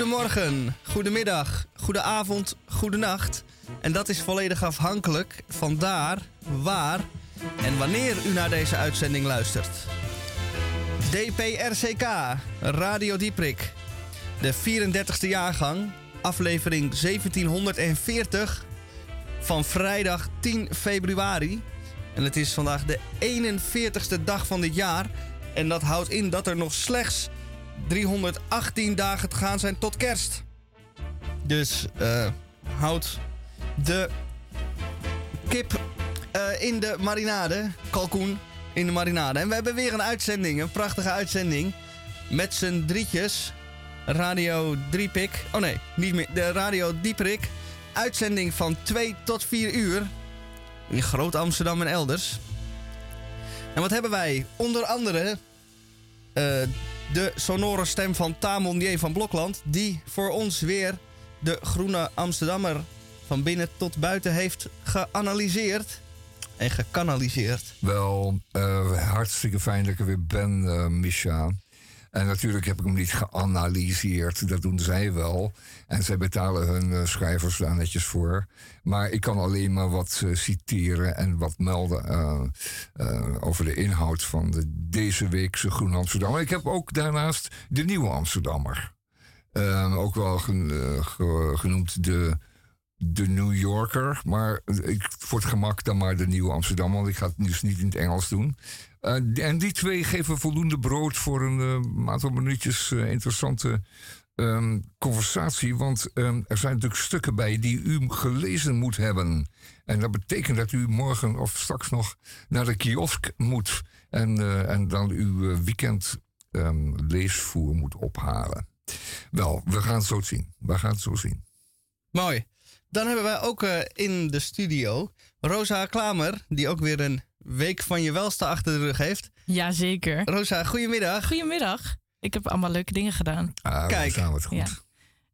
Goedemorgen, goedemiddag, goedenavond, goedenacht. En dat is volledig afhankelijk van daar, waar en wanneer u naar deze uitzending luistert. DPRCK, Radio Dieprik. De 34e jaargang, aflevering 1740 van vrijdag 10 februari. En het is vandaag de 41ste dag van dit jaar. En dat houdt in dat er nog slechts 318 dagen te gaan zijn tot kerst. Dus uh, houd de kip uh, in de marinade, kalkoen in de marinade. En we hebben weer een uitzending, een prachtige uitzending. Met z'n drietjes. Radio Driepik. Oh nee, niet meer. De Radio Dieprik. Uitzending van 2 tot 4 uur. In Groot Amsterdam en elders. En wat hebben wij? Onder andere uh, de sonore stem van Tamon van Blokland. Die voor ons weer de groene Amsterdammer van binnen tot buiten heeft geanalyseerd en gekanaliseerd. Wel, uh, hartstikke fijn dat ik er weer ben, uh. En natuurlijk heb ik hem niet geanalyseerd. Dat doen zij wel. En zij betalen hun uh, schrijvers daar netjes voor. Maar ik kan alleen maar wat uh, citeren en wat melden uh, over de inhoud van de, deze weekse Groen Amsterdam. Ik heb ook daarnaast de Nieuwe Amsterdammer. Ehm, ook wel gen, genoemd de de New Yorker. Maar ik, voor het gemak dan maar de Nieuwe Amsterdam. Want ik ga het dus niet in het Engels doen. Uh, en die twee geven voldoende brood voor een uh, aantal minuutjes uh, interessante um, conversatie. Want um, er zijn natuurlijk stukken bij die u gelezen moet hebben. En dat betekent dat u morgen of straks nog naar de kiosk moet. En, en dan uw weekend um, leesvoer moet ophalen. Wel, we gaan het zo zien. We gaan het zo zien. Mooi. Dan hebben wij ook in de studio Rosa Klamer, die ook weer een week van je welste achter de rug heeft. Jazeker. Rosa, goedemiddag. Goedemiddag. Ik heb allemaal leuke dingen gedaan. Ah, Kijk. gaan we het goed. Ja.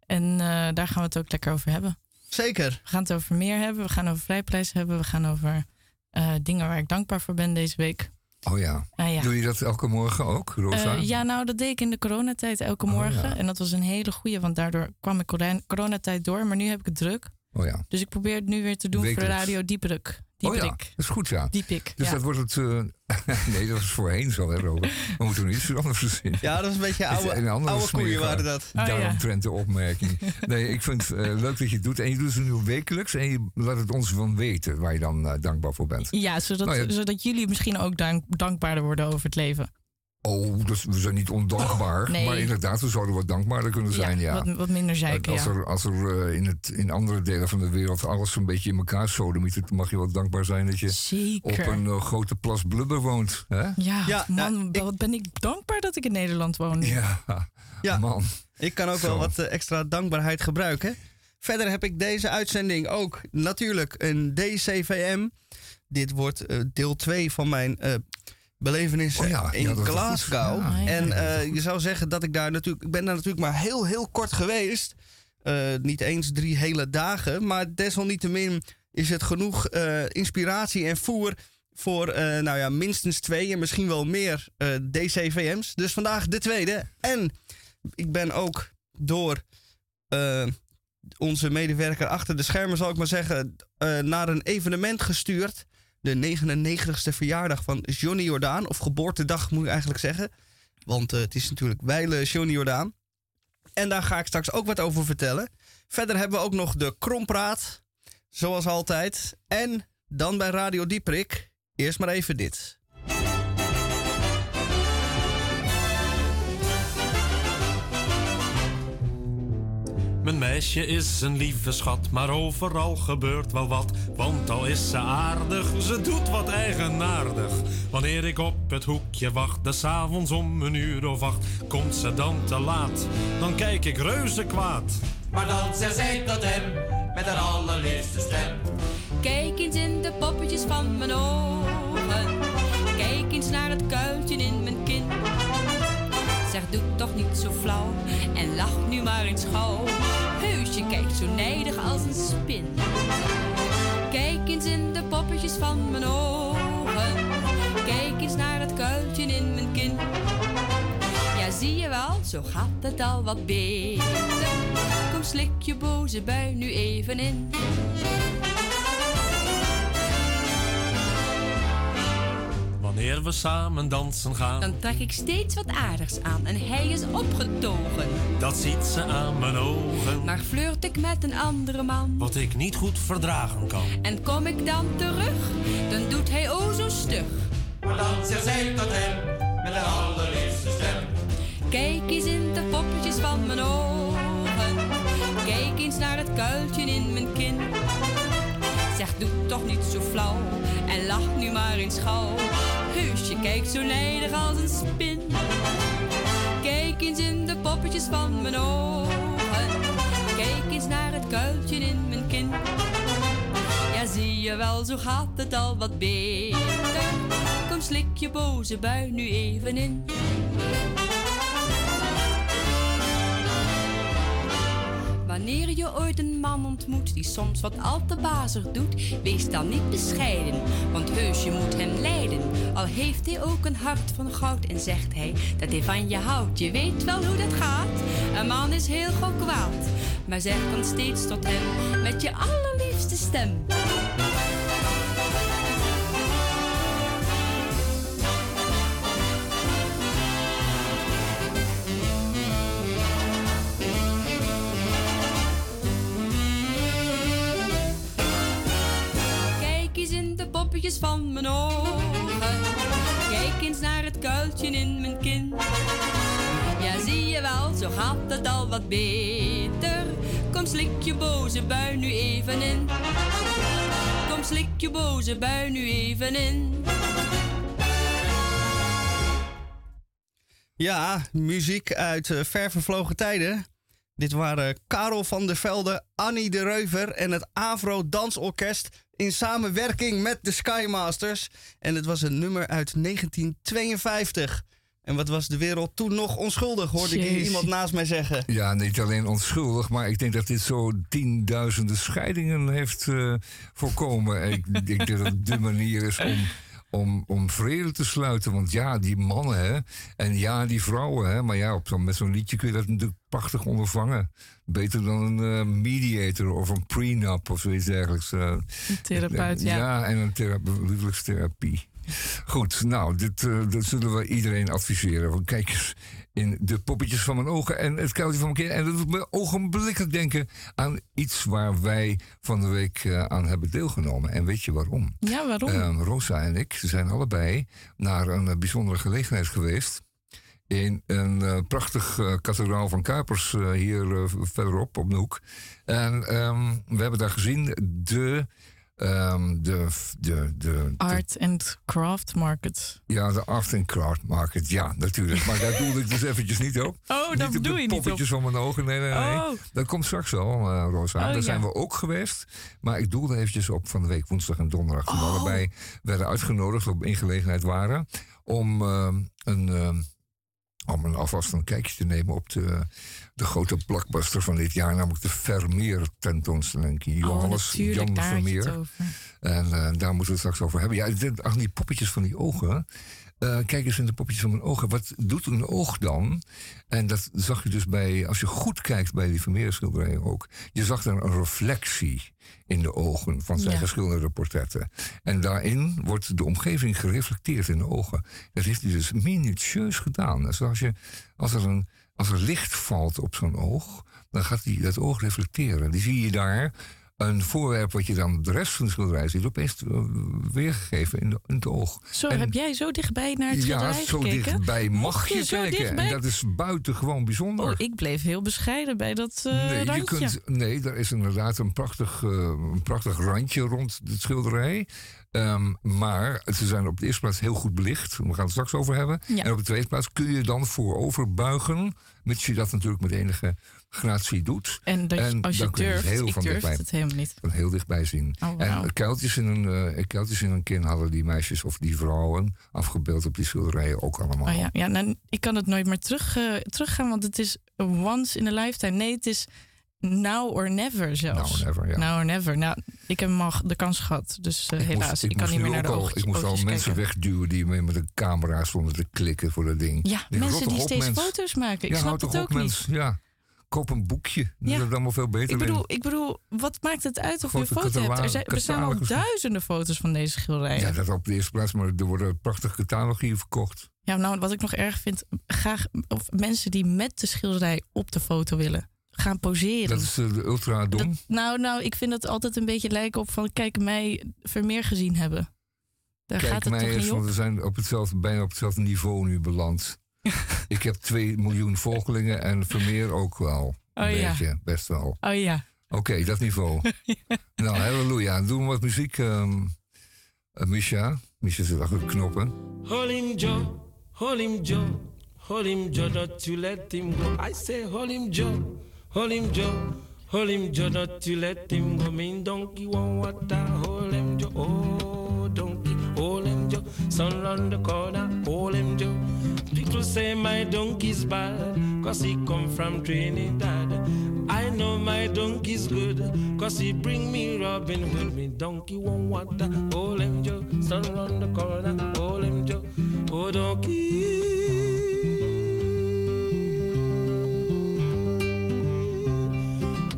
En uh, daar gaan we het ook lekker over hebben. Zeker. We gaan het over meer hebben. We gaan over vrijprijs hebben. We gaan over uh, dingen waar ik dankbaar voor ben deze week. Oh ja. Uh, ja. Doe je dat elke morgen ook, Rosa? ja, nou, dat deed ik in de coronatijd elke morgen. Oh, ja. En dat was een hele goede, want daardoor kwam ik coronatijd door. Maar nu heb ik het druk. Oh ja. Dus ik probeer het nu weer te doen Wekelijks. voor Radio. Dieprik. Oh ja, dat is goed, ja. Diepik, dus ja. dat wordt het... Uh, nee, dat was voorheen zo, hè, Robert. We moeten er iets anders verzinnen. Ja, dat is een beetje oude, een oude koeien waren dat. Oh, Daaromtrent ja. de opmerking. Nee, ik vind het uh, leuk dat je het doet. En je doet het nu wekelijks. En je laat het ons van weten waar je dan uh, dankbaar voor bent. Ja, zodat, nou ja. zodat jullie misschien ook dank, dankbaarder worden over het leven. Oh, dus we zijn niet ondankbaar. Oh, nee. Maar inderdaad, we zouden wat dankbaarder kunnen zijn, ja. ja. Wat, wat, minder zeiken, als er, als er uh, in, het, in andere delen van de wereld alles een beetje in elkaar sodemiet... dan mag je wel dankbaar zijn dat je Zeker. op een uh, grote plas blubber woont. Hè? Ja, ja, man, ja, wat ben ik dankbaar dat ik in Nederland woon. Ja, ja. man. Ik kan ook Zo. wel wat uh, extra dankbaarheid gebruiken. Verder heb ik deze uitzending ook natuurlijk een DCVM. Dit wordt deel 2 van mijn belevenissen oh ja, in Glasgow. Ja. En uh, je zou zeggen dat ik daar natuurlijk... Ik ben daar natuurlijk maar heel, heel kort geweest. Uh, niet eens drie hele dagen. Maar desalniettemin is het genoeg uh, inspiratie en voer... voor nou ja, minstens twee en misschien wel meer DCVM's. Dus vandaag de tweede. En ik ben ook door onze medewerker achter de schermen... zal ik maar zeggen, naar een evenement gestuurd de 99ste verjaardag van Johnny Jordaan. Of geboortedag moet ik eigenlijk zeggen. Want uh, het is natuurlijk wijle Johnny Jordaan. En daar ga ik straks ook wat over vertellen. Verder hebben we ook nog de Krompraat. Zoals altijd. En dan bij Radio Dieprik. Eerst maar even dit. Mijn meisje is een lieve schat, maar overal gebeurt wel wat. Want al is ze aardig, ze doet wat eigenaardig. Wanneer ik op het hoekje wacht, des avonds om een uur of acht, komt ze dan te laat. Dan kijk ik reuze kwaad. Maar dan zegt zij tot hem, met haar allerliefste stem. Kijk eens in de poppetjes van mijn ogen. Kijk eens naar het kuiltje in mijn kin. Zeg, doe toch niet zo flauw en lach nu maar eens gauw. Heusje kijkt zo nijdig als een spin. Kijk eens in de poppetjes van mijn ogen. Kijk eens naar het kuiltje in mijn kin. Ja, zie je wel, zo gaat het al wat beter. Kom, slik je boze bui nu even in. Wanneer we samen dansen gaan, Dan trek ik steeds wat aardigs aan en hij is opgetogen. dat ziet ze aan mijn ogen. Maar flirt ik met een andere man Wat ik niet goed verdragen kan. en kom ik dan terug, dan doet hij o zo stug. Maar dan zegt zij tot hem met een allerliefste stem. Kijk eens in de poppetjes van mijn ogen. Kijk eens naar het kuiltje in mijn kin. Doe toch niet zo flauw en lach nu maar eens gauw. Heus, je kijkt zo nijdig als een spin. Kijk eens in de poppetjes van mijn ogen. Kijk eens naar het kuiltje in mijn kin. Ja, zie je wel, zo gaat het al wat beter. Kom, slik je boze bui nu even in. Wanneer je ooit een man ontmoet die soms wat al te bazig doet, wees dan niet bescheiden, want heus je moet hem leiden. Al heeft hij ook een hart van goud en zegt hij dat hij van je houdt. Je weet wel hoe dat gaat, een man is heel gauw kwaad, maar zeg dan steeds tot hem met je allerliefste stem. Van mijn ogen. Kijk eens naar het kuiltje in mijn kin. Ja, zie je wel, zo gaat het al wat beter. Kom, slik je boze bui nu even in. Kom, slik je boze bui nu even in. Ja, muziek uit eh, ver vervlogen tijden. Dit waren Karel van der Velde, Annie de Reuver en het Avro Dansorkest in samenwerking met de Skymasters. En het was een nummer uit 1952. En wat was de wereld toen nog onschuldig, hoorde ik hier iemand naast mij zeggen. Ja, niet alleen onschuldig, maar ik denk dat dit zo tienduizenden scheidingen heeft eh, voorkomen. Ik denk dat het de manier is om, om, om vrede te sluiten. Want ja, die mannen hè, en ja, die vrouwen. Hè, maar ja, op met zo'n liedje kun je dat natuurlijk prachtig ondervangen. Beter dan een eh, mediator of een prenup of zoiets dergelijks. eh. Een therapeut, ja. Ja, en een thera- huwelijkstherapie. Goed, nou, dit, eh, dat zullen we iedereen adviseren. Want kijk eens in de poppetjes van mijn ogen en het kuiltje van mijn kind. En dat doet me ogenblikkelijk denken aan iets waar wij van de week eh, aan hebben deelgenomen. En weet je waarom? Ja, waarom? Ehm, Rosa en ik zijn allebei naar een eh, bijzondere gelegenheid geweest. In een eh, prachtig kathedraal van Kuipers hier verderop op de hoek. En ehm, we hebben daar gezien de. Ehm, de, de, de, Art and Craft Market. ja, de Art and Craft Market. Ja, natuurlijk. Maar daar doelde ik dus eventjes niet op. Oh, niet daar op bedoel de je niet op. poppetjes van mijn ogen. Nee, nee, nee. Oh. Dat komt straks wel, eh, Rosa. Oh, Daar ja. zijn we ook geweest. Maar ik doelde eventjes op van de week woensdag en donderdag. Toen Oh. allebei werden uitgenodigd, op ingelegenheid waren... om eh, een... eh, om een alvast een kijkje te nemen op de, de grote blockbuster van dit jaar, namelijk de Vermeer tentoonstelling. Oh, Johannes Jan Vermeer. En eh, daar moeten we het straks over hebben. Ja, dit- ach, die poppetjes van die ogen. Eh, kijk eens in de poppetjes van mijn ogen. Wat doet een oog dan? En dat zag je dus bij, als je goed kijkt bij die Vermeer-schilderijen ook. Je zag daar een reflectie in de ogen van zijn Ja. geschilderde portretten. En daarin wordt de omgeving gereflecteerd in de ogen. Dat heeft hij dus minutieus gedaan. Dus als, je, als, er, een, als er licht valt op zo'n oog, dan gaat die, dat oog reflecteren. Die zie je daar een voorwerp wat je dan de rest van de schilderij ziet, opeens weergegeven in, in het oog. Zo, En- heb jij zo dichtbij naar het ja, schilderij zo gekeken? dichtbij mag je, je zo kijken. En dat is buitengewoon bijzonder. Oh, ik bleef heel bescheiden bij dat eh nee, je randje. kunt, nee, er is inderdaad een prachtig, eh, een prachtig randje rond het schilderij. Ehm, maar ze zijn op de eerste plaats heel goed belicht. We gaan het straks over hebben. Ja. En op de tweede plaats kun je dan voorover buigen. Mits je dat natuurlijk met enige gratie doet. En dat, je- En als je dan kun je het durft, heel ik van durf dichtbij- het helemaal niet. Van heel dichtbij zien. Oh. En kuiltjes in, een, eh, kuiltjes in een kin hadden die meisjes of die vrouwen afgebeeld op die schilderijen ook allemaal. Oh ja, ja nou, ik kan het nooit meer terug, eh, teruggaan, want het is once in a lifetime. Nee, het is now or never zelfs. Now or never, ja. Now or never. Nou, ik heb al de kans gehad. Dus uh, helaas, ik, ik kan niet meer naar de Ik moest al mensen wegduwen die met een camera stonden te klikken voor dat ding. Ja, mensen die steeds foto's maken. Ik ja, snap het ook niet. Ja koop een boekje. Ja. Dat is allemaal veel beter. Ik bedoel, ik bedoel, wat maakt het uit of je een foto hebt? Er, zijn, er bestaan al duizenden foto's van deze schilderijen. Ja, dat op de eerste plaats, maar er worden prachtige catalogieën verkocht. Ja, nou, wat ik nog erg vind, graag of mensen die met de schilderij op de foto willen gaan poseren. Dat is uh, de ultra dom. nou, nou, ik vind het altijd een beetje lijken op van kijk mij Vermeer gezien hebben. Daar kijk gaat het mij toch eens, niet op? we zijn op hetzelfde, bijna op hetzelfde niveau nu beland. ik heb 2 miljoen volgelingen en Vermeer ook wel. Oh een ja. beetje, best wel. Oh ja. Oké, dat niveau. Nou, halleluja. Doen we wat muziek, um, uh, Misha. Misha zit achter de knoppen. Hold him, Joe. Hold him, Joe. Hold him, Joe, not to let him go. I say, hold him, Joe. Hold him, Joe. Hold him, Joe, not to let him go. Mean donkey want water. Hold him, Joe. Oh, donkey. Hold him, Joe. Sun round the corner. Hold him, Joe. People say my donkey's bad, cause he come from Trinidad. I know my donkey's good, cause he bring me Robin Hood. Me donkey won't water, hold him Joe. Sun round the corner, hold him Joe. Oh donkey.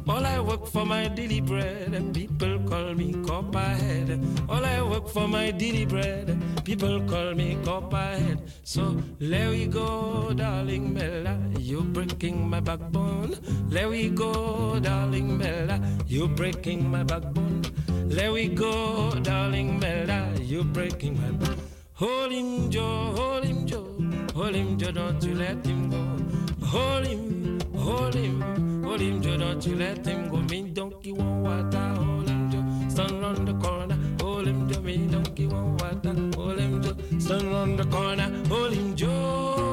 All I work for my daily bread, people call me copperhead. All I work for my daily bread, people call me copperhead. So let we go, darling Bella, you're breaking my backbone. Let we go, darling Bella, you're breaking my backbone. Let we go, darling Bella, you're breaking my backbone. Hold him, Joe, hold him, Joe, hold him, Joe, don't you let him go. Hold him, hold him, hold him, Joe, don't you let him go. Me donkey want water, hold him, Joe, stand round the corner, hold him, Joe, me donkey want water, hold him, Joe, stand round the corner, hold him, Joe.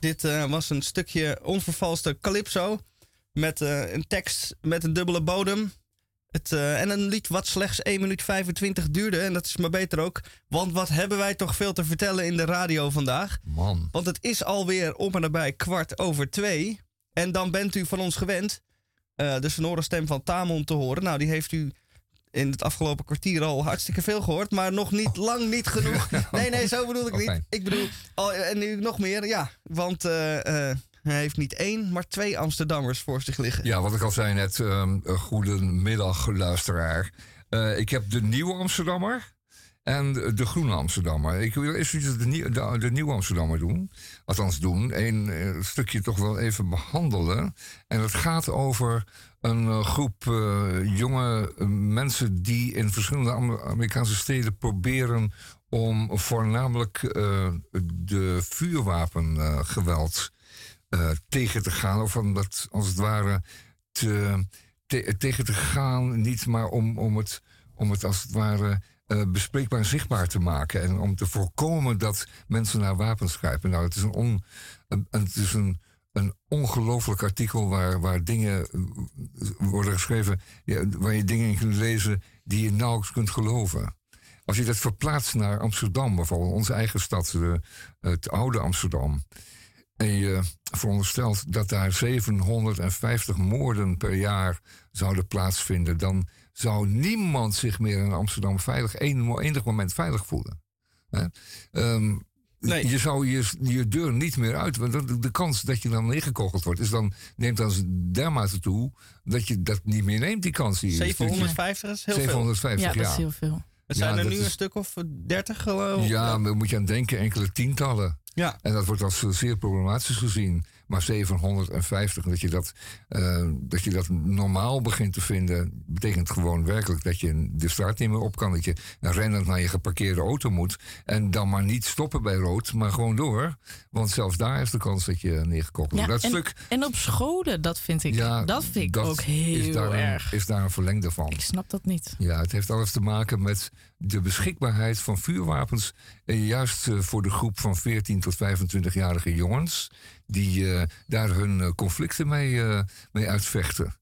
Dit uh, was een stukje onvervalste calypso met uh, een tekst met een dubbele bodem. Het, uh, en een lied wat slechts 1 minuut 25 duurde. En dat is maar beter ook. Want wat hebben wij toch veel te vertellen in de radio vandaag? Man. Want het is alweer om en nabij kwart over twee. En dan bent u van ons gewend uh, de sonore stem van Tamon te horen. Nou, die heeft u in het afgelopen kwartier al hartstikke veel gehoord. Maar nog niet, lang niet genoeg. Nee, nee, zo bedoel ik niet. Oké. Ik bedoel, al, en nu nog meer, ja. Want... Uh, hij heeft niet één, maar twee Amsterdammers voor zich liggen. Ja, wat ik al zei net, um, goedemiddag luisteraar. Uh, ik heb de Nieuwe Amsterdammer en de Groene Amsterdammer. Ik wil eerst de, de, Nieuwe Amsterdammer doen. Althans doen. Een uh, stukje toch wel even behandelen. En het gaat over een uh, groep jonge mensen die in verschillende Amerikaanse steden proberen om voornamelijk de vuurwapengeweld uh, tegen te gaan. Of om dat als het ware te, te, tegen te gaan. Niet maar om, om, het, om het als het ware uh, bespreekbaar en zichtbaar te maken. En om te voorkomen dat mensen naar wapens grijpen. Nou, het is een, on, een, het is een, een ongelooflijk artikel waar, waar dingen worden geschreven. Waar je dingen in kunt lezen die je nauwelijks kunt geloven. Als je dat verplaatst naar Amsterdam, bijvoorbeeld onze eigen stad, het oude Amsterdam. En je veronderstelt dat daar 750 moorden per jaar zouden plaatsvinden, dan zou niemand zich meer in Amsterdam veilig, enig moment veilig voelen. Um, nee. Je zou je, je deur niet meer uit, want de, de kans dat je dan neergekogeld wordt, is dan, neemt dan dermate toe dat je dat niet meer neemt, die kans. Die 750 is heel 750, ja, ja. dat is heel veel. Het zijn Ja, er nu is- een stuk of 30 geloof ik. Ja, maar moet je aan denken, enkele tientallen. Ja. En dat wordt als zeer problematisch gezien. Maar 750, dat je dat, eh, dat je dat normaal begint te vinden, betekent gewoon werkelijk dat je de straat niet meer op kan. Dat je rennend naar je geparkeerde auto moet. En dan maar niet stoppen bij rood, maar gewoon door. Want zelfs daar is de kans dat je neergekocht wordt. Ja, dat en, stuk, en op scholen, dat vind ik, ja, dat vind ik dat ook heel is daar, erg. Een, is daar een verlengde van. Ik snap dat niet. Ja, het heeft alles te maken met de beschikbaarheid van vuurwapens. En juist eh, voor de groep van 14 tot 25-jarige jongens. Die eh, daar hun eh, conflicten mee, eh, mee uitvechten.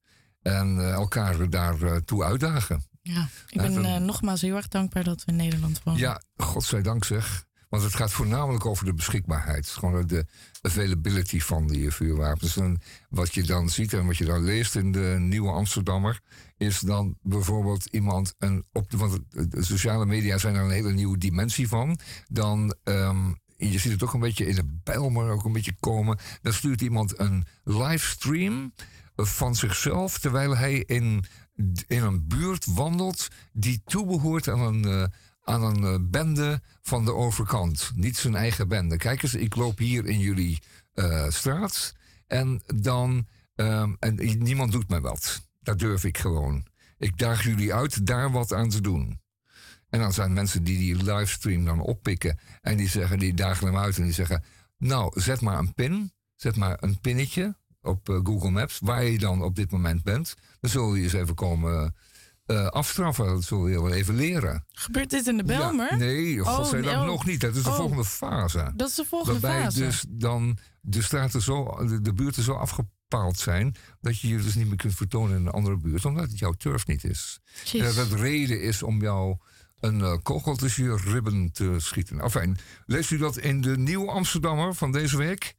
En elkaar daartoe uitdagen. Ja, ik ben nogmaals heel erg dankbaar dat we in Nederland wonen. Ja, godzijdank zeg. Want het gaat voornamelijk over de beschikbaarheid. Gewoon de availability van die vuurwapens. En wat je dan ziet en wat je dan leest in de Nieuwe Amsterdammer... is dan bijvoorbeeld iemand... Een, op de, want de sociale media zijn er een hele nieuwe dimensie van. Dan... Um, je ziet het ook een beetje in de bijl, maar ook een beetje komen. Dan stuurt iemand een livestream van zichzelf terwijl hij in, in een buurt wandelt die toebehoort aan een, uh, aan een uh, bende van de overkant. Niet zijn eigen bende. Kijk eens, ik loop hier in jullie uh, straat en dan. Um, en niemand doet mij wat. Dat durf ik gewoon. Ik daag jullie uit daar wat aan te doen. En dan zijn mensen die die livestream dan oppikken en die zeggen, die dagen hem uit en die zeggen, nou, zet maar een pin, zet maar een pinnetje op uh, Google Maps, waar je dan op dit moment bent. Dan zul je eens even komen uh, afstraffen. Dat zul je wel even leren. Gebeurt dit in de Belmer? Ja, nee, godzijdank oh, nog niet. Dat is de oh. volgende fase. Dat is de volgende waarbij fase. dus dan de straten zo, de, de buurten zo afgepaald zijn, dat je je dus niet meer kunt vertonen in een andere buurt, omdat het jouw turf niet is. En dat het reden is om jou een uh, kogel tussen je ribben te schieten. Enfin, leest u dat in de Nieuw Amsterdammer van deze week?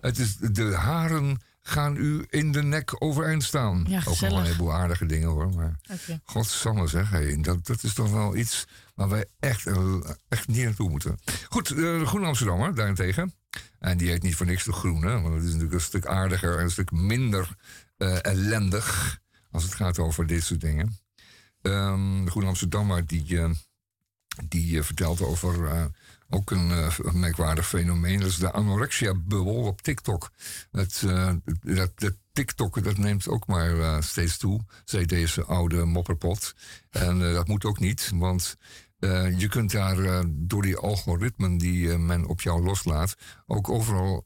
Het is de haren gaan u in de nek overeind staan. Ja, Ook nog een heleboel aardige dingen hoor. Maar godsamme zeg, hey, dat, dat is toch wel iets waar wij echt, eh, echt niet naartoe moeten. Goed, eh, de Groene Amsterdammer daarentegen. En die heet niet voor niks de Groene. Want het is natuurlijk een stuk aardiger en een stuk minder eh, ellendig. Als het gaat over dit soort dingen. Ehm, de Groene Amsterdammer die, eh, die eh, vertelt over eh, ook een, merkwaardig fenomeen. Dat is de anorexia-bubbel op TikTok. Het, dat, dat TikTok dat neemt ook maar steeds toe, zei deze oude mopperpot. En dat moet ook niet, want je kunt daar door die algoritmen die men op jou loslaat, ook overal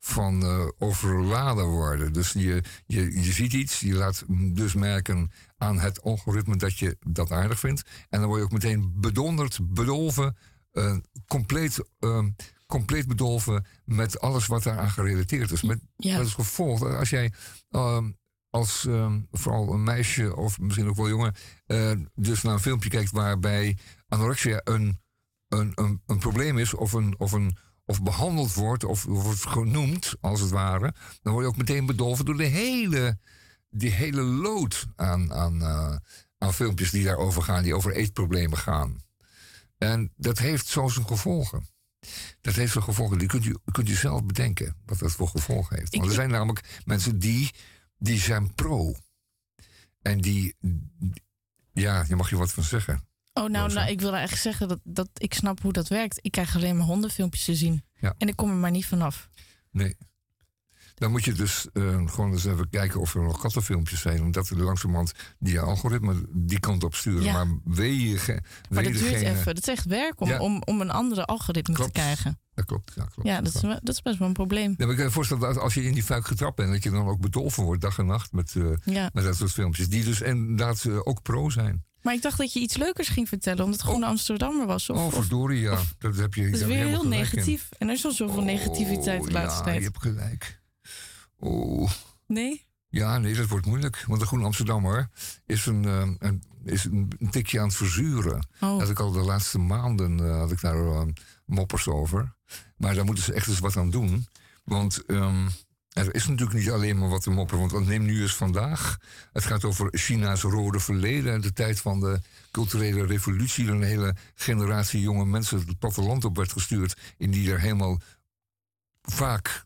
van eh, overladen worden. Dus je, je, je ziet iets, je laat dus merken aan het algoritme dat je dat aardig vindt. En dan word je ook meteen bedonderd, bedolven, eh, compleet, eh, compleet bedolven met alles wat daaraan gerelateerd is. Met, Ja. Dat is gevolg. dat Als jij ehm, als ehm, vooral een meisje of misschien ook wel jongen, eh, dus naar een filmpje kijkt waarbij anorexia een, een, een, een probleem is of, een, of, een, of behandeld wordt of wordt genoemd, als het ware, dan word je ook meteen bedolven door de hele, die hele lood aan, aan, eh, aan filmpjes die daarover gaan, die over eetproblemen gaan. En dat heeft zo zijn gevolgen. Dat heeft zijn gevolgen. Die kunt u, kunt u zelf bedenken wat dat voor gevolgen heeft. Want er zijn namelijk mensen die, die zijn pro. En die, ja, daar mag je wat van zeggen. Oh, nou, nou, ik wilde eigenlijk zeggen dat, dat ik snap hoe dat werkt. Ik krijg alleen maar hondenfilmpjes te zien. Ja. En ik kom er maar niet vanaf. Nee. Dan moet je dus eh, gewoon eens even kijken of er nog kattenfilmpjes zijn. Omdat er langzamerhand die algoritme die kant op sturen. Ja. Maar wee je, Maar dat duurt even. Dat is echt werk om, Ja. om, om een andere algoritme Klopt. te krijgen. Dat klopt, ja, klopt. Ja, dat is, dat is best wel een probleem. Ja, maar ik kan je voorstellen dat als je in die fuik getrapt bent, dat je dan ook bedolven wordt dag en nacht met, eh, met dat soort filmpjes. Die dus inderdaad eh, ook pro zijn. Maar ik dacht dat je iets leukers ging vertellen, omdat het Groene Amsterdammer was. Of, oh, verdorie, ja. dat heb je dat is weer heel in. negatief. En er is al zoveel negativiteit de Oh, laatste ja, tijd. je hebt gelijk. Oh. Nee? Ja, nee, dat wordt moeilijk. Want de Groene Amsterdammer is een, eh, een, is een, tikje aan het verzuren. Oh. Dat ik al de laatste maanden eh, had ik daar eh, moppers over. Maar daar moeten ze echt eens wat aan doen. Want ehm, er is natuurlijk niet alleen maar wat te mopperen. Want neem nu eens vandaag. Het gaat over China's rode verleden. En de tijd van de culturele revolutie. Een hele generatie jonge mensen het platteland op werd gestuurd. In die er helemaal vaak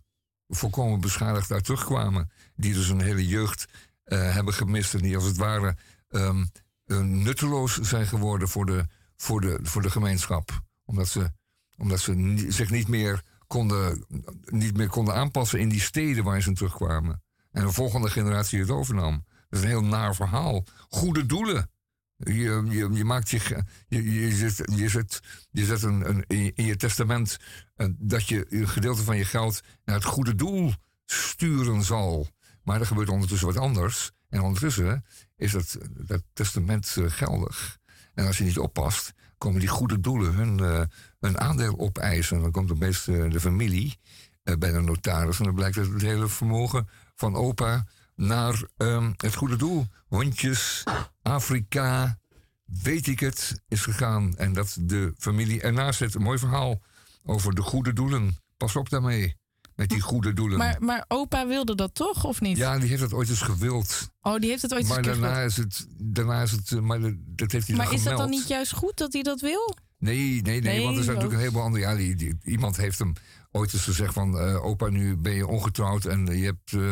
volkomen beschadigd uit terugkwamen. Die dus een hele jeugd eh, hebben gemist. En die als het ware ehm, eh, nutteloos zijn geworden voor de, voor de, voor de gemeenschap. Omdat ze, omdat ze zich niet meer, konden, niet meer konden aanpassen in die steden waar ze terugkwamen. En een volgende generatie het overnam. Dat is een heel naar verhaal. Goede doelen. Je, je, je maakt zich. Je, je zet, je zet, je zet een, een, in je- in je testament eh, dat je een gedeelte van je geld naar het goede doel sturen zal. Maar er gebeurt ondertussen wat anders. En ondertussen is dat, dat testament eh, geldig. En als je niet oppast, komen die goede doelen hun, eh, hun aandeel opeisen. Dan komt opeens de, de familie eh, bij de notaris. En dan blijkt dat het hele vermogen van opa naar ehm, het goede doel. Hondjes, Afrika, weet ik het, is gegaan. En dat de familie ernaast zit. Een mooi verhaal. over de goede doelen. Pas op daarmee, met die goede doelen. Maar, maar opa wilde dat toch, of niet? ja, die heeft dat ooit eens gewild. Oh, die heeft het ooit Maar eens een keer daarna gewild. is het, daarna is het, eh, maar dat heeft hij Maar is dat dan niet juist goed dat hij dat wil? Nee, nee, nee, want er zijn natuurlijk een heleboel andere. Ja, die, die- iemand heeft hem ooit eens gezegd van... eh, opa, nu ben je ongetrouwd en je hebt eh,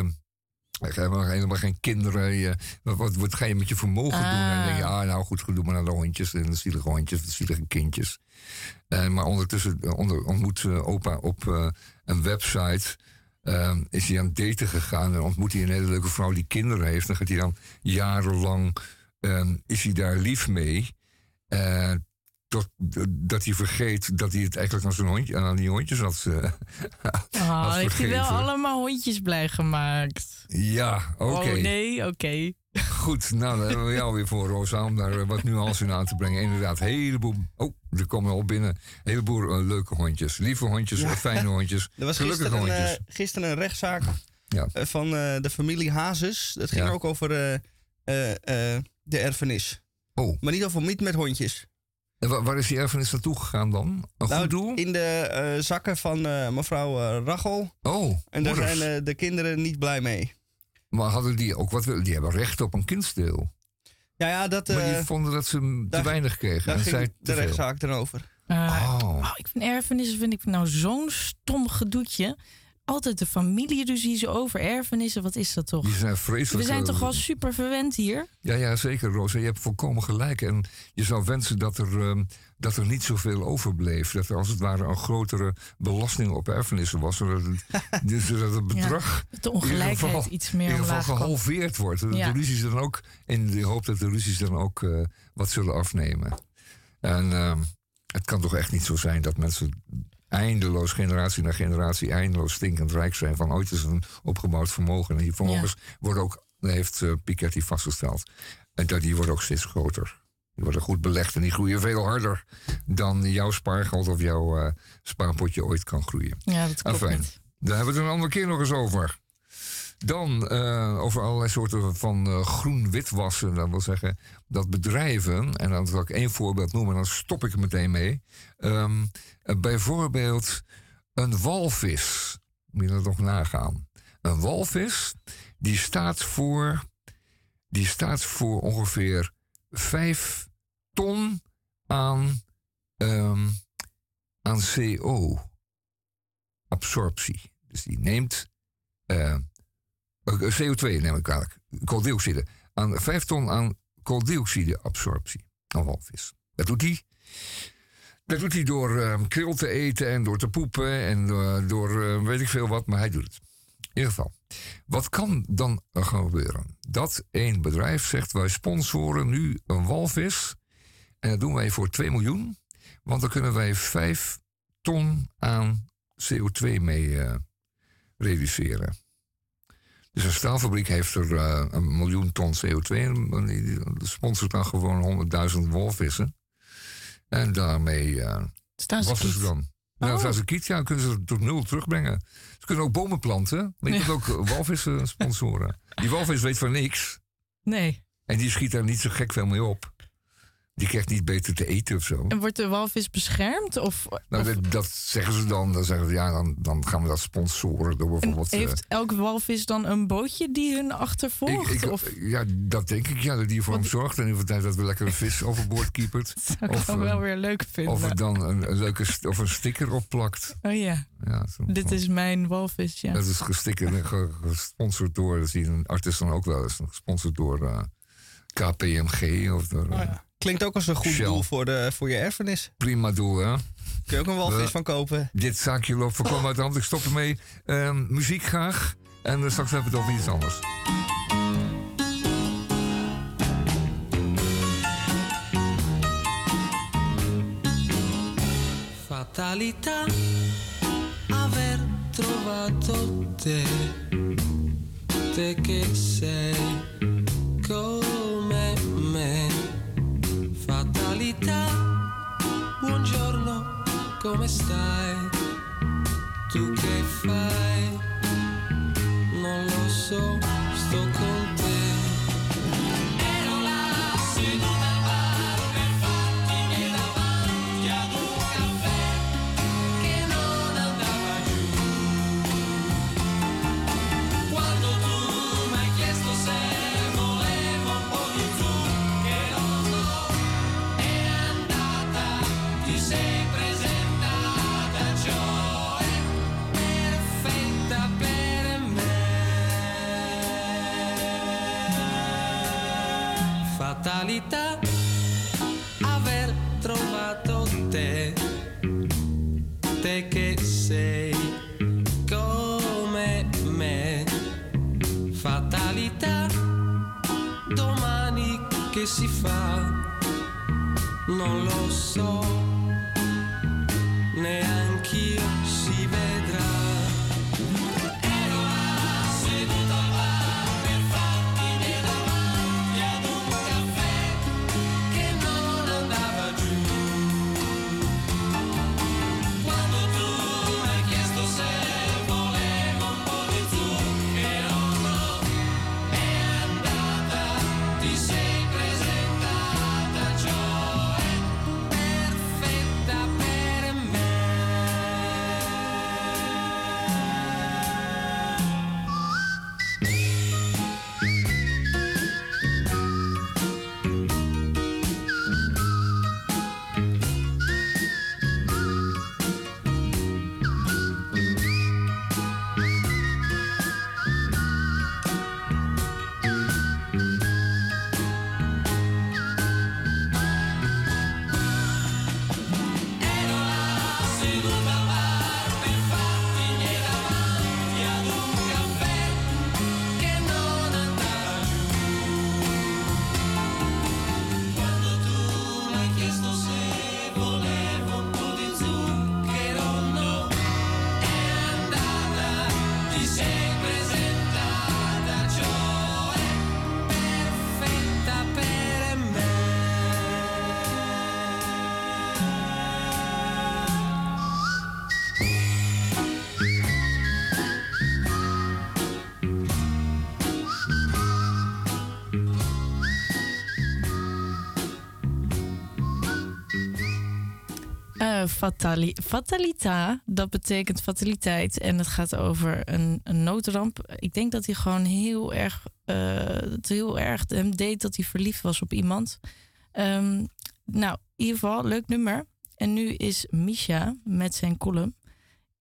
helemaal, geen kinderen. Je, wat, wat, wat ga je met je vermogen doen? En dan denk je, ah, nou goed, doe maar naar de hondjes en de zielige hondjes, de zielige kindjes. Eh, maar ondertussen onder, ontmoet opa op een website... is hij aan het daten gegaan en ontmoet hij een hele leuke vrouw die kinderen heeft. Dan gaat hij dan jarenlang, is hij daar lief mee... Tot, dat hij vergeet dat hij het eigenlijk aan, zijn hondje, aan die hondjes had. eh, Oh, had heeft hij wel allemaal hondjes blij gemaakt? Ja, oké. Oh nee, oké. Goed, nou dan hebben we jou weer voor, Rosa, om daar wat nuance in aan te brengen. Inderdaad, een heleboel. Oh, er komen al binnen. Een heleboel eh, leuke hondjes. Lieve hondjes, Ja. eh, fijne hondjes. Er was gelukkige gisteren een, hondjes. eh, gisteren een rechtszaak Ja. van eh, de familie Hazes. Dat ging Ja. ook over eh, eh, eh, de erfenis. Oh, Maar niet over niet met hondjes. En waar is die erfenis naartoe gegaan dan? Een Nou, goed doel? In de eh, zakken van eh, mevrouw eh, Rachel. Oh, En daar zijn eh, de kinderen niet blij mee. Maar hadden die ook wat? willen- Die hebben recht op een kindsdeel. Ja, ja, dat, Maar die vonden dat ze te daar- weinig kregen. daar en ging zij de rechtszaak dan over. Eh, Oh. oh, ik vind erfenissen vind ik nou zo'n stom gedoetje. Altijd de familieruzie zo over erfenissen. Wat is dat toch? Die zijn vreselijk. We zijn eh, toch wel super verwend hier? Ja, ja, zeker, Rosa. Je hebt volkomen gelijk. En je zou wensen dat er, ehm, dat er niet zoveel overbleef. Dat er als het ware een grotere belasting op erfenissen was. Zodat het, dus dat het bedrag De ongelijkheid iets meer in ieder geval gehalveerd wordt. Ja. de ruzies dan ook, in de hoop dat de ruzies dan ook eh, wat zullen afnemen. En ehm, het kan toch echt niet zo zijn dat mensen eindeloos, generatie na generatie, eindeloos stinkend rijk zijn van ooit is een opgebouwd vermogen. En die vermogens worden ook, heeft eh, Piketty vastgesteld, en dat die worden ook steeds groter. Die worden goed belegd en die groeien veel harder dan jouw spaargeld of jouw eh, spaarpotje ooit kan groeien. Ja, dat klopt. Daar hebben we het een andere keer nog eens over. Dan eh, over allerlei soorten van groen-witwassen. Dat wil zeggen dat bedrijven, en dan zal ik één voorbeeld noemen, en dan stop ik er meteen mee. Ehm, eh, bijvoorbeeld een walvis. Moet je dat nog nagaan. Een walvis, die staat voor, die staat voor ongeveer 5 ton aan, ehm, aan CO-absorptie. Dus die neemt eh, eh, CO2, neem ik eigenlijk, kooldioxide. Aan 5 ton aan kooldioxideabsorptie. Een walvis. Dat doet hij. Dat doet hij door eh, kril te eten en door te poepen en door, door eh, weet ik veel wat, maar hij doet het. In ieder geval. Wat kan dan gebeuren? Dat één bedrijf zegt, wij sponsoren nu een walvis. En dat doen wij voor 2 miljoen. Want dan kunnen wij 5 ton aan CO2 mee eh, reduceren. Dus een staalfabriek heeft er eh, een miljoen ton CO2 en die sponsort dan gewoon 100.000 walvissen. En daarmee Staan ze wassen ze kiet? dan. Nou, Oh. als ze kiet, ja, kunnen ze het tot nul terugbrengen. Ze kunnen ook bomen planten, maar je Ja. kunt ook eh, walvissen sponsoren. Die walvis weet van niks. Nee. En die schiet daar niet zo gek veel mee op. Die krijgt niet beter te eten of zo. En wordt de walvis beschermd? Of, Nou, of- dat, dat zeggen ze dan. Dan zeggen ze, ja, dan, dan gaan we dat sponsoren door bijvoorbeeld... eh, heeft elke walvis dan een bootje die hun achtervolgt? ik, ik, of Ja, dat denk ik. Ja, dat die voor hem zorgt. En in de tijd dat we lekker een vis overboord kiepert. zou ik of, eh, wel weer leuk vinden? Of er dan een, een leuke of een sticker op plakt. Oh ja, Ja, zo- dit is mijn walvis, ja. Dat is gestickerd gesponsord door, dat zie je een artist dan ook wel eens, gesponsord door eh, KPMG of door Oh eh, ja. Klinkt ook als een goed Shell. doel voor, de, voor je erfenis. prima doel, hè? Kun je ook een walvis We- van kopen. Dit zaakje loopt voorkomen uit de hand, ik stop ermee. Ehm, muziek graag en eh, straks hebben we het over iets anders. Fatalità aver trovato te, te che sei Fatalità, buongiorno, come stai? Tu che fai? Non lo so, fatalità aver trovato te, te che sei come me. Fatalità, domani che si fa, non lo so, neanch'io fatali fatalita, dat betekent fataliteit. En het gaat over een, een noodramp. Ik denk dat hij gewoon heel erg, eh, het heel erg hem deed dat hij verliefd was op iemand. Ehm, nou, in ieder geval, leuk nummer. En nu is Misha met zijn column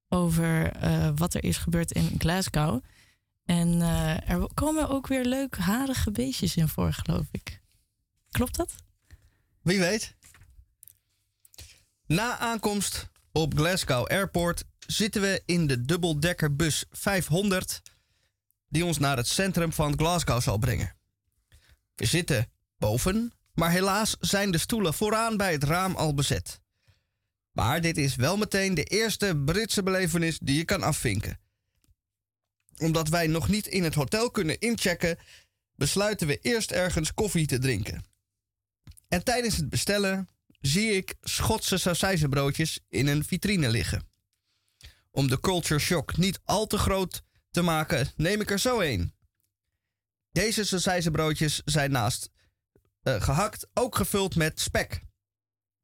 over eh, wat er is gebeurd in Glasgow. En eh, er komen ook weer leuk harige beestjes in voor, geloof ik. Klopt dat? Wie weet. Na aankomst op Glasgow Airport zitten we in de dubbeldekkerbus 500 die ons naar het centrum van Glasgow zal brengen. We zitten boven, maar helaas zijn de stoelen vooraan bij het raam al bezet. Maar dit is wel meteen de eerste Britse belevenis die je kan afvinken. Omdat wij nog niet in het hotel kunnen inchecken, besluiten we eerst ergens koffie te drinken. En tijdens het bestellen zie ik Schotse sausijzenbroodjes in een vitrine liggen. Om de culture shock niet al te groot te maken, neem ik er zo een. Deze sausijzenbroodjes zijn naast eh, gehakt ook gevuld met spek.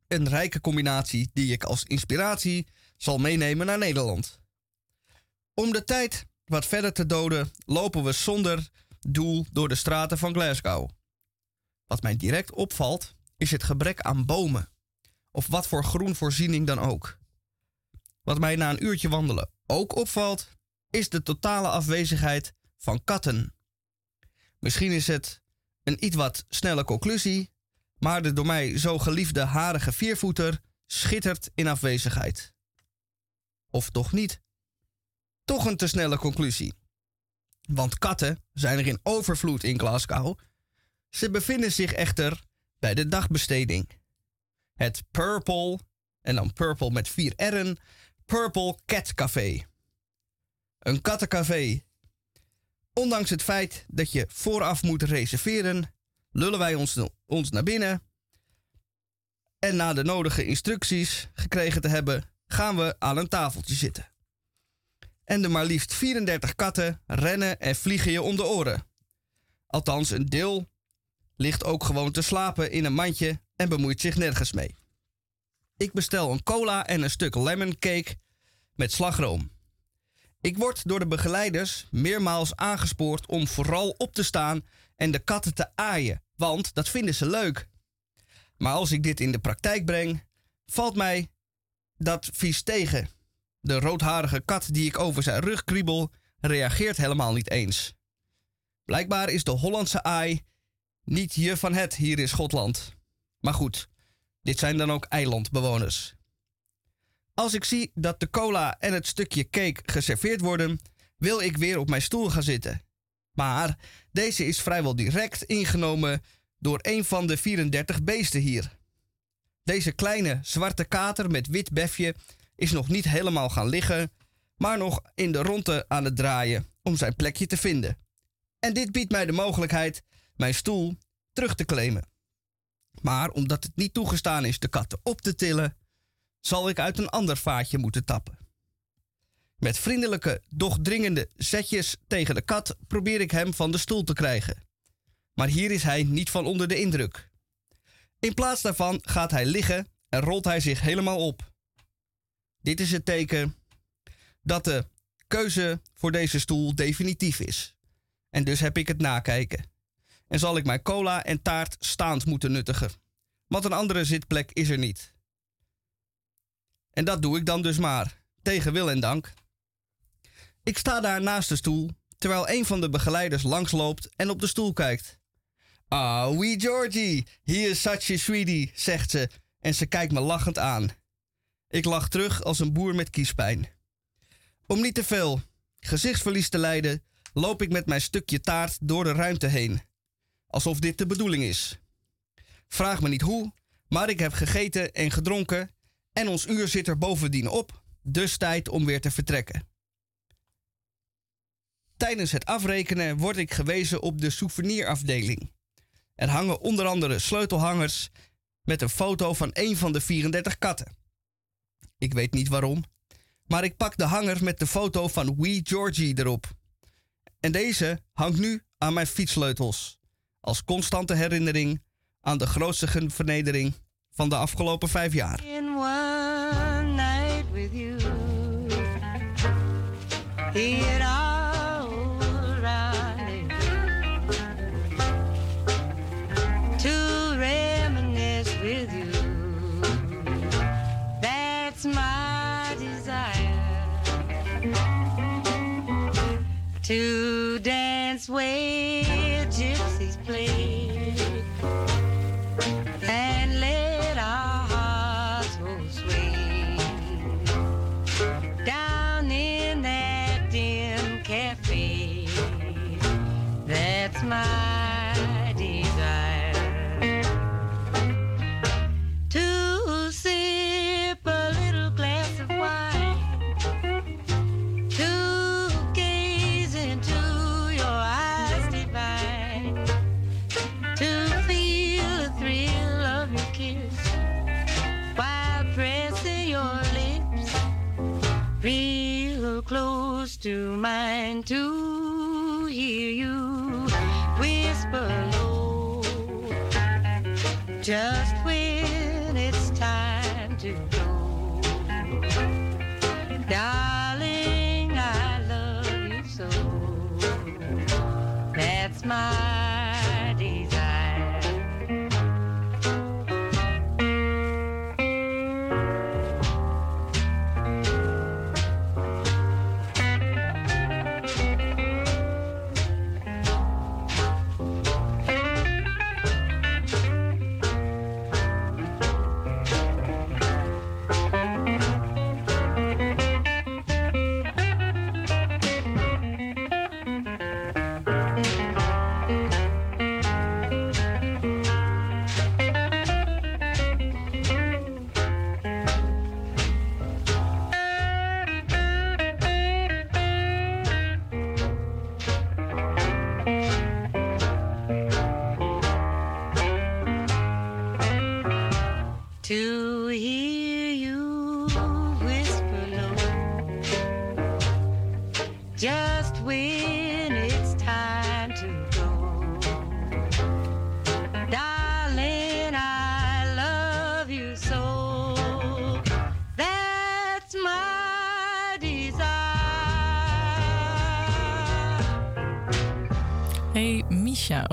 Een rijke combinatie die ik als inspiratie zal meenemen naar Nederland. Om de tijd wat verder te doden, lopen we zonder doel door de straten van Glasgow. Wat mij direct opvalt, is het gebrek aan bomen. Of wat voor groenvoorziening dan ook. Wat mij na een uurtje wandelen ook opvalt, is de totale afwezigheid van katten. Misschien is het een iets wat snelle conclusie, maar de door mij zo geliefde harige viervoeter schittert in afwezigheid. Of toch niet? Toch een te snelle conclusie. Want katten zijn er in overvloed in Glasgow. Ze bevinden zich echter bij de dagbesteding. Het Purple, en dan Purple met vier R'en, Purple Cat Café. Een kattencafé. Ondanks het feit dat je vooraf moet reserveren, lullen wij ons, ons naar binnen. En na de nodige instructies gekregen te hebben, gaan we aan een tafeltje zitten. En de maar liefst 34 katten rennen en vliegen je om de oren. Althans, een deel ligt ook gewoon te slapen in een mandje en bemoeit zich nergens mee. Ik bestel een cola en een stuk lemon cake met slagroom. Ik word door de begeleiders meermaals aangespoord om vooral op te staan en de katten te aaien, want dat vinden ze leuk. Maar als ik dit in de praktijk breng, valt mij dat vies tegen. De roodharige kat die ik over zijn rug kriebel, reageert helemaal niet eens. Blijkbaar is de Hollandse aai Niet je van het hier in Schotland. Maar goed, dit zijn dan ook eilandbewoners. Als ik zie dat de cola en het stukje cake geserveerd worden, wil ik weer op mijn stoel gaan zitten. Maar deze is vrijwel direct ingenomen door een van de 34 beesten hier. Deze kleine zwarte kater met wit befje is nog niet helemaal gaan liggen, maar nog in de ronde aan het draaien om zijn plekje te vinden. En dit biedt mij de mogelijkheid mijn stoel terug te claimen. Maar omdat het niet toegestaan is de katten op te tillen, zal ik uit een ander vaatje moeten tappen. Met vriendelijke, doch dringende zetjes tegen de kat probeer ik hem van de stoel te krijgen. Maar hier is hij niet van onder de indruk. In plaats daarvan gaat hij liggen en rolt hij zich helemaal op. Dit is het teken dat de keuze voor deze stoel definitief is. En dus heb ik het nakijken. En zal ik mijn cola en taart staand moeten nuttigen. Want een andere zitplek is er niet. En dat doe ik dan dus maar, tegen wil en dank. Ik sta daar naast de stoel, terwijl een van de begeleiders langsloopt en op de stoel kijkt. Ah, wee Georgie, he is such a sweetie, zegt ze en ze kijkt me lachend aan. Ik lach terug als een boer met kiespijn. Om niet te veel gezichtsverlies te lijden, loop ik met mijn stukje taart door de ruimte heen. Alsof dit de bedoeling is. Vraag me niet hoe, maar ik heb gegeten en gedronken en ons uur zit er bovendien op, dus tijd om weer te vertrekken. Tijdens het afrekenen word ik gewezen op de souvenirafdeling. Er hangen onder andere sleutelhangers met een foto van een van de 34 katten. Ik weet niet waarom, maar ik pak de hanger met de foto van Wee Georgie erop. En deze hangt nu aan mijn fietssleutels, als constante herinnering aan de grootste vernedering van de afgelopen vijf jaar. In one night with you, it all to reminisce with you. That's my desire to dance where to mine to hear you whisper low just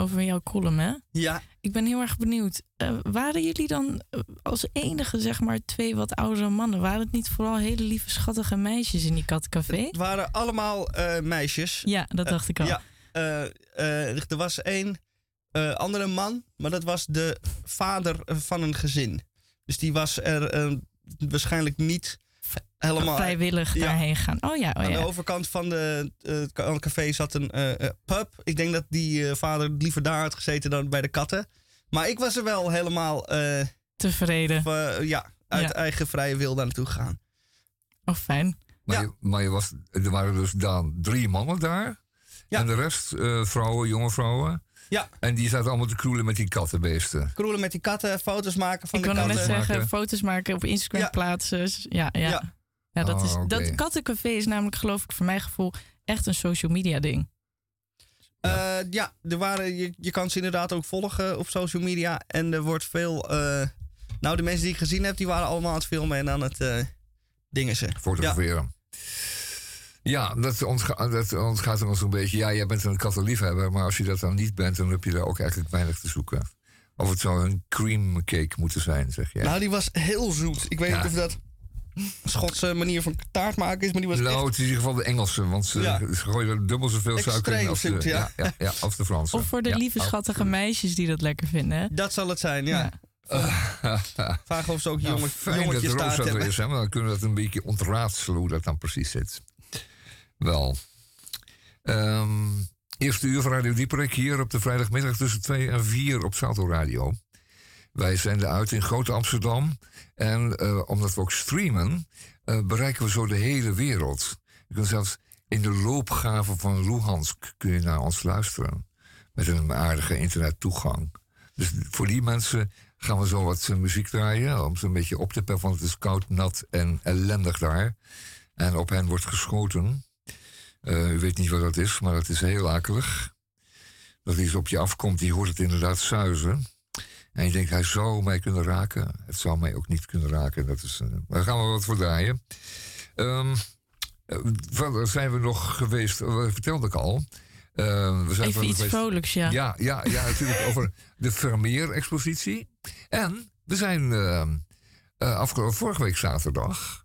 over jouw column hè? Ja, Ik ben heel erg benieuwd. Eh, waren jullie dan eh, als enige, zeg maar, twee wat oudere mannen? Waren het niet vooral hele lieve, schattige meisjes in die kattencafé? het waren allemaal eh, meisjes. Ja, dat dacht ik al. Ja, er was één andere man, maar dat was de vader van een gezin. Dus die was er waarschijnlijk niet helemaal... Vrijwillig Ja. daarheen gaan. Oh ja, oh Aan de ja. overkant van de, eh, het café zat een eh, eh, pub. Ik denk dat die vader liever daar had gezeten dan bij de katten. Maar ik was er wel helemaal eh, Tevreden. v- ja, uit Ja. eigen vrije wil daar naartoe gegaan. Oh, fijn. Maar, je, maar je was, er waren dus dan drie mannen daar. Ja. En de rest eh, vrouwen, jonge vrouwen. Ja. En die zaten allemaal te kroelen met die kattenbeesten. Kroelen met die katten, foto's maken van Ik de katten. net zeggen, foto's maken op Instagram Ja. plaatsen. Ja, ja. ja. Ja. dat, is, Oh, dat kattencafé is namelijk, geloof ik, voor mijn gevoel echt een social media ding. Eh, ja, er waren, je, je kan ze inderdaad ook volgen op social media. En er wordt veel... eh, nou, de mensen die ik gezien heb, die waren allemaal aan het filmen en aan het eh dingen ze. Fotograferen. Ja, dat, ontga dat ontgaat er ons een beetje. Ja, jij bent een kattenliefhebber, maar als je dat dan niet bent, dan heb je daar ook eigenlijk weinig te zoeken. Of het zou een cream cake moeten zijn, zeg jij. nou, die was heel zoet. Ik weet Ja. niet of dat Schotse manier van taart maken is, maar die was nou, echt... het is in ieder geval de Engelse, want ze, Ja. ze gooien er dubbel zoveel suiker in als de, zoet, ja. ja, ja, als de Fransen. Of voor de Ja, lieve, schattige meisjes die dat lekker vinden. Dat zal het zijn, ja. Vragen of ze ook Nou, jongen, fijn dat jongetjes Roos taart er hebben. is, hè, want dan kunnen we dat een beetje ontraadselen hoe dat dan precies zit. Wel. Ehm eerste uur van Radio Dieperik hier op de vrijdagmiddag tussen 2 en 4 op Salto Radio. Wij zenden uit in Grote Amsterdam. En eh, omdat we ook streamen, eh, bereiken we zo de hele wereld. Je kunt zelfs in de loopgraven van Luhansk kun je naar ons luisteren. Met een aardige internettoegang. Dus voor die mensen gaan we zo wat eh, muziek draaien. Om ze een beetje op te peppen, want het is koud, nat en ellendig daar. En op hen wordt geschoten. Eh, u weet niet wat dat is, maar het is heel akelig. Dat iets op je afkomt, die hoort het inderdaad zuizen. En je denkt, hij zou mij kunnen raken. Het zou mij ook niet kunnen raken. Dat is, eh, daar gaan we wat voor draaien. Ehm, verder zijn we nog geweest, dat vertelde ik al. Eh, we zijn Even iets geweest- vrolijks, ja. ja, ja, ja, natuurlijk over de Vermeer-expositie. En we zijn eh, eh, afgelopen vorige week zaterdag,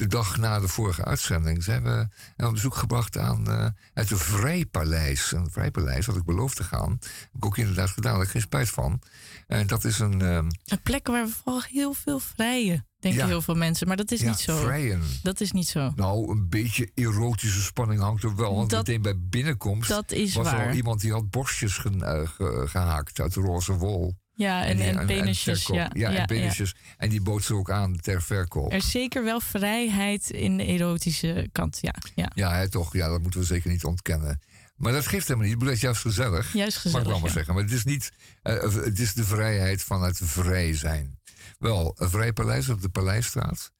de dag na de vorige uitzending, zijn we een bezoek gebracht aan eh, het Vrijpaleis. Een Vrijpaleis, had ik beloofd te gaan. Heb ik ook inderdaad gedaan, daar heb ik geen spijt van. En dat is een... eh, Een plek waar we vooral heel veel vrijen, denken Ja. heel veel mensen. Maar dat is ja, niet zo. vrijen. Dat is niet zo. Nou, een beetje erotische spanning hangt er wel. Want Dat- meteen bij binnenkomst dat is was waar. al iemand die had borstjes ge- eh, ge- gehaakt uit roze wol. Ja, en, die- en, penisjes. ja, ja, ja, en penisjes. En die bood ze ook aan ter verkoop. Er is zeker wel vrijheid in de erotische kant, ja. ja. Ja, hè, toch. Ja, dat moeten we zeker niet ontkennen. Maar dat geeft helemaal niet. Ik bedoel, dat is juist gezellig. Juist Mag ik gezellig, wel maar zeggen. Maar het is niet... eh, het is de vrijheid van het vrij zijn. Wel, een vrij paleis op de Paleisstraat.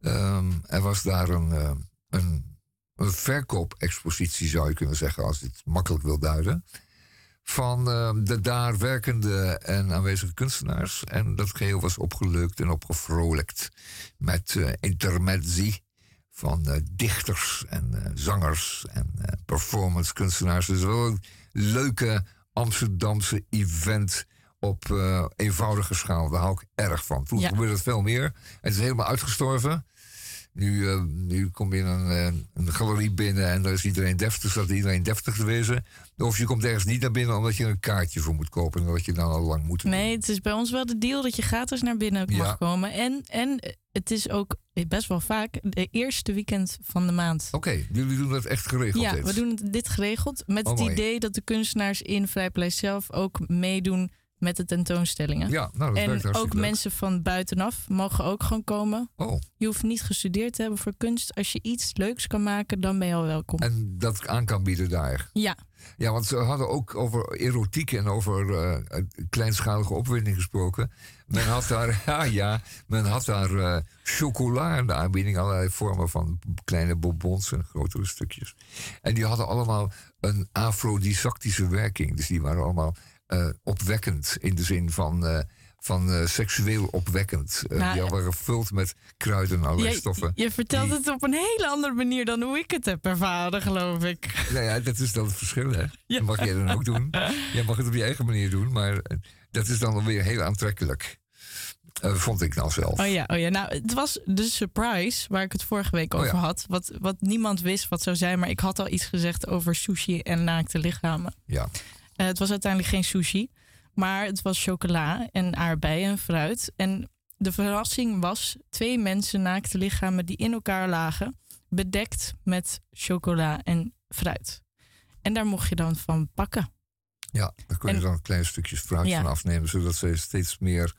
Ehm, er was daar een, eh, een, een verkoopexpositie, zou je kunnen zeggen... als je het makkelijk wil duiden. Van eh, de daar werkende en aanwezige kunstenaars. En dat geheel was opgeleukt en opgevrolijkt. Met eh intermezzi van eh, dichters en zangers en performance kunstenaars. Dus wel een leuke Amsterdamse event op eenvoudige schaal. Daar hou ik erg van. Toen Ja. gebeurde het veel meer. Het is helemaal uitgestorven. Nu, eh, nu kom je in een, eh, een galerie binnen en daar is iedereen deftig, staat iedereen deftig te wezen. Of je komt ergens niet naar binnen omdat je een kaartje voor moet kopen en dat je dan al lang moet. Nee, het is bij ons wel de deal dat je gratis naar binnen mag Ja. komen. En, en het is ook best wel vaak de eerste weekend van de maand. Oké, jullie doen dat echt geregeld. Ja, dit. we doen dit geregeld met Oh, het idee dat de kunstenaars in Vrijpaleis zelf ook meedoen met de tentoonstellingen. Ja, nou, dat en ook leuk. mensen van buitenaf mogen ook gewoon komen. Oh. Je hoeft niet gestudeerd te hebben voor kunst. Als je iets leuks kan maken, dan ben je al welkom. En dat aan kan bieden daar. Ja, Ja, want ze hadden ook over erotiek en over eh, kleinschalige opwinding gesproken. Men had daar, ja, ja, men had daar eh, chocola in de aanbieding, allerlei vormen van kleine bonbons en grotere stukjes. En die hadden allemaal een afrodisactische werking. Dus die waren allemaal opwekkend in de zin van, eh, van eh, seksueel opwekkend. Eh, Nou, die waren gevuld met kruiden en allerlei je, stoffen. je vertelt die- het op een hele andere manier dan hoe ik het heb ervaren, geloof ik. Nou ja, dat is dan het verschil, hè? Dat mag jij dan ook doen. Jij mag het op je eigen manier doen, maar eh, dat is dan alweer heel aantrekkelijk. Eh, vond ik nou zelf. Oh ja, oh ja, nou, het was de surprise waar ik het vorige week Oh over ja. had. Wat, wat niemand wist wat zou zijn, maar ik had al iets gezegd over sushi en naakte lichamen. Ja. Eh, het was uiteindelijk geen sushi. Maar het was chocola en aardbeien en fruit. En de verrassing was twee mensen naakte lichamen die in elkaar lagen, bedekt met chocola en fruit. En daar mocht je dan van pakken. Ja, daar kon je En- dan kleine stukjes fruit Ja. van afnemen, zodat ze steeds meer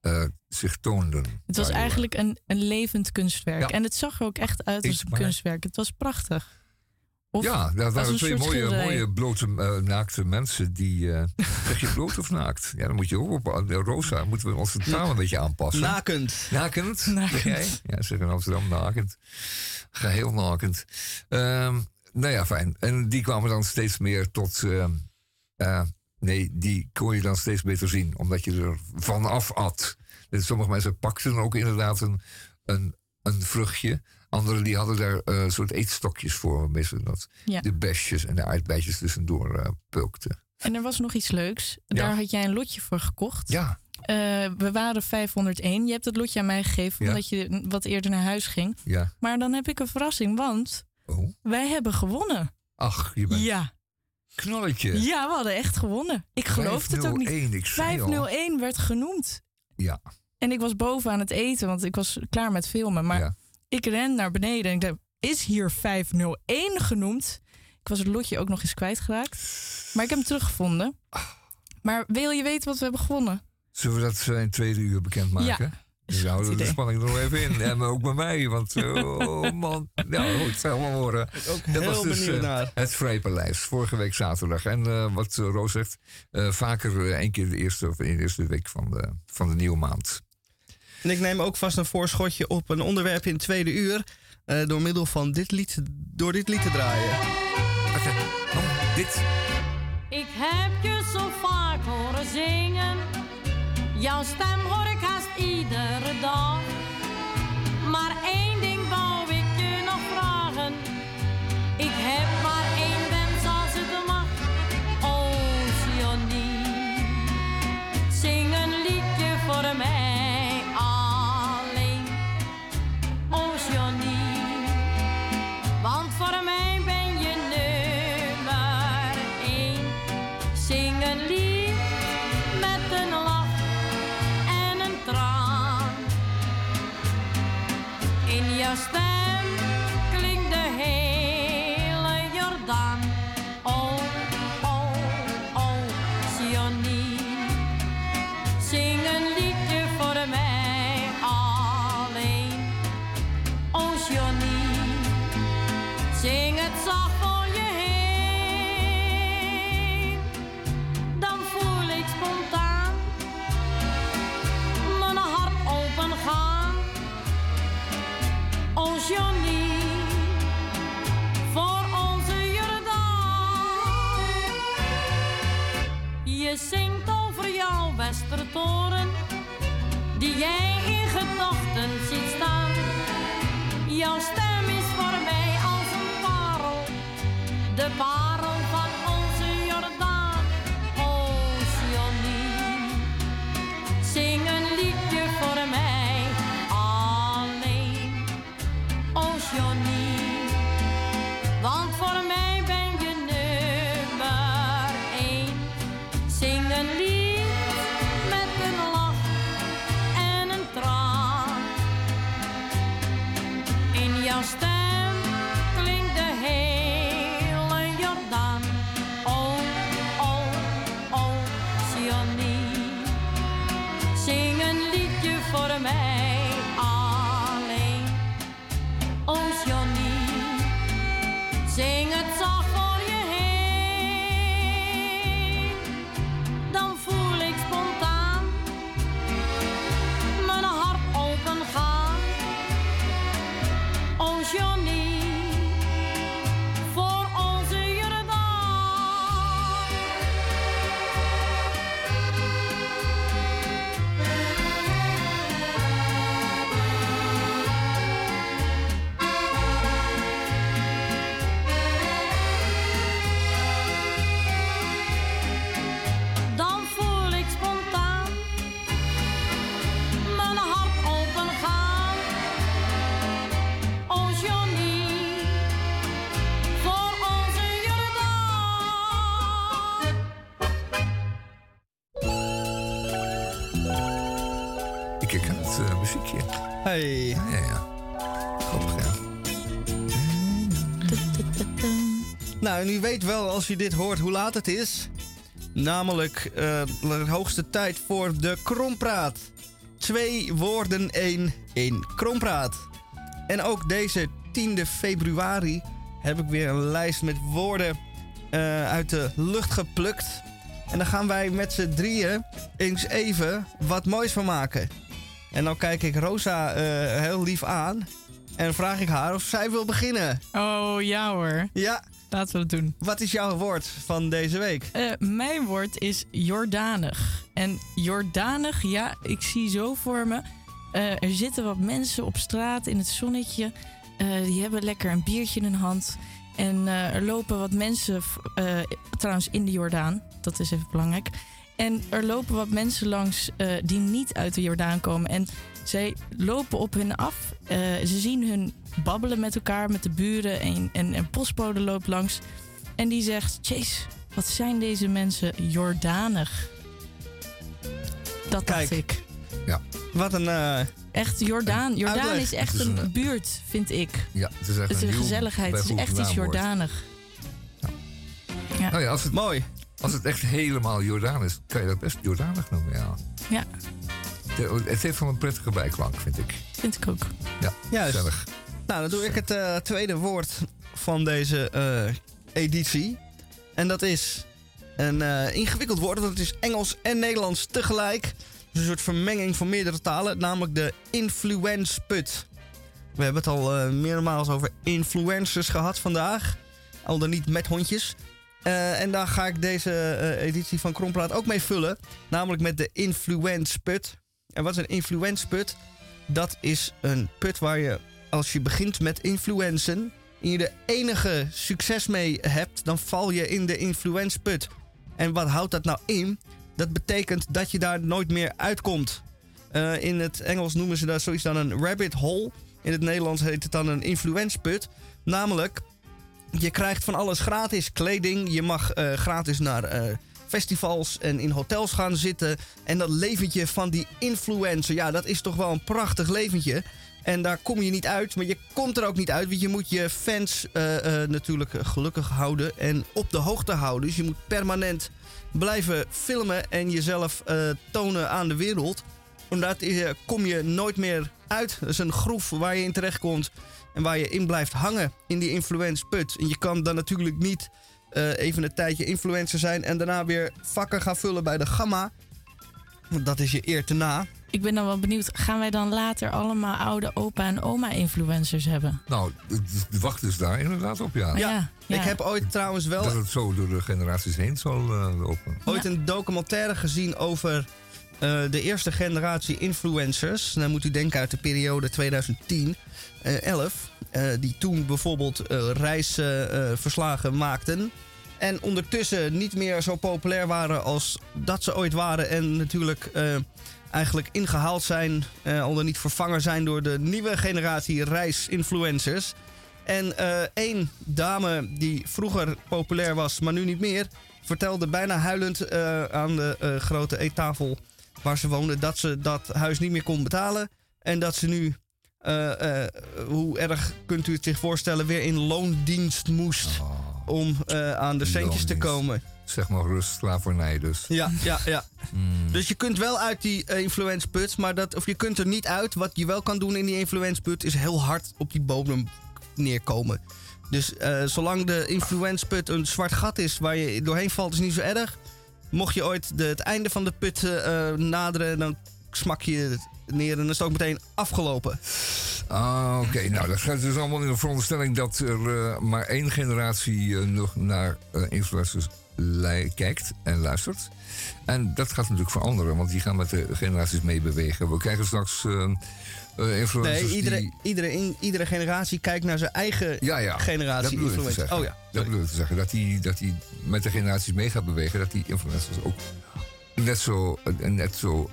eh, zich toonden. Het was eigenlijk een, een levend kunstwerk. Ja. En het zag er ook echt uit als een kunstwerk. Het was prachtig. Of ja, daar als waren twee mooie, mooie blote eh, naakte mensen die. eh, zeg je bloot of naakt? Ja, dan moet je ook op. eh, Rosa, moeten we onze taal een beetje aanpassen. Nakend. Nakend? Nakend. jij? Ja, zeg in Amsterdam nakend. Geheel nakend. Ehm, nou ja, fijn. En die kwamen dan steeds meer tot. ehm, eh, nee, die kon je dan steeds beter zien, omdat je er vanaf at. Dus sommige mensen pakten ook inderdaad een, een, een vruchtje. Anderen die hadden daar eh, soort eetstokjes voor, waarmee ze dat, Ja. de besjes en de aardbeidjes tussendoor eh pulkten. En er was nog iets leuks. Ja. Daar had jij een lotje voor gekocht. Ja, Eh, we waren 501. Je hebt het lotje aan mij gegeven Ja. omdat je wat eerder naar huis ging. ja. Maar dan heb ik een verrassing, want Oh. wij hebben gewonnen. Ach, je bent Ja. knalletje. ja, we hadden echt gewonnen. Ik geloofde het ook niet. 501, ik zei al. 501 werd genoemd. Ja, En ik was boven aan het eten, want ik was klaar met filmen. Maar ja. Ik ren naar beneden en ik dacht, is hier 501 genoemd? Ik was het lotje ook nog eens kwijtgeraakt. Maar ik heb hem teruggevonden. Maar wil je weten wat we hebben gewonnen? Zullen we dat eh, in tweede uur bekendmaken? Ja, is Dus houden we de spanning er nog even in. En ook bij mij, want oh man. Nou goed, het zal wel horen. Ook Dat heel was dus benieuwd eh, naar. het Vrijpaleis, vorige week zaterdag. En eh, wat Roos zegt, eh, vaker één keer de eerste, of in de eerste week van de, van de nieuwe maand. En ik neem ook vast een voorschotje op een onderwerp in het tweede uur. eh, door middel van dit lied, door dit lied te draaien. Oké, oh, dit. Ik heb je zo vaak horen zingen. Jouw stem hoor ik haast iedere dag. Maar één en u weet wel als je dit hoort hoe laat het is. Namelijk eh, de hoogste tijd voor de Krompraat. Twee woorden, één in Krompraat. En ook deze 10 februari heb ik weer een lijst met woorden eh, uit de lucht geplukt. En daar gaan wij met z'n drieën eens even wat moois van maken. En dan kijk ik Rosa eh, heel lief aan. En vraag ik haar of zij wil beginnen. Oh ja hoor. Ja. Laten we het doen. Wat is jouw woord van deze week? Eh, mijn woord is Jordanig. En Jordanig, ja, ik zie zo voor me. Eh, er zitten wat mensen op straat in het zonnetje. Eh, die hebben lekker een biertje in hun hand. En er lopen wat mensen, trouwens in de Jordaan, dat is even belangrijk. En er lopen wat mensen langs die niet uit de Jordaan komen. En zij lopen op hun af. Eh, ze zien hun babbelen met elkaar, met de buren. En, en een postbode loopt langs. En die zegt: Chase, wat zijn deze mensen Jordanig? Dat dacht ik. Ja. Wat een. eh, Echt Jordaan. Jordaan Uitleg. is echt is een, een, buurt, vind ik. Ja, het is echt Het is een gezelligheid. Het is echt iets. Jordanig. Ja. Nou ja, als het, Mooi. Als het echt helemaal Jordaan is, kan je dat best Jordanig noemen, ja. Ja, Het- heeft wel een prettige bijklank, vind ik. vind ik ook. Ja, Juist. gezellig. Nou, dan doe ik het eh, tweede woord van deze eh, editie. En dat is een eh, ingewikkeld woord, want het is Engels en Nederlands tegelijk. Dus een soort vermenging van meerdere talen, namelijk de influence put. We hebben het al eh meermaals over influencers gehad vandaag. Al dan niet met hondjes. Eh, en daar ga ik deze eh, editie van Krompraat ook mee vullen. Namelijk met de influence put. En wat is een influence put? Dat is een put waar je, als je begint met influencen... en je de enige succes mee hebt... dan val je in de influence put. En wat houdt dat nou in? Dat betekent dat je daar nooit meer uitkomt. Eh, in het Engels noemen ze dat zoiets dan een rabbit hole. In het Nederlands heet het dan een influence put. Namelijk, je krijgt van alles gratis. Kleding, je mag eh, gratis naar eh, festivals en in hotels gaan zitten. En dat leventje van die influencer, ja, dat is toch wel een prachtig leventje. En daar kom je niet uit, maar je komt er ook niet uit. Want je moet je fans eh, eh, natuurlijk gelukkig houden en op de hoogte houden. Dus je moet permanent blijven filmen en jezelf eh, tonen aan de wereld. Omdat kom je nooit meer uit. Dat is een groef waar je in terechtkomt en waar je in blijft hangen in die influence put. En je kan dan natuurlijk niet eh, even een tijdje influencer zijn en daarna weer vakken gaan vullen bij de gamma. Want dat is je eer te na. Ik ben dan wel benieuwd, gaan wij dan later allemaal oude opa en oma influencers hebben? Nou, wacht is daar inderdaad op, ja. Ja, ja. Ik heb ooit trouwens wel Dat het zo door de generaties heen zal eh, lopen. ooit een documentaire gezien over eh, de eerste generatie influencers. Dan moet u denken uit de periode 2010, eh 11. eh, die toen bijvoorbeeld reisverslagen maakten. En ondertussen niet meer zo populair waren als dat ze ooit waren. En natuurlijk eigenlijk ingehaald zijn, al dan niet vervangen zijn door de nieuwe generatie reisinfluencers. En één dame die vroeger populair was, maar nu niet meer, vertelde bijna huilend aan de grote eettafel waar ze woonde dat ze dat huis niet meer kon betalen. En dat ze nu, eh, eh, hoe erg kunt u het zich voorstellen, weer in loondienst moest om eh, aan de centjes te komen. Zeg maar rust, slavernij dus. Ja, ja, ja. Hmm. Dus je kunt wel uit die influence put, maar dat, of je kunt er niet uit. Wat je wel kan doen in die influence put is heel hard op die bodem neerkomen. Dus zolang de influence put een zwart gat is waar je doorheen valt, is niet zo erg. Mocht je ooit het einde van de put eh, eh, naderen, dan smak je neer en is het ook meteen afgelopen. Ah, oké. Nou, dat gaat dus allemaal in de veronderstelling dat er eh, maar één generatie nog naar eh, influencers kijkt en luistert. En dat gaat natuurlijk veranderen, want die gaan met de generaties meebewegen. We krijgen straks eh, eh, influencers Nee, iedere, die... iedere, generatie kijkt naar zijn eigen Ja, ja. generatie dat bedoel ik te influencer. zeggen. Oh ja, Dat bedoel ik te zeggen. Dat die, dat die met de generaties mee gaat bewegen. Dat die influencers ook net zo, eh, net zo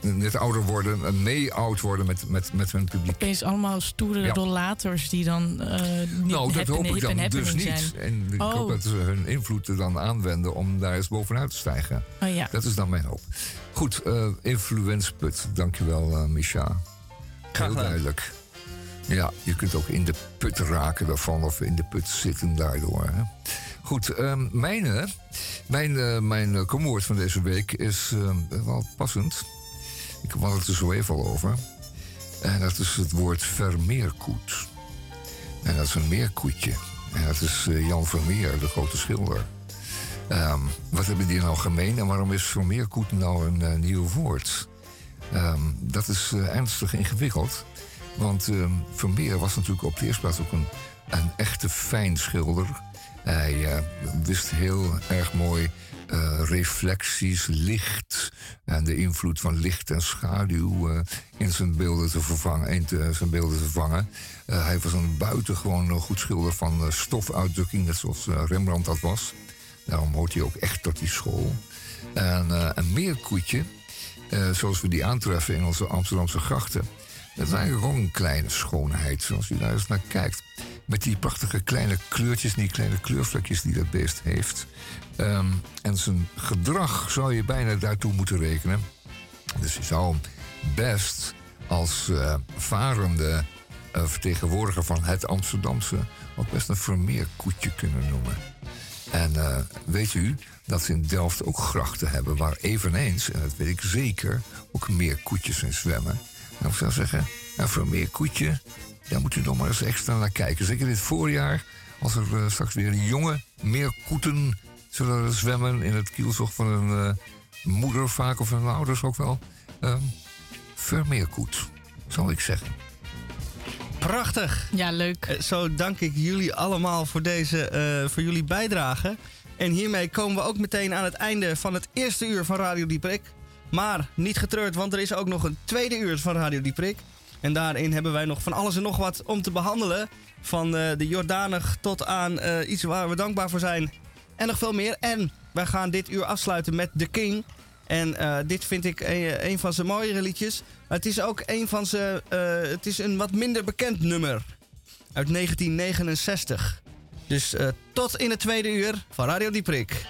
net ouder worden, en mee oud worden met, met, met hun publiek. Opeens allemaal stoere Ja. rollators die dan eh niet Nou, dat hoop ik dan dus niet. zijn. En ik Oh. hoop dat ze hun invloed er dan aanwenden om daar eens bovenuit te stijgen. Oh ja. Dat is dan mijn hoop. Goed, eh influenceput. Dankjewel, eh Micha. Heel gedaan. duidelijk. Ja, je kunt ook in de put raken daarvan of in de put zitten daardoor. Hè. Goed, ehm, mijn, mijn, eh, mijn komwoord van deze week is eh, wel passend. Ik had het er zo even al over. En dat is het woord vermeerkoet. En dat is een meerkoetje. En dat is eh, Jan Vermeer, de grote schilder. Ehm, wat hebben die nou gemeen en waarom is vermeerkoet nou een eh, nieuw woord? Ehm, dat is eh, ernstig ingewikkeld. Want ehm, Vermeer was natuurlijk op de eerste plaats ook een, echte fijn schilder. Hij wist heel erg mooi eh, reflecties, licht en de invloed van licht en schaduw eh, in zijn beelden te vervangen. In zijn beelden te vangen. Eh, hij was een buitengewoon goed schilder van stofuitdrukking, net zoals Rembrandt dat was. Daarom hoort hij ook echt tot die school. En een meerkoetje, zoals we die aantreffen in onze Amsterdamse grachten. Dat is eigenlijk ook een kleine schoonheid, zoals u daar eens naar kijkt. Met die prachtige kleine kleurtjes, die kleine kleurvlekjes die dat beest heeft. Ehm, en zijn gedrag zou je bijna daartoe moeten rekenen. Dus je zou best als eh, varende eh, vertegenwoordiger van het Amsterdamse ook best een vermeerkoetje kunnen noemen. En eh, weet u dat ze in Delft ook grachten hebben waar eveneens, en dat weet ik zeker, ook meer koetjes in zwemmen. Nou, ik zou zeggen, een vermeerkoetje, daar moet u nog maar eens extra naar kijken. Zeker dit voorjaar, als er straks weer jonge meerkoeten zullen zwemmen in het kielzog van een eh, moeder vaak of hun ouders ook wel. Ehm vermeerkoet, zou ik zeggen. Prachtig. Ja, leuk. Eh, Zo dank ik jullie allemaal voor, deze, eh, voor jullie bijdrage. En hiermee komen we ook meteen aan het einde van het eerste uur van Radio Dieprik. Maar niet getreurd, want er is ook nog een tweede uur van Radio Dieprik. En daarin hebben wij nog van alles en nog wat om te behandelen. Van eh, de Jordanig tot aan eh, iets waar we dankbaar voor zijn. En nog veel meer. En wij gaan dit uur afsluiten met The King. En eh, dit vind ik een, een van zijn mooiere liedjes. Maar het is ook een van zijn. eh, het is een wat minder bekend nummer. Uit 1969. Dus eh, tot in het tweede uur van Radio Dieprik.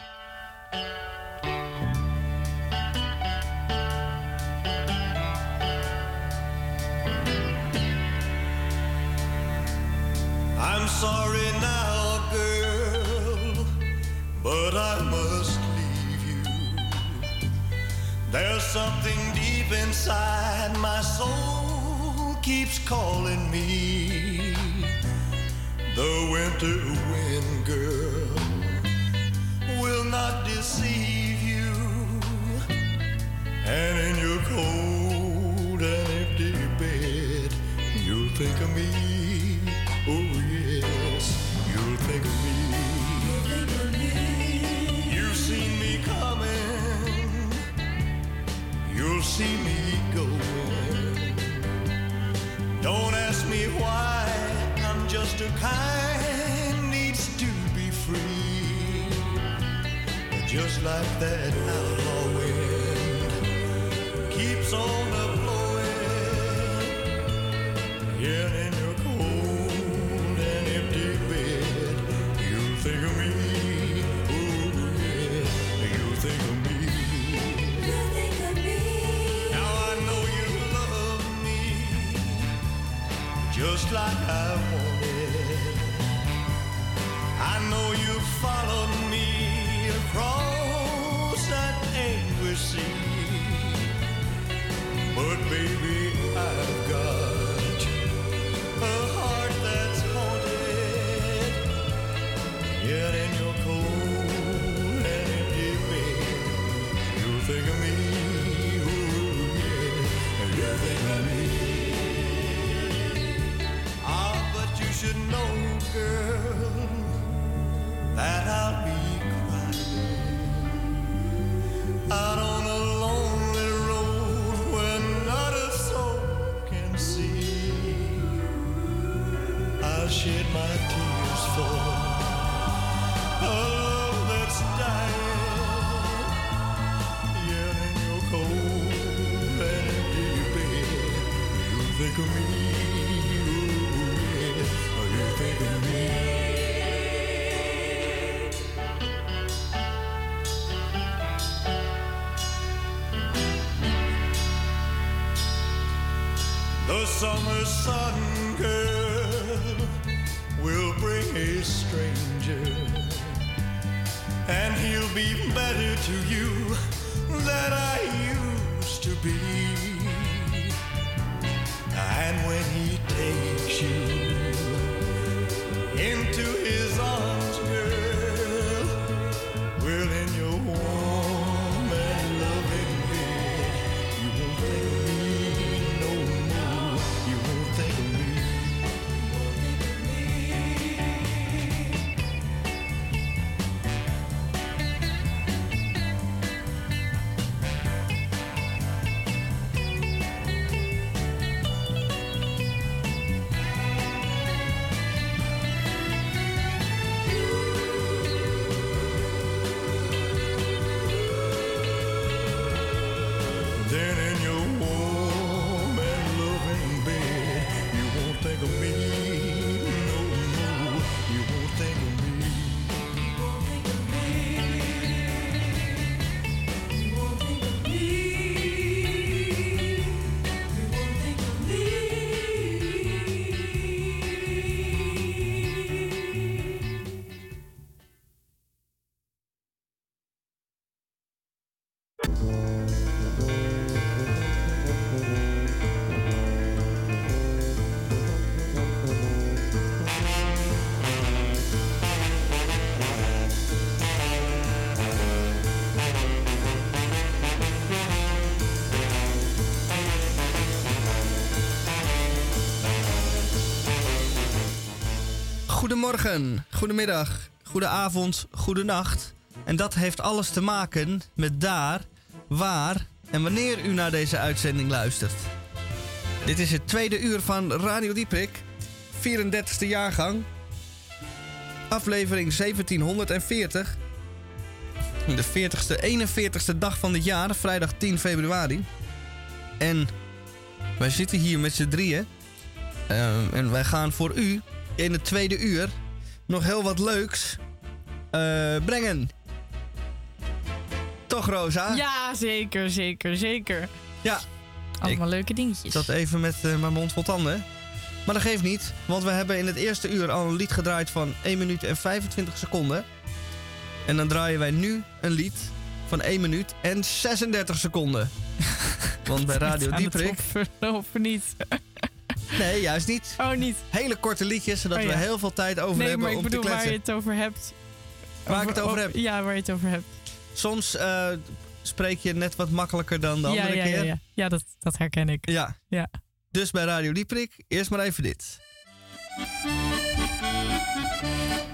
I'm sorry but I must leave you. There's something deep inside my soul keeps calling me. The winter wind, girl, will not deceive you. And in your cold and empty bed, you'll think of me. See me going. Don't ask me why, I'm just a kind needs to be free. Just like that outlaw wind keeps on blowing. Yeah, like I The summer sun, girl, will bring a stranger, and he'll be better to you than I used to be. Goedemorgen, goedemiddag, goedenavond, goedenacht. En dat heeft alles te maken met daar, waar en wanneer u naar deze uitzending luistert. Dit is het tweede uur van Radio Dieprik, 34e jaargang, aflevering 1740. De 40ste, 41ste dag van dit jaar, vrijdag 10 februari. En wij zitten hier met z'n drieën. Eh, en wij gaan voor u in het tweede uur nog heel wat leuks eh, brengen. Toch, Rosa? Ja, zeker, zeker, zeker. Ja. Allemaal leuke dingetjes. zat even met eh, mijn mond vol tanden. Maar dat geeft niet, want we hebben in het eerste uur al een lied gedraaid van 1 minuut en 25 seconden. En dan draaien wij nu een lied van 1 minuut en 36 seconden. want bij Radio Dieprik... Verlopen niet. Nee, juist niet. Oh, niet. Hele korte liedjes, zodat Oh, ja. we heel veel tijd over nee, hebben maar ik om te bedoel waar kletsen. je het over hebt. Waar ik het over heb? Ja, waar je het over hebt. Soms eh, spreek je net wat makkelijker dan de ja, andere ja, keer. ja, ja. ja dat, dat herken ik. Ja. Ja. Dus bij Radio Dieprik, eerst maar even dit.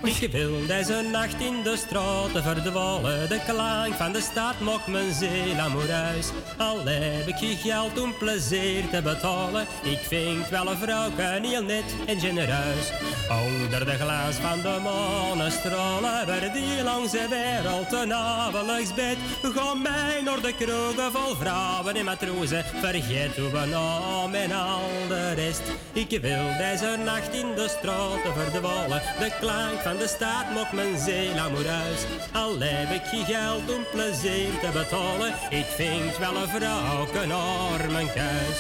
Ik wil deze nacht in de straten verdwalen. De klank van de stad mocht mijn ziel amoureus. Al heb ik geen geld om plezier te betalen. Ik vind wel een vrouw heel net en genereus. Onder de glans van de manestralen. Waar die langs de wereld een avondsbed. Ga mij naar de kroegen vol vrouwen en matrozen. Vergeet uw naam en al de rest. Ik wil deze nacht in de straten verdwalen. De klank van de stad mocht mijn ziel amoureus. Al heb ik geen geld om plezier te betalen. Ik vind wel een vrouw naar mijn kuis.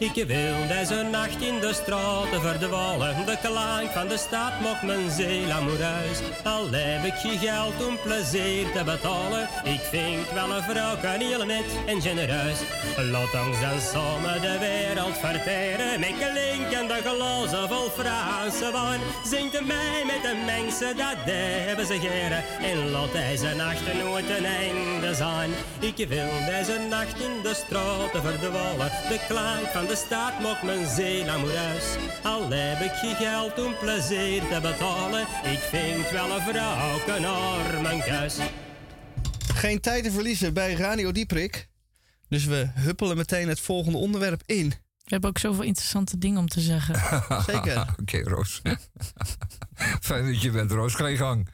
Ik wil deze nacht in de straten verdwalen. De klank van de stad mocht mijn ziel amoureus. Al heb ik geen geld om plezier te betalen. Ik vind wel een vrouw heel net en genereus. Laat ons dan samen de wereld verteren. Met klinkende glazen vol Franse wijn. Zingt mij met de mensen, dat hebben ze geren. En laat deze nacht nooit een einde zijn. Ik wil deze nacht in de straten verdwalen. De klank van de stad mocht mijn ziel amoureus. Al heb ik geen geld om plezier te betalen. Ik vind wel een vrouw naar mijn kuis. Geen tijd te verliezen bij Radio Dieprik. Dus we huppelen meteen het volgende onderwerp in. We hebben ook zoveel interessante dingen om te zeggen. Zeker. Oké, Roos. Fijn dat je bent, Roos. Ga je gang.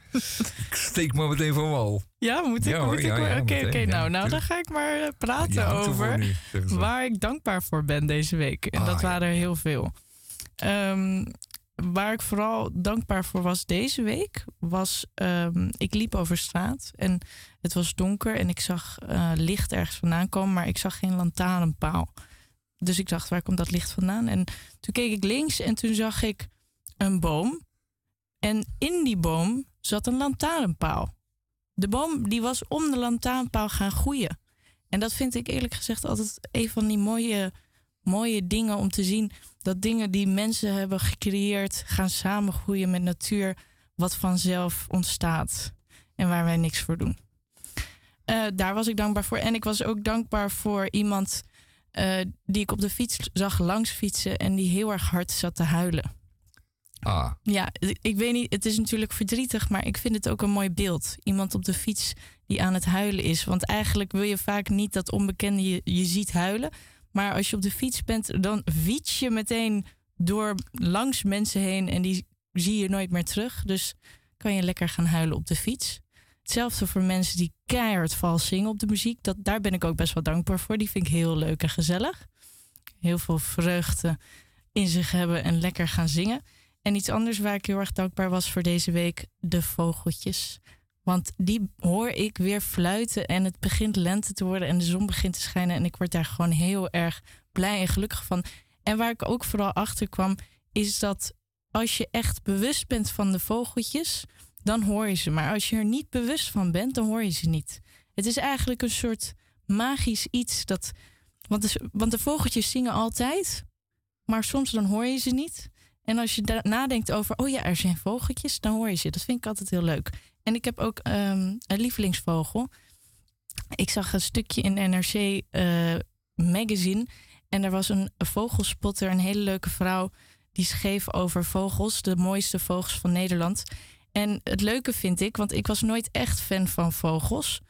Ik steek maar meteen van wal. Ja, moet ik? Ja, moet Oké, nou, nou, dan ga ik maar eh, praten over nu, waar ik dankbaar voor ben deze week. En Ah, dat ja. waren er heel veel. Ehm, waar ik vooral dankbaar voor was deze week, was ehm, ik liep over straat en het was donker en ik zag eh, licht ergens vandaan komen, maar ik zag geen lantaarnpaal. Dus ik dacht, waar komt dat licht vandaan? En toen keek ik links en toen zag ik een boom. En in die boom zat een lantaarnpaal. De boom die was om de lantaarnpaal gaan groeien. En dat vind ik eerlijk gezegd altijd een van die mooie, mooie dingen om te zien. Dat dingen die mensen hebben gecreëerd gaan samengroeien met natuur. Wat vanzelf ontstaat. En waar wij niks voor doen. Eh, daar was ik dankbaar voor. En ik was ook dankbaar voor iemand eh, die ik op de fiets zag langs fietsen. En die heel erg hard zat te huilen. Ah, Ja, ik weet niet, het is natuurlijk verdrietig, maar ik vind het ook een mooi beeld. Iemand op de fiets die aan het huilen is. Want eigenlijk wil je vaak niet dat onbekende je, je ziet huilen. Maar als je op de fiets bent, dan fiets je meteen door langs mensen heen en die zie je nooit meer terug. Dus kan je lekker gaan huilen op de fiets. Hetzelfde voor mensen die keihard vals zingen op de muziek. Dat, daar ben ik ook best wel dankbaar voor. Die vind ik heel leuk en gezellig. Heel veel vreugde in zich hebben en lekker gaan zingen. En iets anders waar ik heel erg dankbaar was voor deze week, de vogeltjes. Want die hoor ik weer fluiten en het begint lente te worden en de zon begint te schijnen. En ik word daar gewoon heel erg blij en gelukkig van. En waar ik ook vooral achter kwam, is dat als je echt bewust bent van de vogeltjes, dan hoor je ze. Maar als je er niet bewust van bent, dan hoor je ze niet. Het is eigenlijk een soort magisch iets dat. Want de, want de vogeltjes zingen altijd, maar soms dan hoor je ze niet. En als je nadenkt over, oh ja, er zijn vogeltjes, dan hoor je ze. Dat vind ik altijd heel leuk. En ik heb ook ehm, een lievelingsvogel. Ik zag een stukje in NRC eh, Magazine. En er was een vogelspotter, een hele leuke vrouw. Die schreef over vogels, de mooiste vogels van Nederland. En het leuke vind ik, want ik was nooit echt fan van vogels.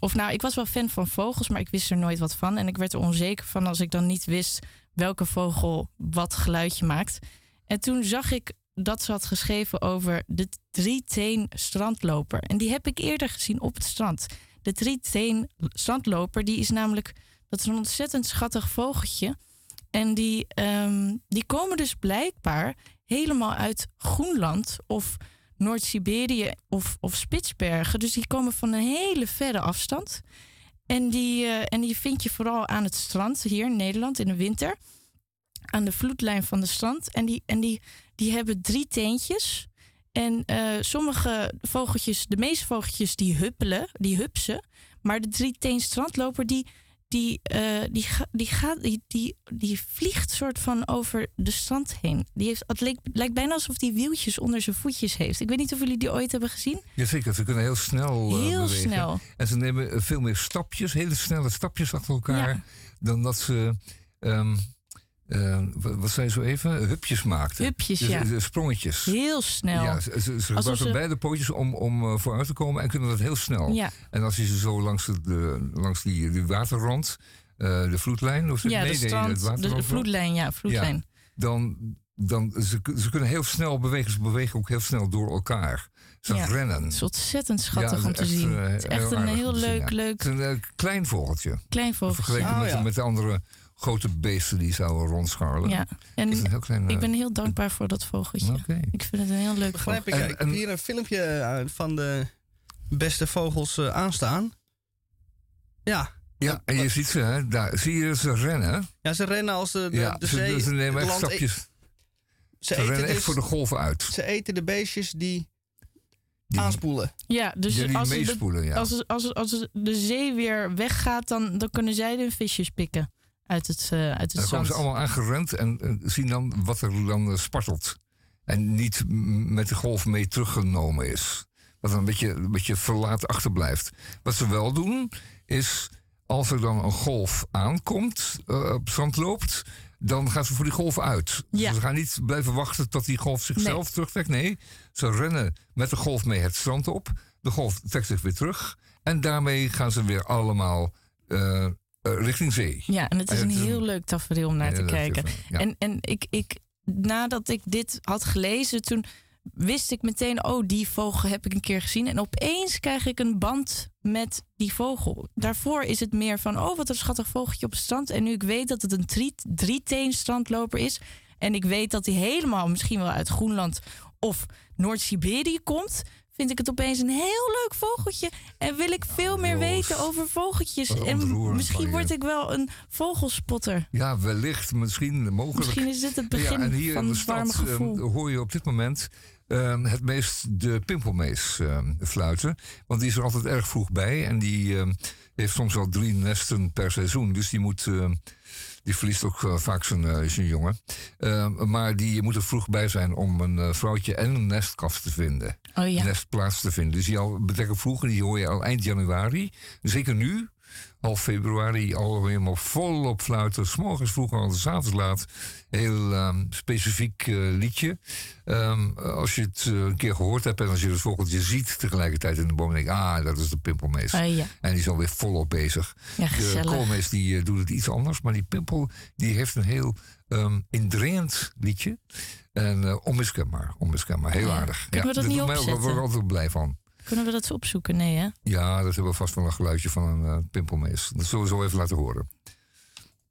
Of nou, ik was wel fan van vogels, maar ik wist er nooit wat van. En ik werd er onzeker van als ik dan niet wist welke vogel wat geluidje maakt. En toen zag ik dat ze had geschreven over de drieteen strandloper. En die heb ik eerder gezien op het strand. De drieteen strandloper, die is namelijk... Dat is een ontzettend schattig vogeltje. En die, ehm, die komen dus blijkbaar helemaal uit Groenland of Noord-Siberië of, of Spitsbergen. Dus die komen van een hele verre afstand. En die, eh, en die vind je vooral aan het strand hier in Nederland in de winter. Aan de vloedlijn van de strand. En die, en die, die hebben drie teentjes. En eh, sommige vogeltjes, de meeste vogeltjes, die huppelen, die hupsen. Maar de drieteen strandloper, die, die, eh, die, die, gaat, die, die, die vliegt soort van over de strand heen. Die heeft, het leek, lijkt bijna alsof die wieltjes onder zijn voetjes heeft. Ik weet niet of jullie die ooit hebben gezien. Jazeker, ze kunnen heel snel eh, Heel bewegen. snel. En ze nemen veel meer stapjes, hele snelle stapjes achter elkaar... Ja. dan dat ze, ehm, eh, wat je zo even, hupjes maakten. Hupjes, Dus, ja. eh, sprongetjes. Heel snel. Ja, ze, ze, ze Alsof gebruiken ze- beide pootjes om, om eh, vooruit te komen en kunnen dat heel snel. Ja. En als je ze zo langs, de, langs die, die waterrand, eh, de vloedlijn... Of ze- Ja, nee, de strand, het de, waterrand- de vloedlijn, ja, vloedlijn. Ja, dan, dan ze, ze kunnen heel snel bewegen. Ze bewegen ook heel snel door elkaar. Ze Ja. rennen. Het is ontzettend schattig Ja, om te echt, zien. eh, het is echt een heel zien, leuk, ja. leuk Het is een klein vogeltje. klein vogeltje. Vergeleken met, de- met de andere grote beesten die zouden rondscharrelen. Ja, en is een heel klein, ik eh, ben heel dankbaar voor dat vogeltje. Ik vind het een heel leuk Begrijp ik. vogel. ik heb hier een filmpje eh, van de beste vogels eh, aanstaan. Ja. Ja, en je ziet ze, hè, daar zie je ze rennen. Ja, ze rennen als de, de, ja, de ze, zee... ze nemen echt stapjes. Ze, Ze, eten rennen echt dus- voor de golven uit. Ze eten de beestjes die, Die- aanspoelen. Ja, dus die als, de, meespoelen, ja. als, als, als de zee weer weggaat, dan, dan kunnen zij de visjes pikken uit het, eh uit het Dan komen ze allemaal aangerend en eh, zien dan wat er dan eh, spartelt. En niet met de golf mee teruggenomen is. Wat dan een beetje, een beetje verlaat achterblijft. Wat ze wel doen, is als er dan een golf aankomt, eh, op het strand loopt, dan gaan ze voor die golf uit. Ja. Ze gaan niet blijven wachten tot die golf zichzelf Nee. terugtrekt. Nee, ze rennen met de golf mee het strand op. De golf trekt zich weer terug. En daarmee gaan ze weer allemaal richting zee. Ja, en het is En een het is heel leuk tafereel om naar te kijken. ja. En, en ik, ik, nadat ik dit had gelezen, toen wist ik meteen, oh, die vogel heb ik een keer gezien. En opeens krijg ik een band met die vogel. Daarvoor is het meer van, oh, wat een schattig vogeltje op het strand. En nu ik weet dat het een drie, drieteen strandloper is. En ik weet dat hij helemaal misschien wel uit Groenland of Noord-Siberië komt. Vind ik het opeens een heel leuk vogeltje. En wil ik veel meer weten over vogeltjes. En misschien word ik wel een vogelspotter. Ja, wellicht, misschien, mogelijk. Misschien is dit het begin ja, en hier van in de stad ehm, hoor je op dit moment ehm, het meest de pimpelmees ehm, fluiten. Want die is er altijd erg vroeg bij. En die heeft soms wel drie nesten per seizoen. Dus die moet... die verliest ook eh, vaak zijn, eh, zijn jongen. Ehm, maar die moet er vroeg bij zijn om een eh, vrouwtje en een nestkast te vinden. Oh ja. Een nestplaats te vinden. Dus die al betrekkelijk vroeg. En die hoor je al eind januari. Zeker nu, half februari, al helemaal volop fluiten. S morgens vroeg al, s avonds laat. Heel ehm, specifiek eh, liedje. Ehm, als je het eh, een keer gehoord hebt en als je het vogeltje ziet tegelijkertijd in de boom, denk je, ah, dat is de pimpelmees. Ah, ja. En die is alweer volop bezig. Ja, de koolmees die eh, doet het iets anders, maar die pimpel die heeft een heel ehm indringend liedje. En onmiskenbaar, onmiskenbaar. Heel aardig. Kunnen we dat niet ook- Daar word ik opzetten? altijd blij van. Kunnen we dat opzoeken? Nee, hè? Ja, dat hebben we vast wel een geluidje van een eh, pimpelmees. Dat zullen we zo even laten horen.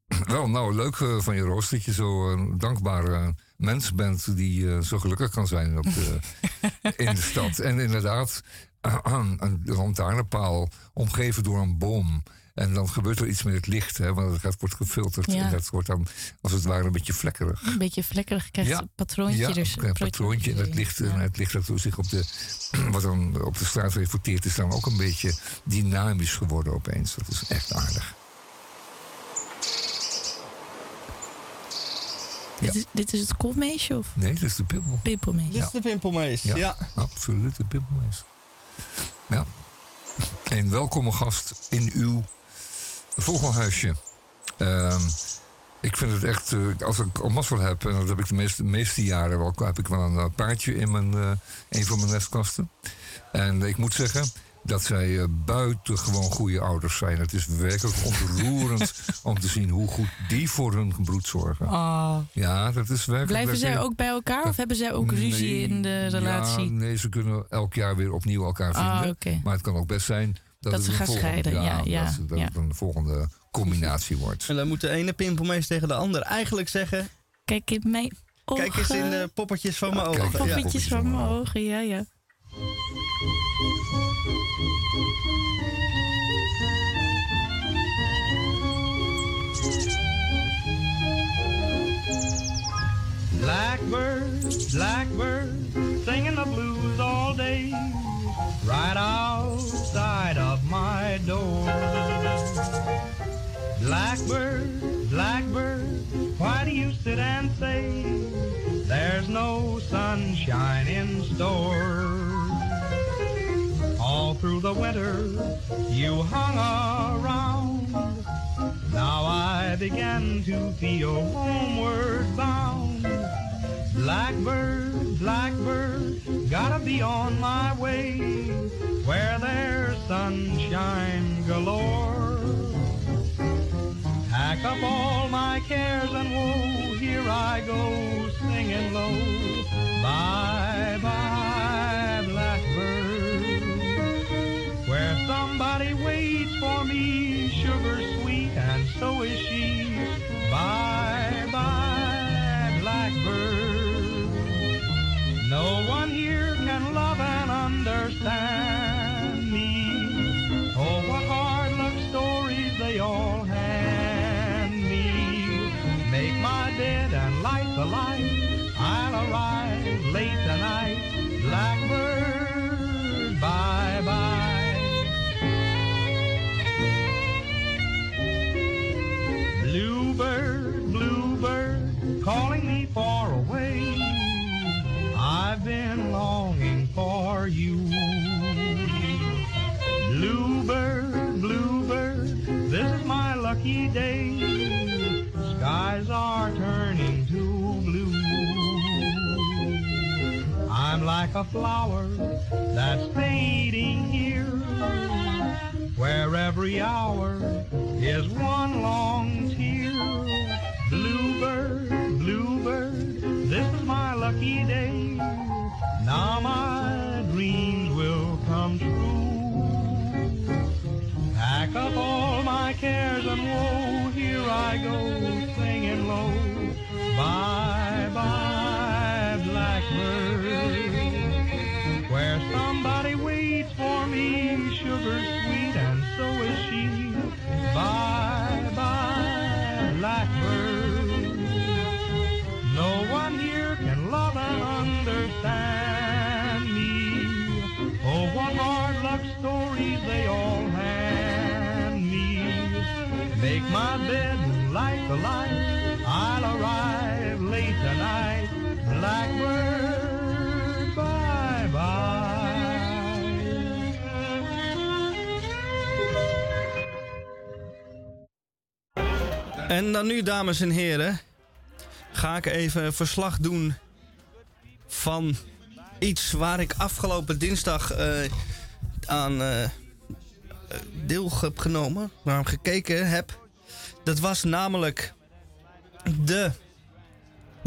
Wel, nou, leuk eh, van je Roos dat je zo een dankbare mens bent die eh, zo gelukkig kan zijn op de, in de stad. En inderdaad, een lantaarnpaal omgeven door een boom. En dan gebeurt er iets met het licht, hè, want het gaat, wordt gefilterd. Ja. En dat wordt dan als het ware een beetje vlekkerig. Een beetje vlekkerig. Krijgt een patroontje. Ja, dus, een patroontje. En het licht, en het licht dat zich op de, wat dan op de straat reflecteert, is dan ook een beetje dynamisch geworden opeens. Dat is echt aardig. Dit, is, dit is het koolmeesje of Nee, dat is de pimpel. pimpelmees? Dit is de pimpelmees. Ja. absoluut, de pimpelmees. Ja. Een welkome gast in uw vogelhuisje. Ehm, ik vind het echt, eh, als ik al mazzel heb, en dat heb ik de meeste, meeste jaren wel, heb ik wel een eh, paardje in mijn, eh, een van mijn nestkasten. En ik moet zeggen dat zij buitengewoon goede ouders zijn. Het is werkelijk ontroerend om te zien hoe goed die voor hun gebroed zorgen. Oh. Ja, dat is werkelijk. Blijven zij ook bij elkaar of hebben zij ook ruzie Nee, in de relatie? Ja, nee, ze kunnen elk jaar weer opnieuw elkaar Ah, vinden. Maar het kan ook best zijn dat, ze gaan volgende- scheiden, ja, ja, dat, dat ja. het een volgende combinatie wordt. En dan moet de ene pimpelmees tegen de ander eigenlijk zeggen... Kijk in mijn ogen. Kijk eens in de poppetjes van mijn ogen. Poppetjes Ja. van mijn ogen, ja, ja. Blackbird, blackbird, singing the blues all day, right outside of my door. Blackbird, blackbird, why do you sit and say there's no sunshine in store? All through the winter, you hung around. Now I began to feel homeward bound. Blackbird, blackbird, gotta be on my way where there's sunshine galore. Pack up all my cares and woe, here I go singing low. Bye bye, No one for you. Bluebird, bluebird, this is my lucky day. Skies are turning to blue. I'm like a flower that's fading here. where every hour is one long tear. Bluebird, bluebird, this is my lucky day. Now my dreams will come true. Pack up all my cares and woe, here I go singing low. Bye the. I'll arrive late tonight. Blackbird, bye En dan nu, dames en heren, ga ik even verslag doen van iets waar ik afgelopen dinsdag eh, aan eh, deel heb genomen, naar hem gekeken heb. Dat was namelijk de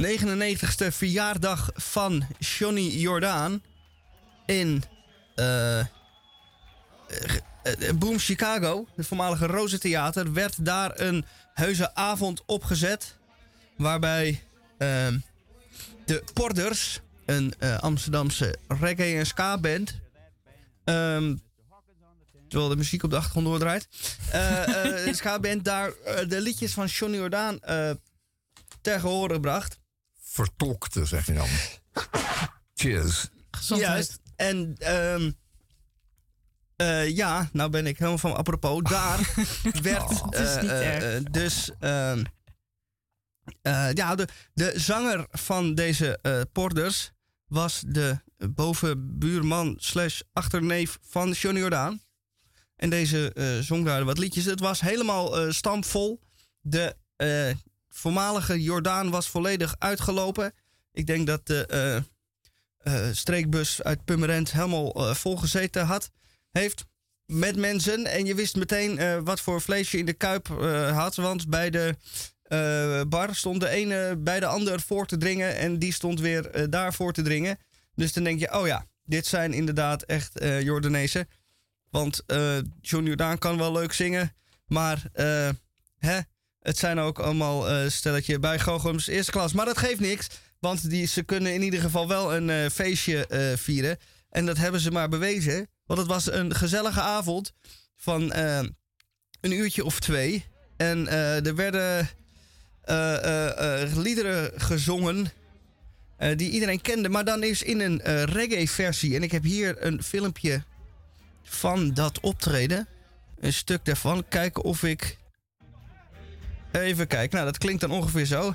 99ste verjaardag van Johnny Jordaan in eh, Boom Chicago, het voormalige Rozentheater, werd daar een heuse avond opgezet. Waarbij ehm, de Porders, een Amsterdamse reggae- en ska-band. ehm, terwijl de muziek op de achtergrond doordraait. eh, eh, de ska-band daar eh, de liedjes van Johnny Jordaan eh ter gehore bracht. Vertolkte, zeg je dan. Cheers. Juist. En ehm, eh, ja, nou ben ik helemaal van apropos. Daar werd Oh, eh, eh, eh, dus ehm, eh, ja, de, de zanger van deze eh Porders was de bovenbuurman slash achterneef van Johnny Jordaan. En deze eh, zong daar wat liedjes. Het was helemaal eh stampvol. De eh, voormalige Jordaan was volledig uitgelopen. Ik denk dat de streekbus uit Purmerend helemaal volgezeten had, heeft met mensen. En je wist meteen wat voor vlees je in de kuip had. Want bij de bar stond de ene bij de ander voor te dringen. En die stond weer daar voor te dringen. Dus dan denk je, oh ja, dit zijn inderdaad echt Jordanezen. Want eh John Jordaan kan wel leuk zingen. Maar eh, hè, het zijn ook allemaal eh stelletje bij eerste klas. Maar dat geeft niks. Want die, ze kunnen in ieder geval wel een feestje vieren. En dat hebben ze maar bewezen. Want het was een gezellige avond van een uurtje of twee. En er werden liederen gezongen die iedereen kende. Maar dan is in een eh, reggae-versie. En ik heb hier een filmpje van dat optreden. Een stuk daarvan. Kijken of ik... Even kijken. Nou, dat klinkt dan ongeveer zo.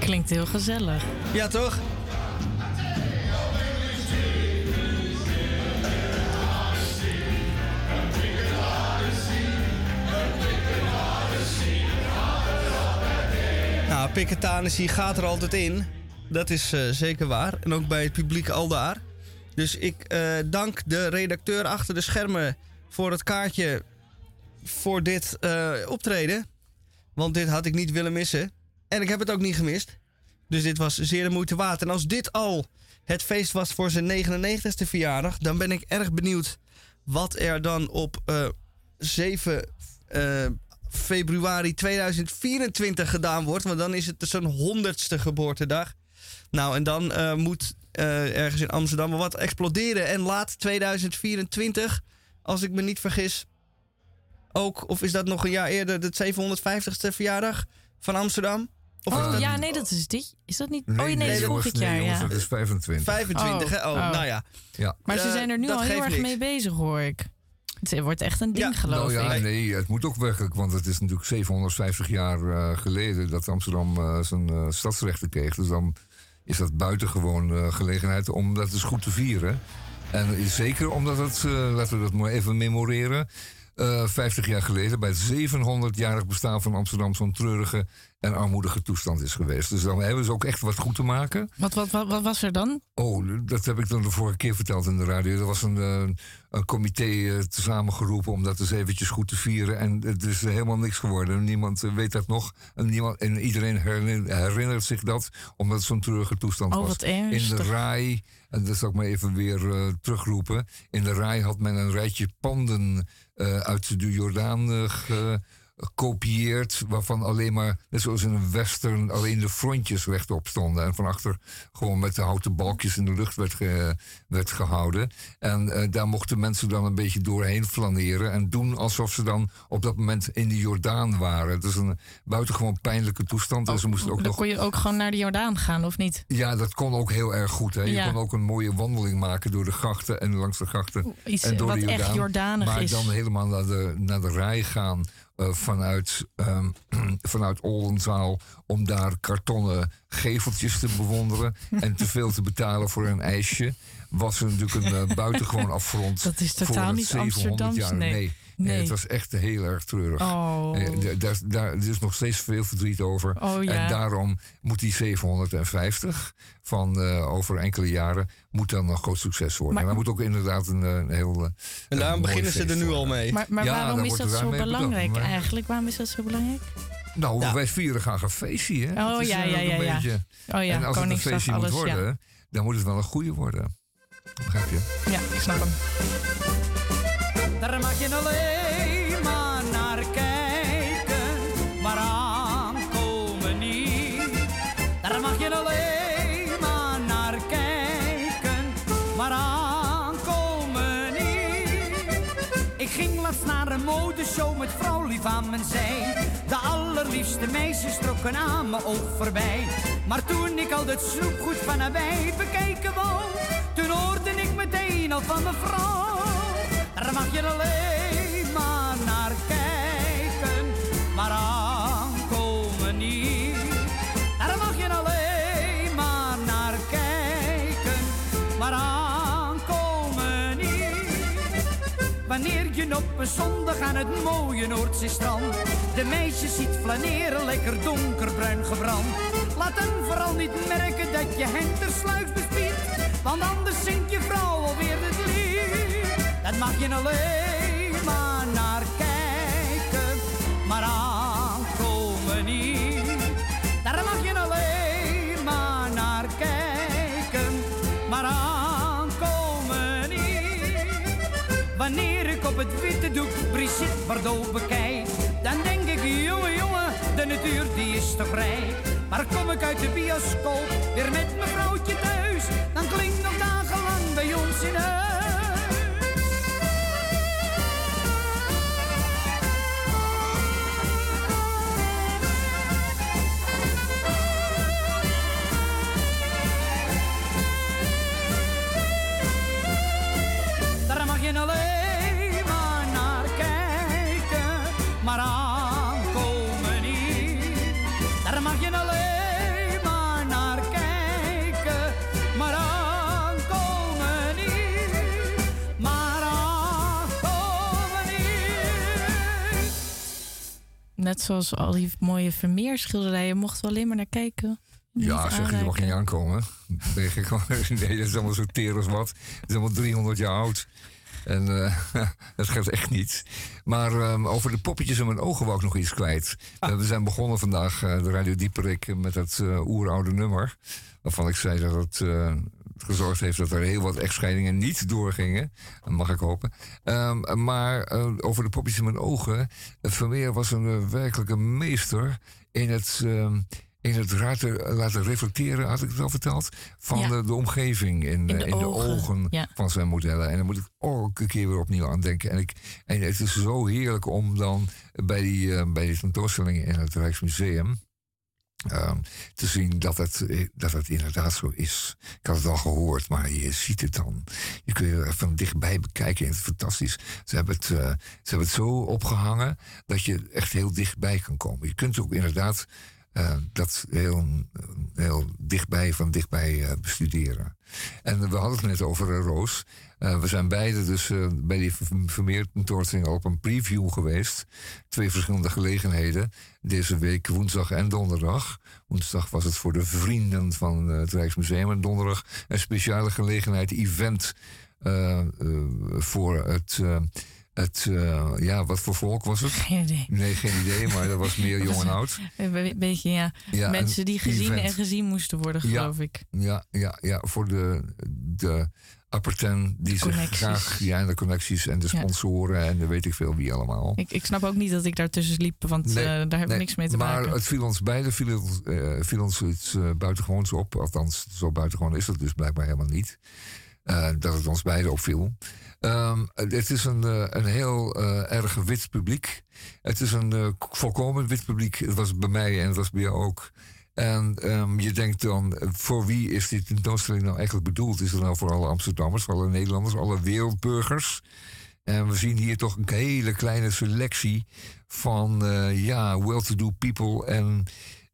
Klinkt heel gezellig. Ja, toch? Piketanissie gaat er altijd in. Dat is eh, zeker waar. En ook bij het publiek al daar. Dus ik eh, dank de redacteur achter de schermen voor het kaartje voor dit eh, optreden. Want dit had ik niet willen missen. En ik heb het ook niet gemist. Dus dit was zeer de moeite waard. En als dit al het feest was voor zijn 99ste verjaardag, dan ben ik erg benieuwd wat er dan op eh, 7 eh, februari 2024 gedaan wordt. Want dan is het zijn 100ste geboortedag. Nou, en dan eh, moet eh, ergens in Amsterdam wel wat exploderen. En laat 2024, als ik me niet vergis, ook, of is dat nog een jaar eerder, de 750ste verjaardag van Amsterdam? Of Oh dat- ja, nee, dat is dit. Is dat niet? oh nee, dat is vorig nee, jaar, jongens, ja. Dat is 25. 25, hè? Oh, Oh. nou ja. Ja. Maar ze zijn er nu al heel erg niks. mee bezig, hoor ik. Het wordt echt een ding, geloof nou ja, ik. nee, het moet ook werkelijk, want het is natuurlijk 750 jaar eh, geleden dat Amsterdam eh, zijn eh, stadsrechten kreeg. Dus dan is dat buitengewoon gelegenheid om dat eens goed te vieren. En zeker omdat het, laten we dat maar even memoreren, eh, 50 jaar geleden bij het 700-jarig bestaan van Amsterdam zo'n treurige en armoedige toestand is geweest. Dus dan hebben ze ook echt wat goed te maken. Wat, wat, wat, wat was er dan? Oh, dat heb ik dan de vorige keer verteld in de radio. Er was een, eh, een comité eh, samengeroepen om dat eens eventjes goed te vieren. En het is helemaal niks geworden. Niemand eh, weet dat nog. En, niemand, en iedereen herinner- herinnert zich dat, omdat het zo'n treurige toestand Oh, was. wat in de. RAI, en dat zal ik maar even weer eh, terugroepen. In de RAI had men een rijtje panden eh, uit de Jordaan gekopieerd, waarvan alleen maar, net zoals in een western, alleen de frontjes rechtop stonden. En van achter gewoon met de houten balkjes in de lucht werd, ge- werd gehouden. En eh, daar mochten mensen dan een beetje doorheen flaneren en doen alsof ze dan op dat moment in de Jordaan waren. Het is een buitengewoon pijnlijke toestand. en ze moesten ook Dan nog kon je ook gewoon naar de Jordaan gaan, of niet? ja, dat kon ook heel erg goed. Hè? Je Ja. kon ook een mooie wandeling maken door de grachten en langs de grachten. Iets en door wat de echt Jordaan. Jordanig maar is. dan helemaal naar de, naar de rij gaan vanuit, ehm, vanuit Oldenzaal... om daar kartonnen geveltjes te bewonderen... en te veel te betalen voor een ijsje... was er natuurlijk een eh, buitengewoon afgrond Dat is voor totaal het niet 700 Amsterdams, jaar. nee. Nee. Nee, het was echt heel erg treurig. Oh. Eh, daar, daar, er is nog steeds veel verdriet over. Oh, ja. En daarom moet die 750 van eh, over enkele jaren moet dan een groot succes worden. Maar- en dat moet ook inderdaad een, eh, een heel. En daarom beginnen ze er nu al mee. Maar, maar Ja, waarom is dat zo bedacht, belangrijk maar- eigenlijk? Waarom is dat zo belangrijk? Nou, wij vieren graag een feestje. Hè? Oh, ja, ja, ja, een ja. beetje- Oh ja, en als het een feestje alles, moet ja. worden, dan moet het wel een goede worden. Begrijp je? Ja, ik snap hem. Daar mag je alleen maar naar kijken, maar aankomen niet. Daar mag je alleen maar naar kijken, maar aankomen niet. Ik ging laatst naar een modeshow met vrouw lief aan mijn zij. De allerliefste meisjes trokken aan mijn oog voorbij. Maar toen ik al dat snoepgoed van nabij bekijken wou, toen hoorde ik meteen al van mevrouw. Daar mag je alleen maar naar kijken, maar aankomen niet. Daar mag je alleen maar naar kijken, maar aankomen niet. Wanneer je op een zondag aan het mooie Noordzeestrand de meisjes ziet flaneren, lekker donkerbruin gebrand. Laat dan vooral niet merken dat je hen tersluiks bespiedt, want anders zingt je vrouw alweer het lied. Dat mag je alleen maar naar kijken, maar aankomen niet. Daar mag je alleen maar naar kijken, maar aankomen niet. Wanneer ik op het witte doek Brigitte Bardot bekijk, dan denk ik, jongen, jongen, de natuur die is toch rijk. Maar kom ik uit de bioscoop, weer met mijn vrouwtje thuis, dan klinkt nog dagenlang bij ons in huis. Net zoals al die mooie Vermeer-schilderijen mochten we alleen maar naar kijken. Ja, zeg je, mag niet aankomen. Nee, dat is allemaal zo teer als wat. Het is allemaal 300 jaar oud. En eh, dat geeft echt niet. Maar ehm, over de poppetjes in mijn ogen wou ik nog iets kwijt. Eh, we zijn begonnen vandaag, eh, de Radio Dieperik, met dat eh, oeroude nummer. Waarvan ik zei dat het eh, gezorgd heeft dat er heel wat echtscheidingen niet doorgingen. Mag ik hopen. Ehm, maar eh, over de poppetjes in mijn ogen. eh, Vermeer was een eh, werkelijke meester in het... in het laten, laten reflecteren, had ik het al verteld, van Ja. de, de omgeving in, In eh, de in de ogen, ogen ja. van zijn modellen. En daar moet ik elke keer weer opnieuw aan denken. En, ik, en het is zo heerlijk om dan bij die, eh, bij die tentoonstellingen in het Rijksmuseum. ehm, te zien dat het, eh, dat het inderdaad zo is. Ik had het al gehoord, maar je ziet het dan. Je kunt het van dichtbij bekijken. En het is fantastisch. Ze hebben het, eh, ze hebben het zo opgehangen dat je echt heel dichtbij kan komen. Je kunt ook inderdaad eh, dat heel, heel dichtbij, van dichtbij eh, bestuderen. En we hadden het net over eh, Roos. We zijn beide dus bij die Ver- Vermeer tentoonstelling al op een preview geweest. Twee verschillende gelegenheden. Deze week woensdag en donderdag. Woensdag was het voor de vrienden van het Rijksmuseum. En donderdag een speciale gelegenheid, event voor het... het eh, ja, wat voor volk was het? Geen idee. Nee, geen idee, maar dat was meer jong en oud. Een be- beetje, ja. Ja, Mensen die gezien event. en gezien moesten worden, geloof ik. Ja, ja, ja, voor de, de apperten die zich Connecties. graag... Ja, en de connecties en de Ja. sponsoren en de weet ik veel wie allemaal. Ik, ik snap ook niet dat ik daartussen liep, want Nee, eh, daar heb ik nee, niks mee te maar maken. het viel ons beiden viel, ons, eh, viel ons iets buitengewoons op. Althans, zo buitengewoon is het dus blijkbaar helemaal niet. Dat het ons beiden opviel. Ehm, het is een, eh, een heel eh, erg wit publiek. Het is een eh, volkomen wit publiek. Het was bij mij en het was bij jou ook. En ehm, je denkt dan, voor wie is die tentoonstelling nou eigenlijk bedoeld? Is het nou voor alle Amsterdammers, voor alle Nederlanders, alle wereldburgers? En we zien hier toch een hele kleine selectie van ja, well-to-do people en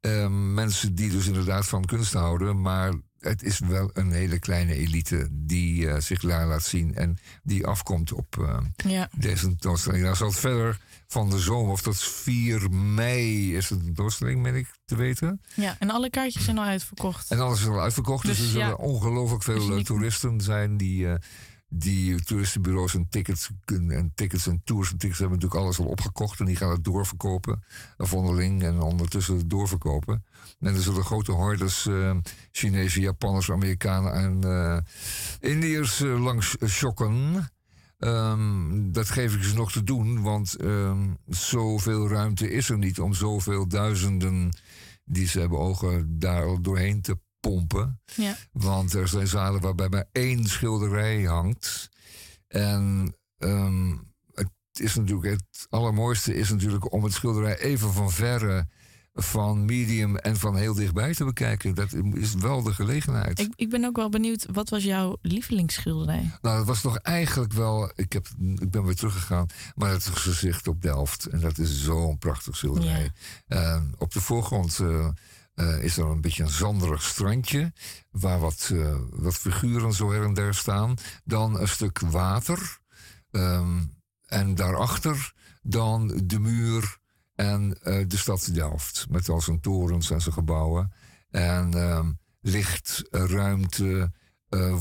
ehm, mensen die dus inderdaad van kunst houden. Maar het is wel een hele kleine elite die eh, zich daar laat zien en die afkomt op eh, Ja. deze tentoonstelling. Nou zal het verder van de zomer, of tot 4 mei is de tentoonstelling, meen ik te weten. Ja, en alle kaartjes zijn al uitverkocht. En alles is al uitverkocht. Dus, Dus er zullen ja. ongelooflijk veel Dus eh, toeristen zijn die, die toeristenbureaus en tickets, en tickets en tours en tickets hebben natuurlijk alles al opgekocht. En die gaan het doorverkopen. Of onderling en ondertussen doorverkopen. En er zullen grote hordes eh Chinezen, Japanners, Amerikanen en eh Indiërs eh, langs shocken. Ehm, dat geef ik ze nog te doen, want ehm, zoveel ruimte is er niet om zoveel duizenden die ze hebben ogen daar doorheen te pompen. Ja. Want er zijn zalen waarbij maar één schilderij hangt. En ehm, het is natuurlijk het allermooiste is natuurlijk om het schilderij even van verre, van medium en van heel dichtbij te bekijken. Dat is wel de gelegenheid. Ik, ik ben ook wel benieuwd, wat was jouw lievelingsschilderij? Nou, dat was toch eigenlijk wel. Ik, heb, ik ben weer teruggegaan. Maar het gezicht op Delft. En dat is zo'n prachtig schilderij. Op de voorgrond eh, eh, is er een beetje een zanderig strandje. Waar wat, eh, wat figuren zo her en der staan. Dan een stuk water. Ehm, en daarachter dan de muur en eh, de stad Delft. Met al zijn torens en zijn gebouwen. En ehm, licht, ruimte,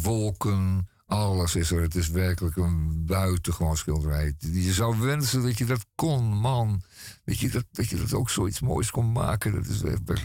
wolken, alles is er. Het is werkelijk een buitengewoon schilderij. Je zou wensen dat je dat kon, man. Dat je dat, dat je dat ook zoiets moois kon maken. Dat is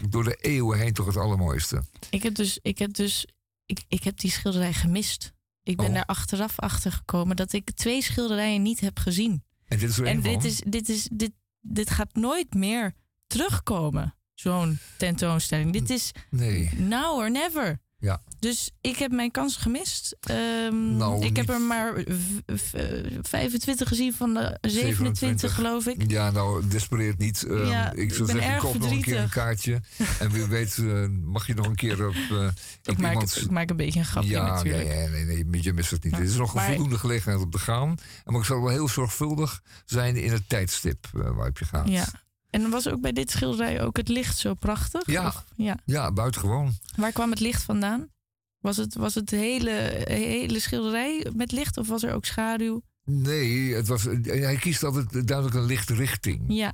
door de eeuwen heen toch het allermooiste. Ik heb dus, ik heb dus, ik, ik heb die schilderij gemist. Ik ben Oh. daar achteraf achter gekomen dat ik twee schilderijen niet heb gezien. En dit is En dit, is, dit, is, dit, dit gaat nooit meer terugkomen, zo'n tentoonstelling. Dit is Nee. now or never. Ja. Dus ik heb mijn kans gemist. Ehm, Nou, ik heb er maar v- v- eh, 25 gezien van de 27, geloof ik. Ja, nou, despereert niet. Ehm, Ja, ik zou zeggen, koop nog een keer een kaartje. en wie weet eh, mag je nog een keer op, eh Ik op maak, iemands... ik maak een beetje een grapje ja, natuurlijk. Nee, nee, nee, nee, je mist het niet. Ja, Er is nog een maar- voldoende gelegenheid om te gaan. Maar ik zal wel heel zorgvuldig zijn in het tijdstip eh, waarop je gaat. Ja. En was ook bij dit schilderij ook het licht zo prachtig? Ja. Of- ja. Ja, buitengewoon. Waar kwam het licht vandaan? Was het, was het hele, hele schilderij met licht of was er ook schaduw? Nee, het was, hij kiest altijd duidelijk een lichte richting. Ja.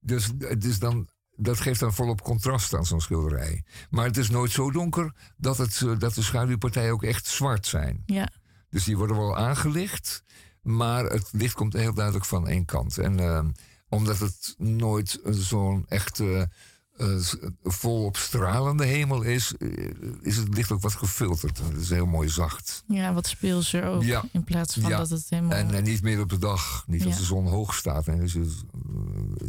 Dus, dus dan, dat geeft dan volop contrast aan zo'n schilderij. Maar het is nooit zo donker dat, het, dat de schaduwpartijen ook echt zwart zijn. Ja. Dus die worden wel aangelicht, maar het licht komt heel duidelijk van één kant. En eh, omdat het nooit zo'n echte eh, volop stralende hemel is, eh, is het licht ook wat gefilterd. Het is heel mooi zacht. Ja, wat speelser ook. Ja. In plaats van Ja. dat het helemaal... En, en niet meer op de dag, niet als de zon hoog staat. En dus eh,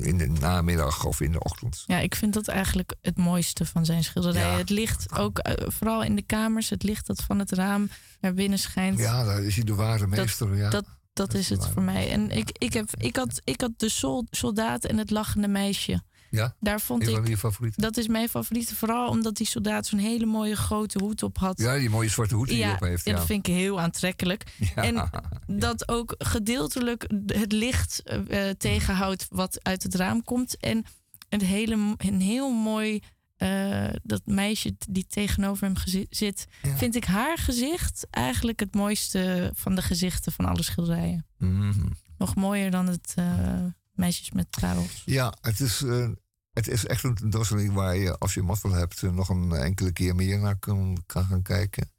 in de namiddag of in de ochtend. Ja, ik vind dat eigenlijk het mooiste van zijn schilderijen. Ja. Het licht, ook eh, vooral in de kamers, het licht dat van het raam naar binnen schijnt. Ja, daar is hij de ware meester. ja. Dat, dat is het voor mij. En ik, ik, heb, ik, had, ik had de sol, soldaat en het lachende meisje. ja? Daar vond ik, je favorieten? dat is mijn favoriete. Vooral omdat die soldaat zo'n hele mooie grote hoed op had. Ja, die mooie zwarte hoed die hij op heeft. en Ja. dat vind ik heel aantrekkelijk. Ja. En dat ook gedeeltelijk het licht eh, tegenhoudt wat uit het raam komt. En een, hele, een heel mooi eh, dat meisje die tegenover hem zit, vind ik haar gezicht eigenlijk het mooiste van de gezichten van alle schilderijen. Mhm. Nog mooier dan het eh, meisjes met parels. Ja, het is, eh, het is echt een tentoonstelling waar je, als je mazzel hebt, nog een enkele keer meer naar kan, kan gaan kijken.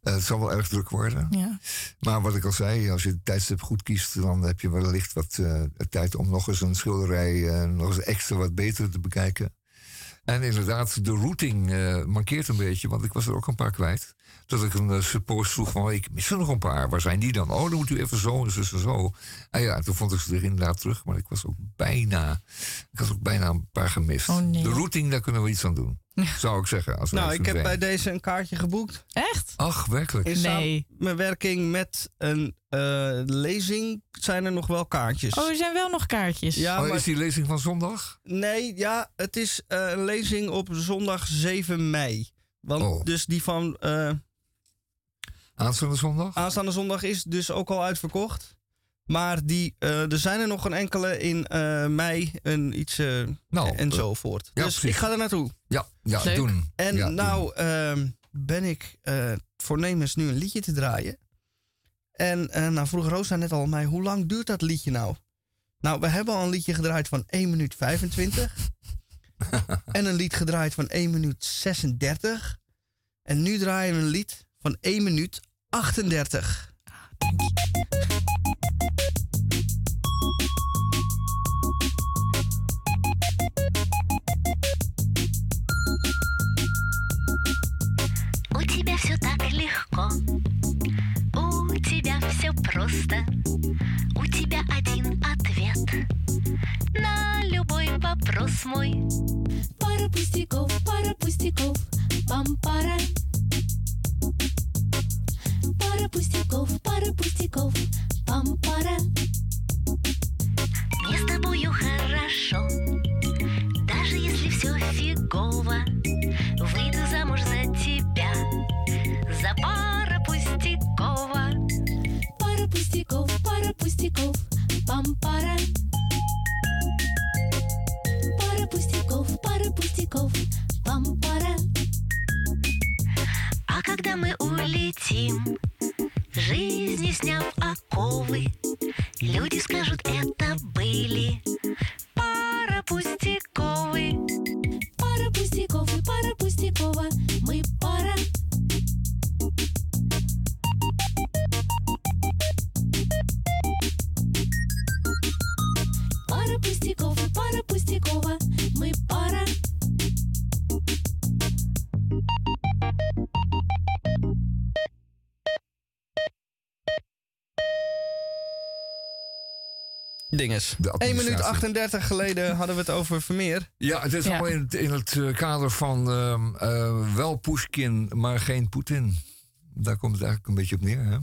Het zal wel erg druk worden. Ja. Maar wat ik al zei, als je het tijdstip goed kiest, dan heb je wellicht wat tijd om nog eens een schilderij nog eens extra wat beter te bekijken. En inderdaad, de routing eh, mankeert een beetje, want ik was er ook een paar kwijt. Dat ik een uh, support vroeg van, ik mis er nog een paar. Waar zijn die dan? Oh, dan moet u even zo en zo en zo. En ja, toen vond ik ze er inderdaad terug, maar ik was ook bijna, ik had ook bijna een paar gemist. Oh, nee. De routing, daar kunnen we iets aan doen. Zou ik zeggen. Als Nou, ik heb zijn. bij deze een kaartje geboekt. Echt? Ach, werkelijk? In samenwerking met een eh, lezing zijn er nog wel kaartjes. Oh, er zijn wel nog kaartjes. Ja, oh, maar- is die lezing van zondag? Nee, ja, het is eh, een lezing op zondag 7 mei. Want Oh. dus die van eh, Aanstaande zondag? aanstaande zondag is dus ook al uitverkocht. Maar die, eh, er zijn er nog een enkele in eh, mei en iets Nou, enzovoort. ja, dus precies. ik ga er naartoe. Ja, ja Leuk. doen. En Ja, nou ehm, ben ik eh, voornemens nu een liedje te draaien. En eh, nou vroeg Rosa net al mij, hoe lang duurt dat liedje nou? Nou, we hebben al een liedje gedraaid van 1 minuut 25. en een lied gedraaid van 1 minuut 36. En nu draaien we een lied van 1 minuut 38. У тебя все так легко, у тебя все просто, у тебя один ответ на любой вопрос мой. Пара пустяков, пара пустяков, пам-пара. Пара пустяков, пара пустяков, пам-пара. Мне с тобою хорошо, даже если все фигово. Выйду замуж за тебя, за пара пустякова. Пара пустяков, пара пустяков, пам-пара. Пара пустяков, пара пустяков, пам-пара. А когда мы улетим, жизни сняв оковы, люди скажут, это были пара пустяковы. Dinges. De 1 minuut administratie. 38 geleden hadden we het over Vermeer. Ja, het is allemaal in het, in het eh, kader van ehm, eh, wel Pushkin, maar geen Poetin. Daar komt het eigenlijk een beetje op neer. Hè?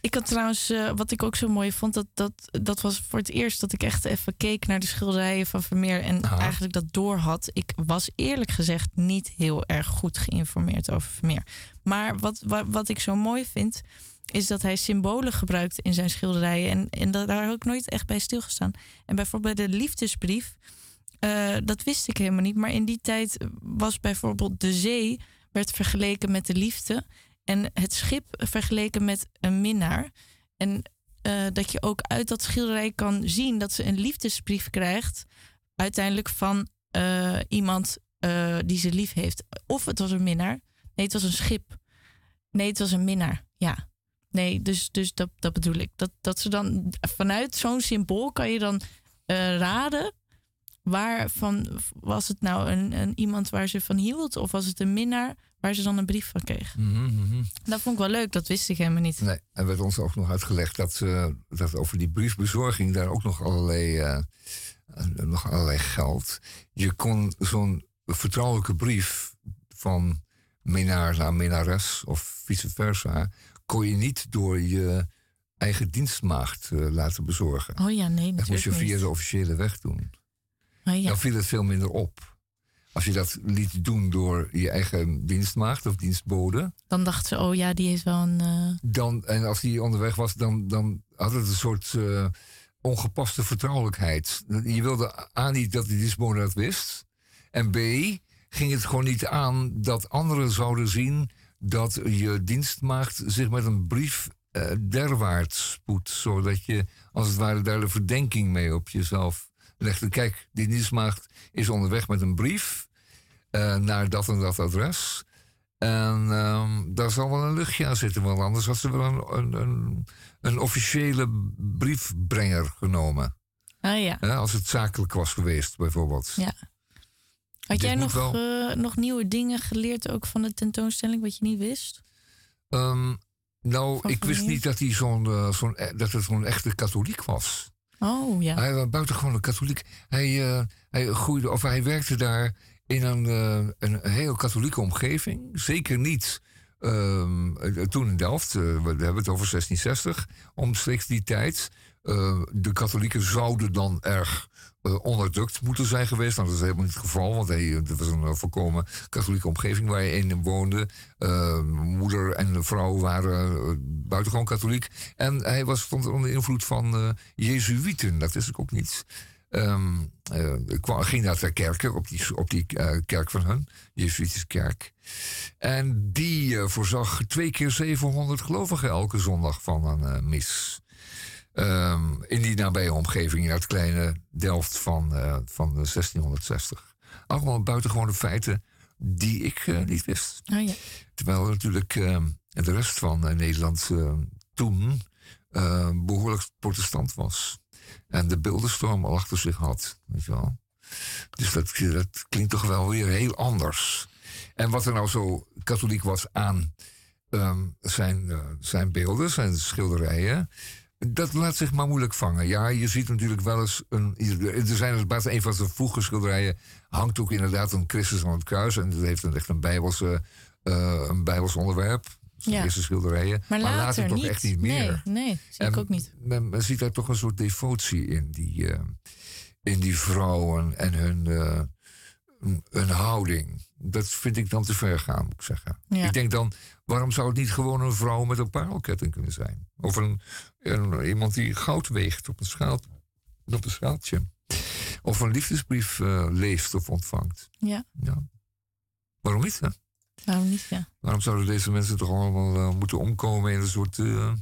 Ik had trouwens, eh, wat ik ook zo mooi vond, dat, dat, dat was voor het eerst dat ik echt even keek naar de schilderijen van Vermeer en eigenlijk dat door had. Ik was eerlijk gezegd niet heel erg goed geïnformeerd over Vermeer. Maar wat, wat, wat ik zo mooi vind, is dat hij symbolen gebruikt in zijn schilderijen. En, en dat, daar ik nooit echt bij stilgestaan. En bijvoorbeeld bij de liefdesbrief, eh, dat wist ik helemaal niet. Maar in die tijd was bijvoorbeeld de zee werd vergeleken met de liefde. En het schip vergeleken met een minnaar. En eh, dat je ook uit dat schilderij kan zien dat ze een liefdesbrief krijgt. Uiteindelijk van eh, iemand die ze lief heeft. Of het was een minnaar. Nee, het was een schip. Nee, het was een minnaar. Ja. Nee, dus, dus dat, dat bedoel ik. Dat, dat ze dan vanuit zo'n symbool kan je dan eh, raden. Waar van was het nou een, een iemand waar ze van hield? Of was het een minnaar waar ze dan een brief van kreeg? Mhm, mhm. Dat vond ik wel leuk, dat wist ik helemaal niet. Nee, en werd ons ook nog uitgelegd dat, eh, dat over die briefbezorging daar ook nog allerlei, eh, nog allerlei geld. Je kon zo'n vertrouwelijke brief van minnaar naar minnares of vice versa, kon je niet door je eigen dienstmaagd eh, laten bezorgen. Oh ja, nee, Dat moest je natuurlijk via de officiële weg doen. Oh ja. Dan viel het veel minder op. Als je dat liet doen door je eigen dienstmaagd of dienstbode, Dan dacht ze, oh ja, die heeft wel een... eh, dan, en als die onderweg was, dan, dan had het een soort eh, ongepaste vertrouwelijkheid. Je wilde A niet dat die dienstbode dat wist. En B, ging het gewoon niet aan dat anderen zouden zien dat je dienstmaagd zich met een brief eh, derwaarts spoedt. Zodat je als het ware daar de verdenking mee op jezelf legde. Kijk, die dienstmaagd is onderweg met een brief eh, naar dat en dat adres. En ehm, daar zal wel een luchtje aan zitten, want anders had ze wel een, een, een, een officiële briefbrenger genomen. Ah ja. Als het zakelijk was geweest, bijvoorbeeld. ja. Had Dit jij nog, wel- eh, nog nieuwe dingen geleerd ook van de tentoonstelling wat je niet wist? Ehm, nou, Van ik wist niet dat, hij zo'n, eh, zo'n, eh, dat het zo'n echte katholiek was. Oh ja. Hij was buitengewoon een katholiek. Hij, eh, hij, groeide, of hij werkte daar in een, een heel katholieke omgeving. Zeker niet ehm, eh, toen in Delft. we hebben het over 1660, omstreeks die tijd. De katholieken zouden dan erg eh, onderdrukt moeten zijn geweest. Nou, dat is helemaal niet het geval, want hij, het was een eh, volkomen katholieke omgeving waar hij in woonde. Eh, moeder en vrouw waren eh, buitengewoon katholiek. En hij was, stond onder invloed van eh Jezuïeten, dat wist ik ook niet. Eh, kwam- ging naar ter kerken, op die, op die eh, kerk van hun, Jezuïtische kerk. En die eh, voorzag twee keer 700 gelovigen elke zondag van een eh, mis. Ehm, in die nabije omgeving, in dat kleine Delft van, eh, van 1660. Allemaal buitengewone feiten die ik eh, niet wist. Oh ja. Terwijl natuurlijk eh, de rest van eh, Nederland eh, toen eh, behoorlijk protestant was. En de beeldenstorm al achter zich had. Weet je wel. Dus dat, dat klinkt toch wel weer heel anders. En wat er nou zo katholiek was aan ehm, zijn, zijn beelden, zijn schilderijen. Dat laat zich maar moeilijk vangen. Ja, je ziet natuurlijk wel eens een. Er zijn buiten een van zijn vroege schilderijen. hangt ook inderdaad een Christus aan het kruis. En dat heeft een, echt een Bijbelse, eh, een Bijbels onderwerp. Zijn Ja. eerste schilderijen. Maar later toch niet. echt niet meer. Nee, nee, zie ik ook niet. Men, men ziet daar toch een soort devotie in die, eh, in die vrouwen en hun, eh, hun houding. Dat vind ik dan te ver gaan, moet ik zeggen. Ja. Ik denk dan, waarom zou het niet gewoon een vrouw met een parelketting kunnen zijn? Of een, een- iemand die goud weegt op een, schaal, op een schaaltje. Of een liefdesbrief eh, leest of ontvangt. Ja, Ja. Waarom niet? Hè? waarom niet? Ja. Waarom zouden deze mensen toch allemaal eh, moeten omkomen in een soort eh,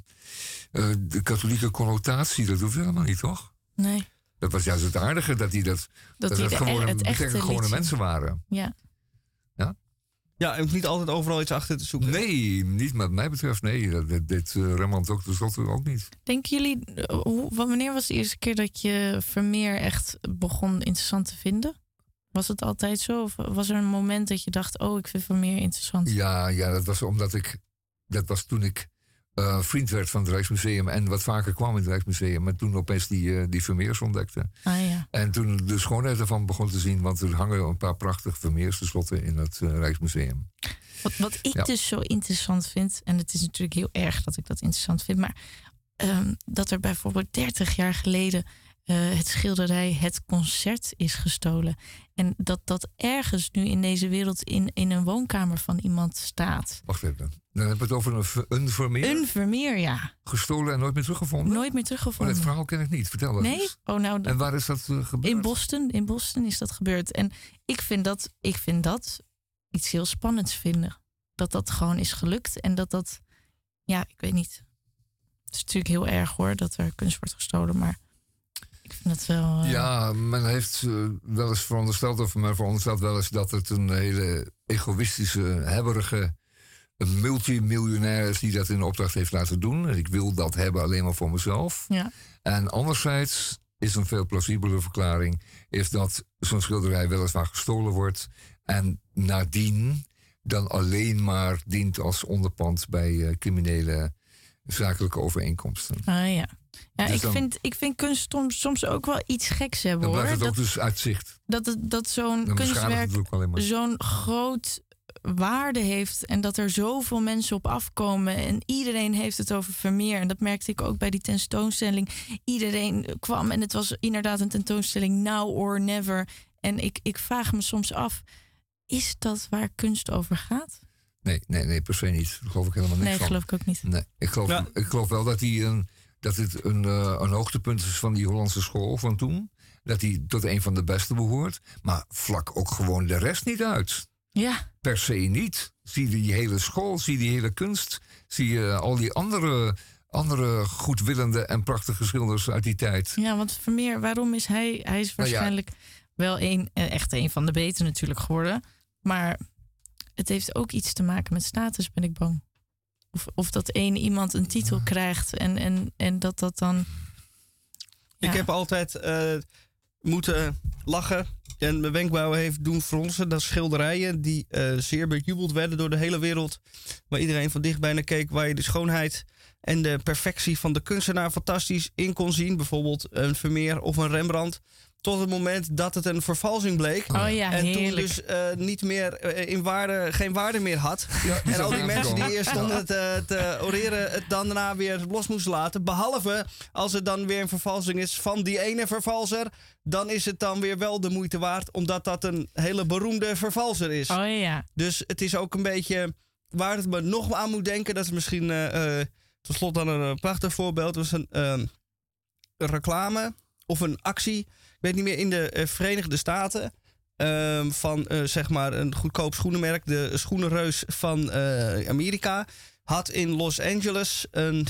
de katholieke connotatie? Dat hoeft helemaal niet, toch? Nee. Dat was juist het aardige, dat die dat, dat, die het de- gewone, het echte mensen waren. Ja. Ja? Ja, en niet altijd overal iets achter te zoeken. Nee, niet wat mij betreft. Nee, dat- dit, dit uh, Rembrandt ook tenslotte ook niet. Denken jullie, eh, hoe, wa- wanneer was de eerste keer dat je Vermeer echt begon interessant te vinden? Was het altijd zo? Of was er een moment dat je dacht, oh, ik vind Vermeer interessant? Ja, ja, dat was omdat ik... Dat was toen ik eh, vriend werd van het Rijksmuseum... en wat vaker kwam in het Rijksmuseum... en toen opeens die, eh, die Vermeers ontdekte. Ah ja. En toen de schoonheid ervan begon te zien... want er hangen een paar prachtige Vermeers tenslotte in het eh, Rijksmuseum. Wat, wat ik Ja. dus zo interessant vind, en het is natuurlijk heel erg dat ik dat interessant vind, maar ehm, dat er bijvoorbeeld 30 jaar geleden eh, het schilderij Het Concert is gestolen. En dat dat ergens nu in deze wereld in, in een woonkamer van iemand staat. Wacht even. Dan hebben we het over een, ver- een Vermeer. Een Vermeer, ja. Gestolen en nooit meer teruggevonden? Nooit meer Oh, teruggevonden. dat verhaal ken ik niet. Vertel dat Nee? eens. Oh, nou, En waar is dat eh, gebeurd? In Boston, in Boston is dat gebeurd. En ik vind dat, ik vind dat iets heel spannends vinden. Dat dat gewoon is gelukt. En dat dat, ja, ik weet niet. Het is natuurlijk heel erg hoor dat er kunst wordt gestolen. Maar ik vind dat wel. eh, Ja, men heeft eh, wel eens verondersteld, of men veronderstelt wel eens dat het een hele egoïstische, hebberige multimiljonair is die dat in opdracht heeft laten doen. En ik wil dat hebben alleen maar voor mezelf. Ja. En anderzijds is een veel plausibele verklaring... is dat zo'n schilderij weliswaar gestolen wordt... en nadien dan alleen maar dient als onderpand... bij eh, criminele zakelijke overeenkomsten. Ah ja. Ja, Dus ik, dan- vind, ik vind kunst soms, soms ook wel iets geks hebben Dan hoor. het ook Dat, dus uit zicht. dat, het- dat zo'n kunstwerk zo'n groot waarde heeft en dat er zoveel mensen op afkomen en iedereen heeft het over Vermeer. En dat merkte ik ook bij die tentoonstelling. Iedereen kwam en het was inderdaad een tentoonstelling now or never. En ik, ik vraag me soms af, is dat waar kunst over gaat? Nee, nee, nee, per se niet. Daar geloof ik helemaal niks Nee, van. geloof ik ook niet. Nee, ik geloof, ik geloof wel dat, die een, dat het een, eh, een hoogtepunt is van die Hollandse school van toen. dat hij tot een van de beste behoort. Maar vlak ook gewoon de rest niet uit. Ja. Per se niet. Zie je die hele school, zie je die hele kunst. Zie je al die andere, andere goedwillende en prachtige schilders uit die tijd. Ja, want Vermeer, waarom is hij... Hij is Nou ja. waarschijnlijk wel een, eh, echt een van de beter natuurlijk geworden. Maar het heeft ook iets te maken met status, ben ik bang. Of, of dat één iemand een titel krijgt en, en, en dat dat dan... Ik heb altijd eh, moeten lachen en mijn wenkbrauwen heeft doen fronsen. Dat schilderijen die eh, zeer bejubeld werden door de hele wereld. Waar iedereen van dichtbij naar keek. Waar je de schoonheid en de perfectie van de kunstenaar fantastisch in kon zien. Bijvoorbeeld een Vermeer of een Rembrandt. Tot het moment dat het een vervalsing bleek. Oh ja, en toen dus eh, niet meer eh, in waarde, geen waarde meer had. en al die mensen die eerst stonden te, te oreren, het dan daarna weer los moesten laten. Behalve als het dan weer een vervalsing is van die ene vervalser. Dan is het dan weer wel de moeite waard, omdat dat een hele beroemde vervalser is. Oh ja. Dus het is ook een beetje waar het me nog aan moet denken. Dat is misschien eh, eh, tot slot dan een prachtig voorbeeld. Dat was een, ehm, een reclame of een actie. Weet niet meer in de eh, Verenigde Staten. ehm, van eh, zeg maar een goedkoop schoenenmerk. De schoenenreus van eh, Amerika. Had in Los Angeles een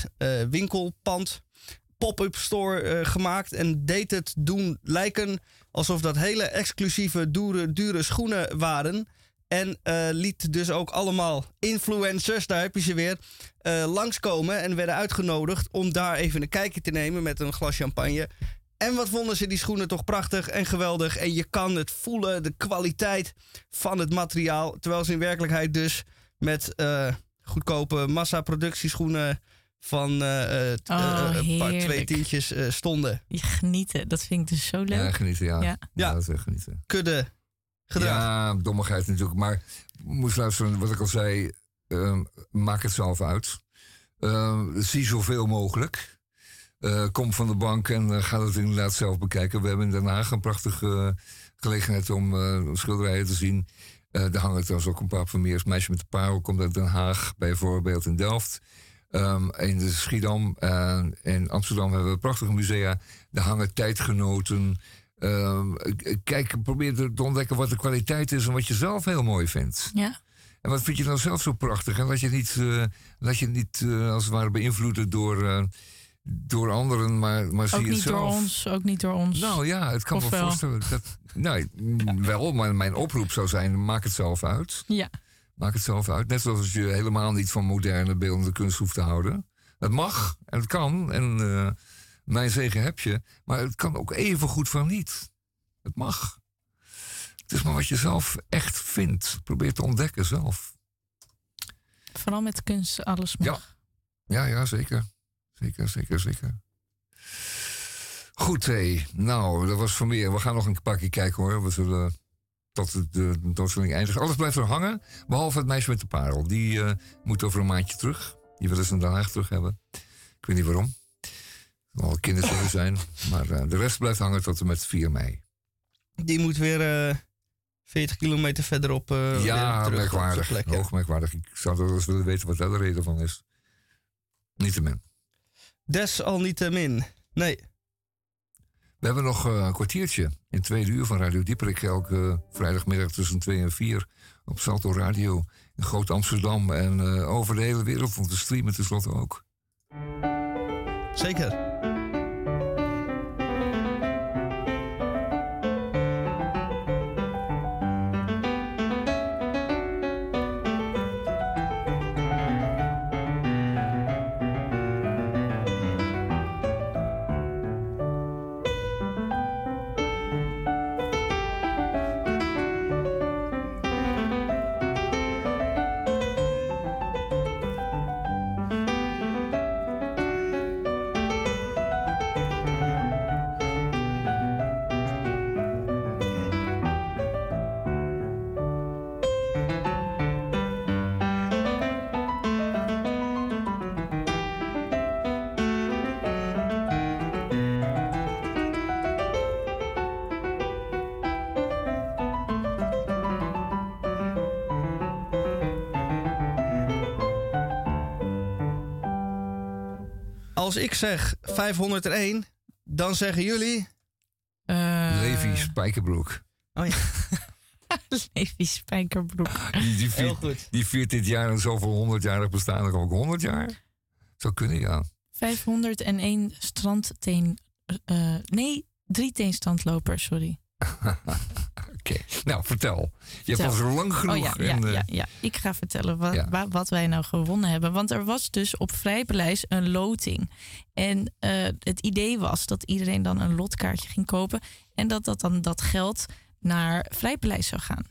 winkelpand. Pop-up store gemaakt. En deed het doen lijken alsof dat hele exclusieve, dure, dure schoenen waren. En liet dus ook allemaal influencers, daar heb je ze weer, langskomen. En werden uitgenodigd om daar even een kijkje te nemen met een glas champagne. En wat vonden ze die schoenen toch prachtig en geweldig. En je kan het voelen, de kwaliteit van het materiaal. Terwijl ze in werkelijkheid dus met eh, goedkope massaproductieschoenen van t- Oh, een paar twee tientjes eh, stonden. Je genieten, dat vind ik dus zo leuk. Ja, genieten, ja. Ja. ja. dat is echt genieten. Kudde gedrag. Ja, dommigheid natuurlijk. Maar moest luisteren, wat ik al zei, ehm, maak het zelf uit. Ehm, zie zoveel mogelijk. Eh, kom van de bank en eh, ga het inderdaad zelf bekijken. We hebben in Den Haag een prachtige eh, gelegenheid om schilderijen te zien. Daar hangen trouwens ook een paar van meer. Meisje met de parel komt uit Den Haag, bijvoorbeeld in Delft. Ehm, in de Schiedam en in Amsterdam hebben we prachtige musea. Daar hangen tijdgenoten. K- kijk, probeer te ontdekken wat de kwaliteit is en wat je zelf heel mooi vindt. Ja. En wat vind je dan zelf zo prachtig? En laat je niet, laat je niet als het ware beïnvloeden door, door anderen, maar, maar zie Ook het niet door zelf. ons, ook niet door ons. Nou ja, het kan Of me wel? voorstellen. Dat, nou, wel, maar mijn oproep zou zijn: maak het zelf uit. Ja. Maak het zelf uit. Net zoals je helemaal niet van moderne beeldende kunst hoeft te houden. Het mag en het kan. En eh, mijn zegen heb je. Maar het kan ook even goed van niet. Het mag. Het is maar wat je zelf echt vindt. Probeer te ontdekken zelf. Vooral met kunst, alles mag. Ja, ja, zeker. Zeker, zeker, zeker. Goed, hé. Nou, dat was van meer. We gaan nog een paar keer kijken hoor. We zullen tot de de tentoonstelling eindigen. Alles blijft er hangen, behalve het meisje met de parel. Die eh, moet over een maandje terug. Die willen ze in Den Haag terug hebben. Ik weet niet waarom. Zal wel kinderzorg zijn. Maar eh, de rest blijft hangen tot en met 4 mei. Die moet weer eh 40 kilometer verderop. eh ja, merkwaardig. plek, ja. Hoog merkwaardig. Ik zou wel eens willen weten wat daar de reden van is. Niet te min. Desalniettemin. Nee. We hebben nog eh, een kwartiertje in tweede uur van Radio Dieperik. Elke vrijdagmiddag tussen 2 en 4 op Salto Radio in Groot Amsterdam. En eh, over de hele wereld, want we streamen tenslotte ook. Zeker. Als ik zeg 501, dan zeggen jullie. Eh, Levi Spijkerbroek. Oh ja. Levi Spijkerbroek. Die, die, Heel viert, goed. die viert dit jaar een zoveel 100-jarig bestaan. ook 100 jaar? Zou kunnen, ja. 501 strandteen... eh nee, drie teenstrandlopers, sorry. Oké, nou vertel. Je hebt Vertel. al zo lang genoeg. Oh ja, ja, en, eh, ja, ja. Ik ga vertellen wat, Ja. wa- wat wij nou gewonnen hebben. Want er was dus op Vrijpaleis een loting. En eh, het idee was dat iedereen dan een lotkaartje ging kopen. En dat dat dan dat geld naar Vrijpaleis zou gaan.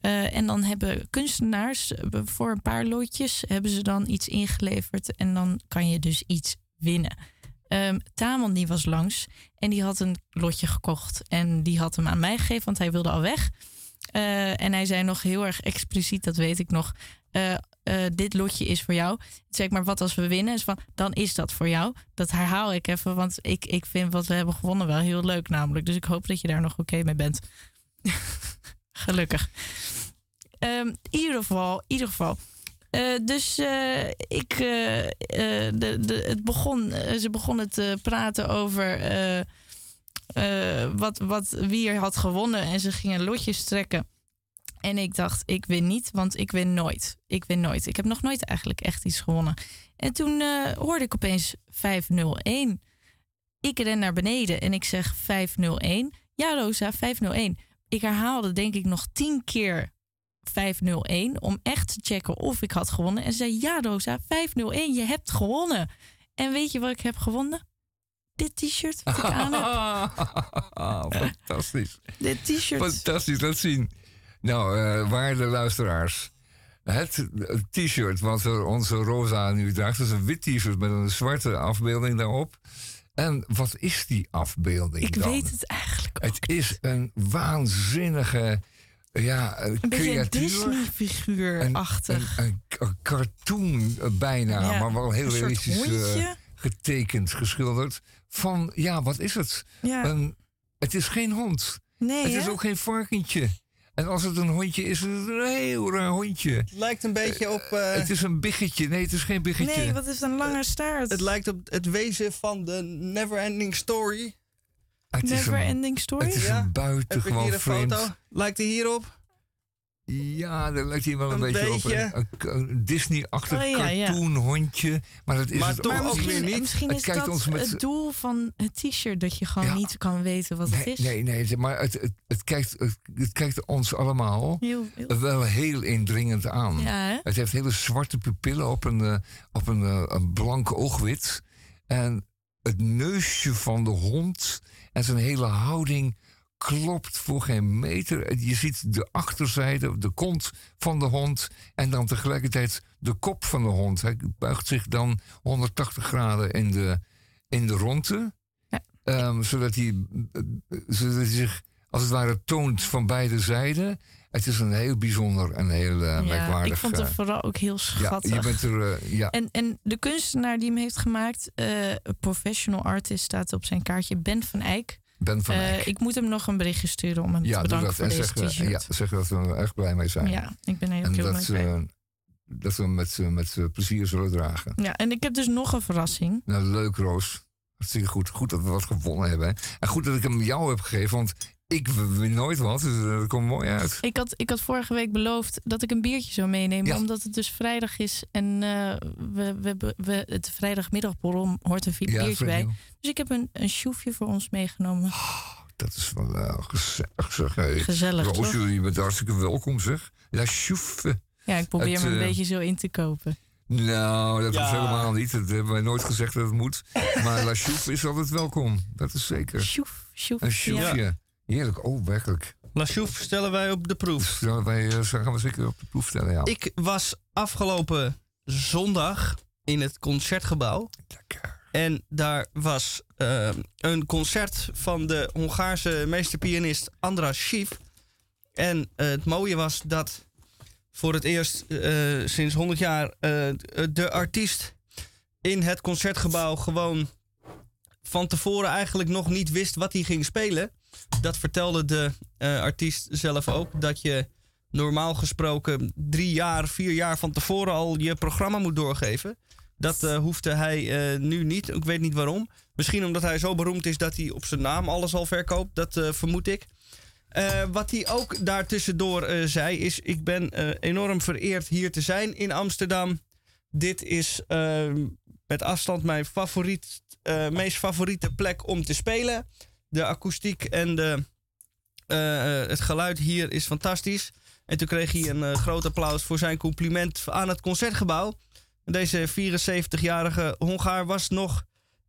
Eh, en dan hebben kunstenaars voor een paar lotjes hebben ze dan iets ingeleverd. En dan kan je dus iets winnen. Ehm Tamon die was langs en die had een lotje gekocht. En die had hem aan mij gegeven, want hij wilde al weg. Eh, en hij zei nog heel erg expliciet, dat weet ik nog. eh, eh, dit lotje is voor jou. Ik, maar wat als we winnen? Dus van, dan is dat voor jou. Dat herhaal ik even, want ik, ik vind wat we hebben gewonnen wel heel leuk namelijk. Dus ik hoop dat je daar nog oké mee bent. Gelukkig. Ehm, in ieder geval, in ieder geval. Eh, dus eh, ik, eh, de, de, het begon, ze begonnen te praten over wat, wat, wie er had gewonnen. En ze gingen lotjes trekken. En ik dacht, ik win niet, want ik win nooit. Ik win nooit. Ik heb nog nooit eigenlijk echt iets gewonnen. En toen hoorde ik opeens 501. Ik ren naar beneden en ik zeg 501. Ja, Rosa, 501. Ik herhaalde denk ik nog tien keer 501 om echt te checken of ik had gewonnen. En ze zei, ja Rosa, 501, je hebt gewonnen. En weet je wat ik heb gewonnen? Dit t-shirt wat ik aan heb. Fantastisch. Dit t-shirt. Fantastisch, laat zien. Nou, eh waarde luisteraars. Het t-shirt wat onze Rosa nu draagt, is een wit t-shirt met een zwarte afbeelding daarop. En wat is die afbeelding Ik dan? weet het eigenlijk Het is een waanzinnige, ja, Een een creatuur. Disney-figuurachtig. Een, een, een cartoon eh, bijna, Ja, maar wel heel realistisch eh, getekend, geschilderd. Van, ja, wat is het? Ja. Een, het is geen hond. Nee, het is ook geen varkentje. En als het een hondje is, is het een heel raar hondje. Het lijkt een beetje op... eh, Het is een biggetje. Nee, het is geen biggetje. Nee, wat is een lange staart? Het lijkt op het wezen van de Neverending Story. Het is Never een- Ending Story? Het is Ja. een Heb ik buitengewoon hier een vreemd... foto? Lijkt hij hierop? Ja, daar lijkt hij wel een, Een beetje, beetje. op. Een, een Disney-achtig Oh, ja, ja. cartoonhondje. Maar dat is Maar het toch ook weer niet. Misschien Het is kijkt dat ons met- het doel van het t-shirt, dat je gewoon Ja. niet kan weten wat het is. nee, nee, maar het, het, het, kijkt, het, het kijkt ons allemaal Heel, heel- wel heel indringend aan. Ja, hè? Het heeft hele zwarte pupillen op een, eh, op een, eh, een blank oogwit. En het neusje van de hond en zijn hele houding klopt voor geen meter. Je ziet de achterzijde, de kont van de hond en dan tegelijkertijd de kop van de hond. Hij buigt zich dan 180 graden in de, in de ronde. Ehm, zodat, hij, eh, zodat hij zich als het ware toont van beide zijden. Het is een heel bijzonder en heel ja, merkwaardig. ik vond het eh, vooral ook heel ja, schattig. je bent er, eh, ja. En, en de kunstenaar die hem heeft gemaakt, professional artist, staat op zijn kaartje, Ben van Eyck. Ben van Eyck. ik moet hem nog een berichtje sturen om hem ja, te bedanken dat. voor En deze zeg, ja, zeg dat we er erg blij mee zijn. Ja, ik ben er heel en heel dat, blij mee. dat we hem met, met plezier zullen dragen. Ja, en ik heb dus nog een verrassing. Nou, leuk, Roos. Hartstikke goed. Goed dat we wat gewonnen hebben. En goed dat ik hem jou heb gegeven, want ik win nooit wat. Dus eh, dat komt mooi uit. Ik had, ik had vorige week beloofd dat ik een biertje zou meenemen. Ja. Omdat het dus vrijdag is. En eh, we, we, we, we- het vrijdagmiddagborrel hoort een Ja, biertje bij. Dus ik heb een, een sjoefje voor ons meegenomen. Dat is wel eh, gezellig, zeg. Hey. Gezellig, Roos, toch? jullie bent hartstikke welkom, zeg. La. Ja, ik probeer Het, me een beetje zo in te kopen. Nou, dat Ja. hoeft helemaal niet. Dat hebben wij nooit gezegd dat het moet. Maar La Chouf is altijd welkom. Dat is zeker. Chouf, chouf. Een choufje. Heerlijk. Oh, werkelijk. La Chouf stellen wij op de proef. Stellen wij eh, gaan we zeker op de proef stellen, ja. Ik was afgelopen zondag in het concertgebouw. En daar was eh, een concert van de Hongaarse meesterpianist Andras Schief. En eh, het mooie was dat voor het eerst sinds 100 jaar de artiest in het concertgebouw gewoon van tevoren eigenlijk nog niet wist wat hij ging spelen. Dat vertelde de eh, artiest zelf ook. Dat je normaal gesproken drie jaar, vier jaar van tevoren al je programma moet doorgeven. Dat eh, hoefde hij eh, nu niet. Ik weet niet waarom. Misschien omdat hij zo beroemd is dat hij op zijn naam alles al verkoopt. Dat vermoed ik. Wat hij ook daartussendoor zei is... ik ben enorm vereerd hier te zijn in Amsterdam. Dit is met afstand mijn favoriet, meest favoriete plek om te spelen. De akoestiek en de, eh, eh, het geluid hier is fantastisch. En toen kreeg hij een eh, groot applaus voor zijn compliment aan het concertgebouw. Deze 74-jarige Hongaar was nog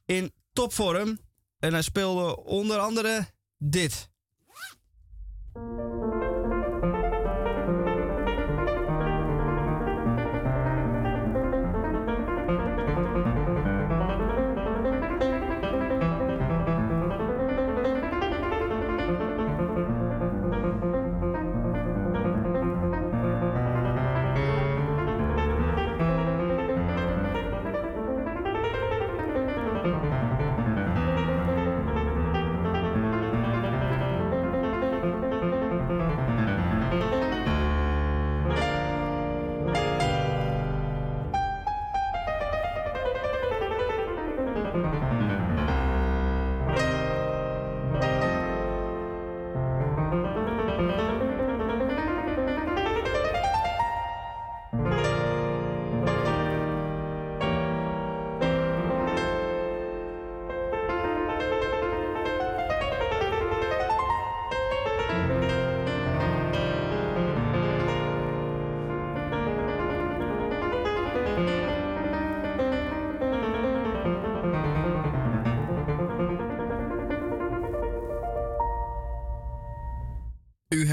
in topvorm. En hij speelde onder andere dit.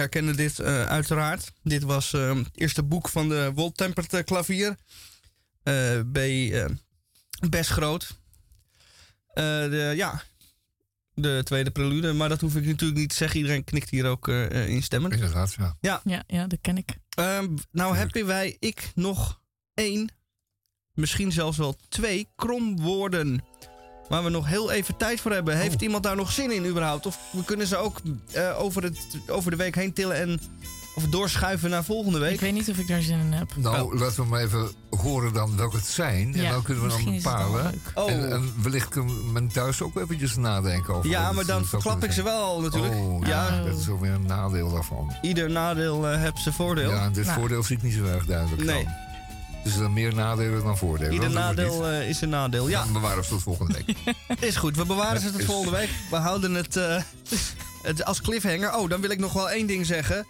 U herkende dit eh, uiteraard. Dit was eh, het eerste boek van de Wold Tempered eh, klavier. Eh, B, eh, best groot. Eh, de, ja, de tweede prelude. Maar dat hoef ik natuurlijk niet te zeggen. Iedereen knikt hier ook eh eh, instemmend. Inderdaad, ja. Ja, Ja, ja, dat ken ik. Ehm, nou hebben wij, ik, nog één, misschien zelfs wel twee kromwoorden. Waar we nog heel even tijd voor hebben. Heeft Oh. iemand daar nog zin in überhaupt? Of we kunnen ze ook eh, over, het, over de week heen tillen en of doorschuiven naar volgende week? Ik weet niet of ik daar zin in heb. Nou, laten we maar even horen dan welke het zijn. en Ja, dan kunnen we dan bepalen. Oh. En, en wellicht kan men thuis ook eventjes nadenken over. Ja, maar dan verklap ik ze wel natuurlijk. Oh, Ja. ja, dat is ook weer een nadeel daarvan. Ieder nadeel eh heeft zijn voordeel. Ja, en dit Nou, voordeel zie ik niet zo erg duidelijk Nee. van. Dus er zijn meer nadelen dan voordelen. Ieder nadeel eh, is een nadeel. Ja, Dan bewaren we het tot volgende week. is goed. We bewaren ze Het volgende week. We houden het, eh, het als cliffhanger. Oh, dan wil ik nog wel één ding zeggen.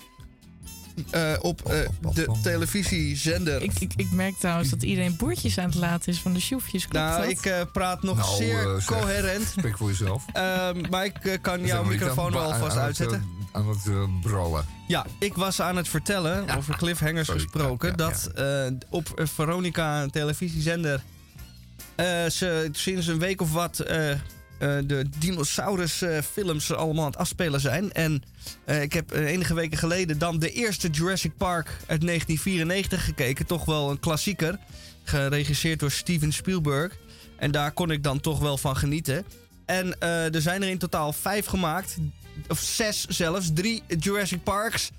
Eh, op eh, de televisiezender. Ik, ik, ik merk trouwens dat iedereen boertjes aan het laten is van de sjoefjes. Klopt Nou, dat? ik eh, praat nog Nou, zeer zeg, coherent. Spreek voor jezelf. Ehm, maar ik kan jouw microfoon wel alvast aan het, uitzetten. Aan het brullen. Ja, ik was aan het vertellen, over cliffhangers Sorry, gesproken, ja, dat eh, op eh, Veronica, een televisiezender, eh, ze sinds een week of wat eh, de dinosaurus-films allemaal aan het afspelen zijn. En ik heb enige weken geleden dan de eerste Jurassic Park uit 1994 gekeken. Toch wel een klassieker, geregisseerd door Steven Spielberg. En daar kon ik dan toch wel van genieten. En er zijn er in totaal vijf gemaakt. Of zes zelfs. Drie Jurassic Parks.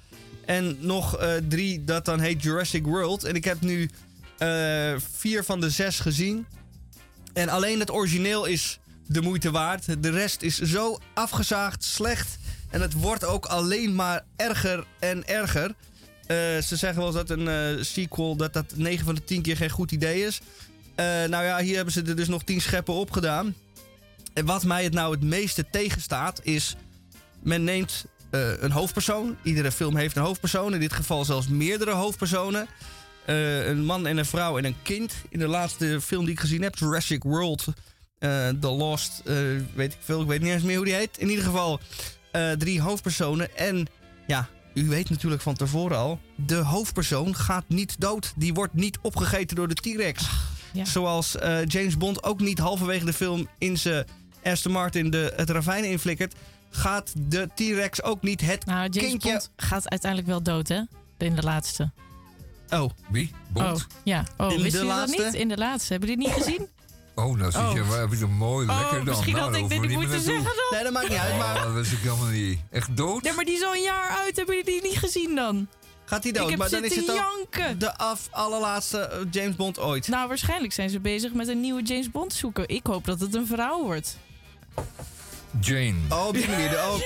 En nog eh, drie dat dan heet Jurassic World. En ik heb nu eh, vier van de zes gezien. En alleen het origineel is de moeite waard. De rest is zo afgezaagd, slecht. En het wordt ook alleen maar erger en erger. Eh, ze zeggen wel eens dat een sequel dat dat 9 van de 10 keer geen goed idee is. Nou ja, hier hebben ze er dus nog 10 scheppen op gedaan. En wat mij het nou het meeste tegenstaat is... Men neemt eh, een hoofdpersoon. Iedere film heeft een hoofdpersoon. In dit geval zelfs meerdere hoofdpersonen. Eh, een man en een vrouw en een kind. In de laatste film die ik gezien heb, Jurassic World... eh, The Lost, weet ik veel. Ik weet niet eens meer hoe die heet. In ieder geval drie hoofdpersonen. En ja, u weet natuurlijk van tevoren al... de hoofdpersoon gaat niet dood. Die wordt niet opgegeten door de T-Rex. ja. Zoals James Bond ook niet halverwege de film in zijn Aston Martin de, het ravijn inflikkert... gaat de T-Rex ook niet het Nou, James kindje... Bond gaat uiteindelijk wel dood, hè? In de laatste. Oh. Wie? Oh, Bond? ja. Oh, In wist de je dat niet? In de laatste. Hebben jullie het niet gezien? Oh, nou zit je, Oh. heb je het mooi Oh, lekker dan. misschien nou, had ik dit niet moeten zeggen dan. Nee, dat maakt niet uit, maar... Oh, dat wist ik helemaal niet. Echt dood? Nee, maar die is al een jaar uit. Hebben jullie die niet gezien dan? Gaat hij dood? Ik heb maar dan is het janken. de af allerlaatste eh, James Bond ooit. Nou, waarschijnlijk zijn ze bezig met een nieuwe James Bond zoeken. Ik hoop dat het een vrouw wordt. Jane. Oh, op die manier. Oh,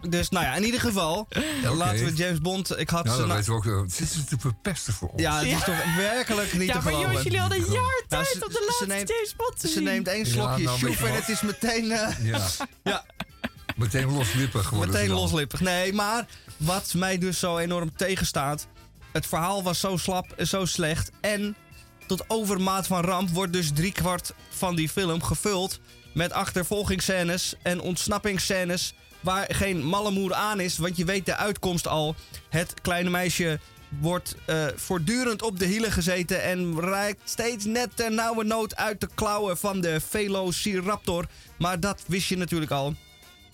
Dus nou ja, in ieder geval, laten we James Bond. Ik had Nou, ze we ook, eh, dit is te verpesten voor ons. Ja, het is toch werkelijk niet Ja, te maar geloven. jongens, jullie hadden een jaar tijd ze- om de ze laatste neemt- James Bond te Ze zien. neemt één Ja, slokje nou, je en het is meteen... eh, Ja. ja, Meteen loslippig geworden. meteen ze loslippig. Nee, maar wat mij dus zo enorm tegenstaat... Het verhaal was zo slap en zo slecht. En tot overmaat van ramp wordt dus driekwart van die film gevuld... met achtervolgingsscènes en ontsnappingsscènes... waar geen malle moer aan is, want je weet de uitkomst al. Het kleine meisje wordt eh, voortdurend op de hielen gezeten... en reikt steeds net ter nauwe nood uit de klauwen van de Velociraptor. Maar dat wist je natuurlijk al.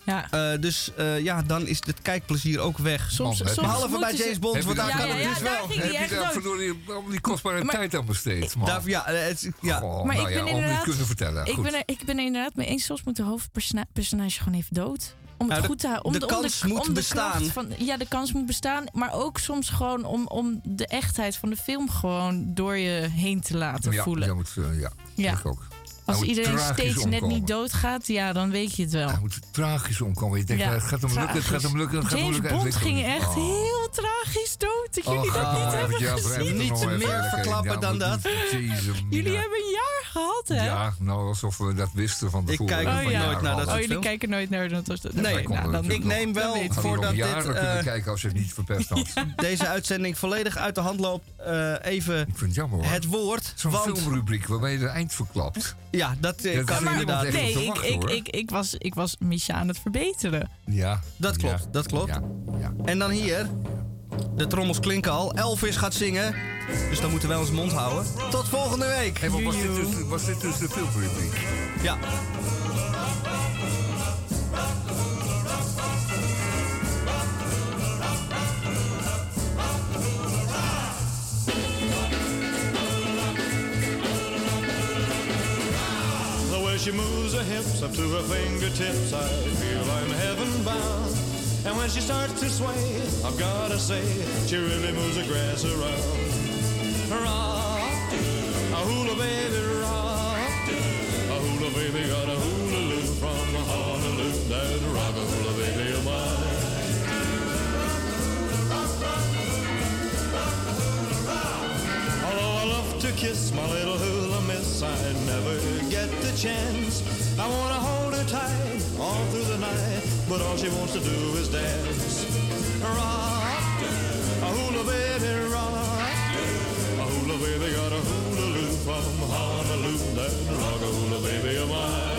Ja. Eh, dus eh, ja, dan is het kijkplezier ook weg. Soms- Man, je- Behalve bij James Bond, want daar kan Ja, het dus wel. Heb je daar verdorie al die kostbare Maar- tijd aan besteed, man? Daar, ja, het, ja. Goh, Maar nou ik ben om inderdaad- het kunnen vertellen. Ik ben, er, ik ben er inderdaad mee eens. Soms moet de hoofdpersonage gewoon even dood. Om het Ja, de- goed te houden. Om de om kans om moet de bestaan. Van, ja, de kans moet bestaan. Maar ook soms gewoon om, om de echtheid van de film gewoon door je heen te laten ja, voelen. Ja, moet, eh, ja, Ja. ik ook. Als iedereen steeds net niet doodgaat, ja, dan weet je het wel. Hij moet tragisch omkomen. Je denkt, Ja, het gaat hem lukken, het gaat hem lukken, het gaat hem James lukken. en Bond ging echt Oh. heel tragisch dood. Dat jullie Oh, dat ga niet hebben ja, gezien. Niet meer verklappen Ja, dan dat. Jezus, Jullie hebben een jaar gehad, hè? Ja, nou alsof we dat wisten van Ik tevoren. kijk dat ook we nooit naar dat. Oh, soort jullie kijken nooit naar dat. dat- wij Nee, nou, Ik neem wel ik. Voordat dit, jaren kunnen eh, kijken als je het niet verpest had. deze uitzending volledig uit de hand loopt, eh, even Ik vind het jammer hoor. het woord. Zo'n filmrubriek waarbij je het eind verklapt. Ja, dat eh, Ja, dat kan inderdaad. Nee, ik, wachten, ik, ik, ik, was, ik was Misha aan het verbeteren. Ja. Dat klopt, ja, dat klopt. Ja, ja. En dan hier, de trommels klinken al. Elvis gaat zingen, dus dan moeten we wel ons mond houden. Tot volgende week. Hey, maar was, dit dus, was dit dus de filmrubriek? Ja. Way she moves her hips up to her fingertips, I feel I'm heaven bound. And when she starts to sway, I've gotta say, she really moves the grass around. Rock, a hula baby, rock. A hula baby got a hula loop from Honolulu. That rock a hula to kiss my little hula miss. I never get the chance. I wanna hold her tight all through the night, but all she wants to do is dance. Rock, a hula baby, rock. A hula baby got a hula loop from Honolulu, that rock a hula baby of mine.